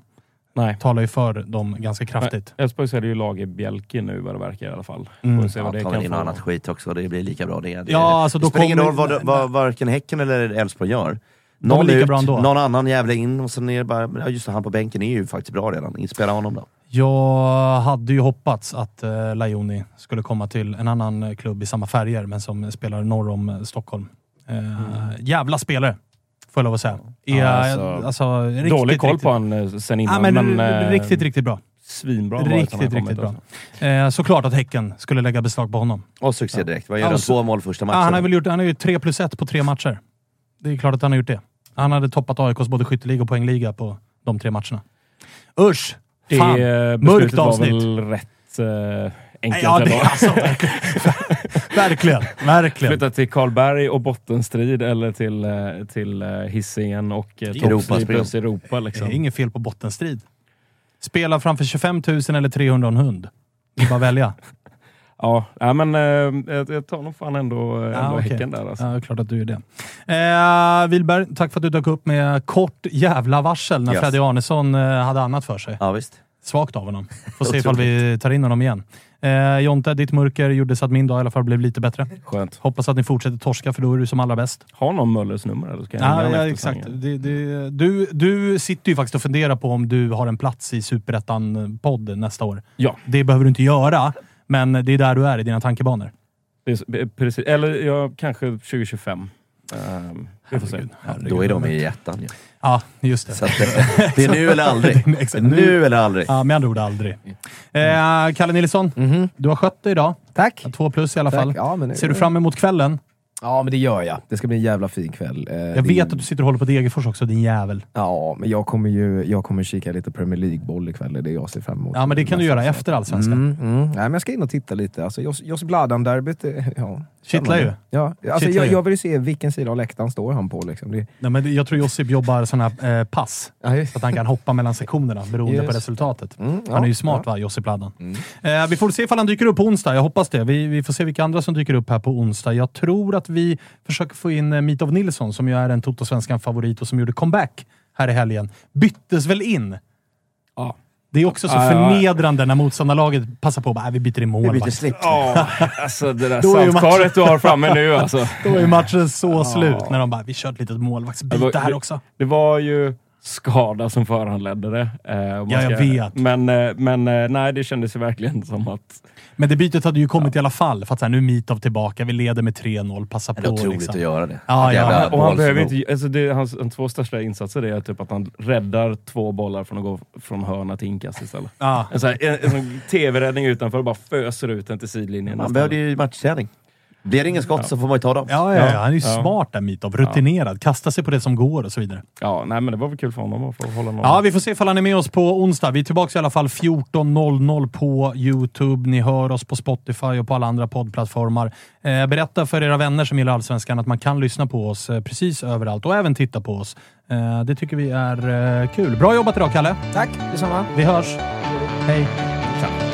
Nej. Talar ju för dem ganska kraftigt. Elfsborg ser ju lag i Bjälke nu vad det verkar i alla fall. Mm. Får se vad ja, det kan in få. annat skit också. Det blir lika bra det. det ja, alltså, det då spelar ingen roll vad, vad, varken Häcken eller Elfsborg gör. Någon ut, någon annan jävla in och sen är det bara... Ja, just det, han på bänken är ju faktiskt bra redan. Spela honom då. Jag hade ju hoppats att uh, Lajoni skulle komma till en annan klubb i samma färger, men som spelar norr om uh, Stockholm. Uh, mm. Jävla spelare! får jag lov att säga. Är, ja, alltså, alltså, riktigt, dålig koll riktigt, på honom sen innan. Ja, men, men, eh, riktigt, riktigt bra. Svinbra Riktigt, riktigt bra. Eh, såklart att Häcken skulle lägga beslag på honom. Och succé direkt. Vad gör han? Två mål första matchen? Ja, han har väl gjort han har ju tre plus ett på tre matcher. Det är klart att han har gjort det. Han hade toppat AIKs både skytteliga och poängliga på de tre matcherna. Usch! Fan! Det Mörkt avsnitt. var väl rätt... Uh enkelt ja, det, alltså, verkligen. verkligen. Flytta till Karlberg och bottenstrid eller till, eh, till eh, Hisingen och eh, toppstrid plus Europa. Liksom. Det är inget fel på bottenstrid. Spela framför 25 000 eller 300 en hund. Det är bara att välja. Ja, ja men eh, jag, jag tar nog fan ändå, ändå Ja, okej. Häcken där. Alltså. Ja, är klart att du gör det. Eh, Wilberg, tack för att du dök upp med kort jävla varsel när Yes. Freddy Arnesson eh, hade annat för sig. Ja, visst. Svagt av honom. Får se ifall vi tar in honom igen. Eh, Jonte, ditt murker gjorde så att min dag i alla fall blev lite bättre. Skönt. Hoppas att ni fortsätter torska, för då är du som allra bäst. Har någon Möllers nummer? Eller ska jag ringa Ja, exakt. det, du, du sitter ju faktiskt och funderar på om du har en plats i Superettan-podd nästa år. Ja. Det behöver du inte göra, men det är där du är i dina tankebanor. Eh, precis. Eller ja, kanske 2025. Um, se. Herregud, herregud. Då är de i ettan ju. Ja, just det. Så det, det är nu eller aldrig. Nu eller aldrig. Ja, med andra ord aldrig. Eh, Kalle Nilsson, du har skött dig idag. Tack! Två plus i alla Tack. fall. Ja, men, Ser du fram emot kvällen? Ja, men det gör jag. Det ska bli en jävla fin kväll. Eh, Jag vet att du sitter och håller på Degerfors också, din jävel. Ja, men jag kommer ju jag kommer kika lite Premier League-boll ikväll. Det är det jag ser fram emot. Ja, men det kan du göra efter Allsvenskan. Mm, mm. Nej, men jag ska in och titta lite. Alltså, Jos, Jos Bladan-derbyt, eh, ja. Kittlar ju. Ja, alltså, Kittlar jag, ju. jag vill ju se vilken sida av läktaren står han på. Liksom. Det, Nej, men jag tror Josip jobbar sådana här eh, pass. Så att han kan hoppa mellan sektionerna beroende på Just. resultatet. Mm, ja, han är ju smart ja. va, Josip Ladan. Eh, vi får se ifall han dyker upp på onsdag. Jag hoppas det. Vi, vi får se vilka andra som dyker upp här på onsdag. Jag tror att vi försöker få in eh, Mitov Nilsson, som ju är en Toto-svenskan-favorit och som gjorde comeback här i helgen. Byttes väl in? Ja. Det är också så ja. förnedrande när motståndarlaget passar på att "Äh, vi byter i målvakt. slick. Ja, alltså det där saltkaret du har framme nu alltså. Då är matchen så slut när de bara “vi kör ett litet målvaktsbyte här också”. Det var ju skada som föranledde det. eh, Ja, jag vet. Men, eh, men eh, nej, det kändes ju verkligen som att... Men det bytet hade ju kommit i alla fall. För att så här, nu är Mitov tillbaka, vi leder med 3-0, passa Det på. är otroligt liksom. att göra det. Ja, ja. Jävla Och han behöver inte, alltså det, hans hans två största insatser är typ att han räddar två bollar från att gå från hörna till inkast istället. Ja. En, här- en, en sån tv-räddning utanför och bara föser ut den till sidlinjen. Man behövde ju matchträning. Blir det ingen skott så får man ju ta dem. Ja, ja, ja, han är ju Ja. smart där Mitov. Rutinerad. Kastar sig på det som går och så vidare. Ja, nej men det var väl kul för honom att få hålla någon. Ja, vi får se ifall han är med oss på onsdag. Vi är tillbaka i alla fall 14.00 på Youtube. Ni hör oss på Spotify och på alla andra poddplattformar. Eh, berätta för era vänner som gillar Allsvenskan att man kan lyssna på oss eh, precis överallt och även titta på oss. Eh, det tycker vi är eh, kul. Bra jobbat idag, Kalle. Tack detsamma. Vi hörs. Hej. Ciao.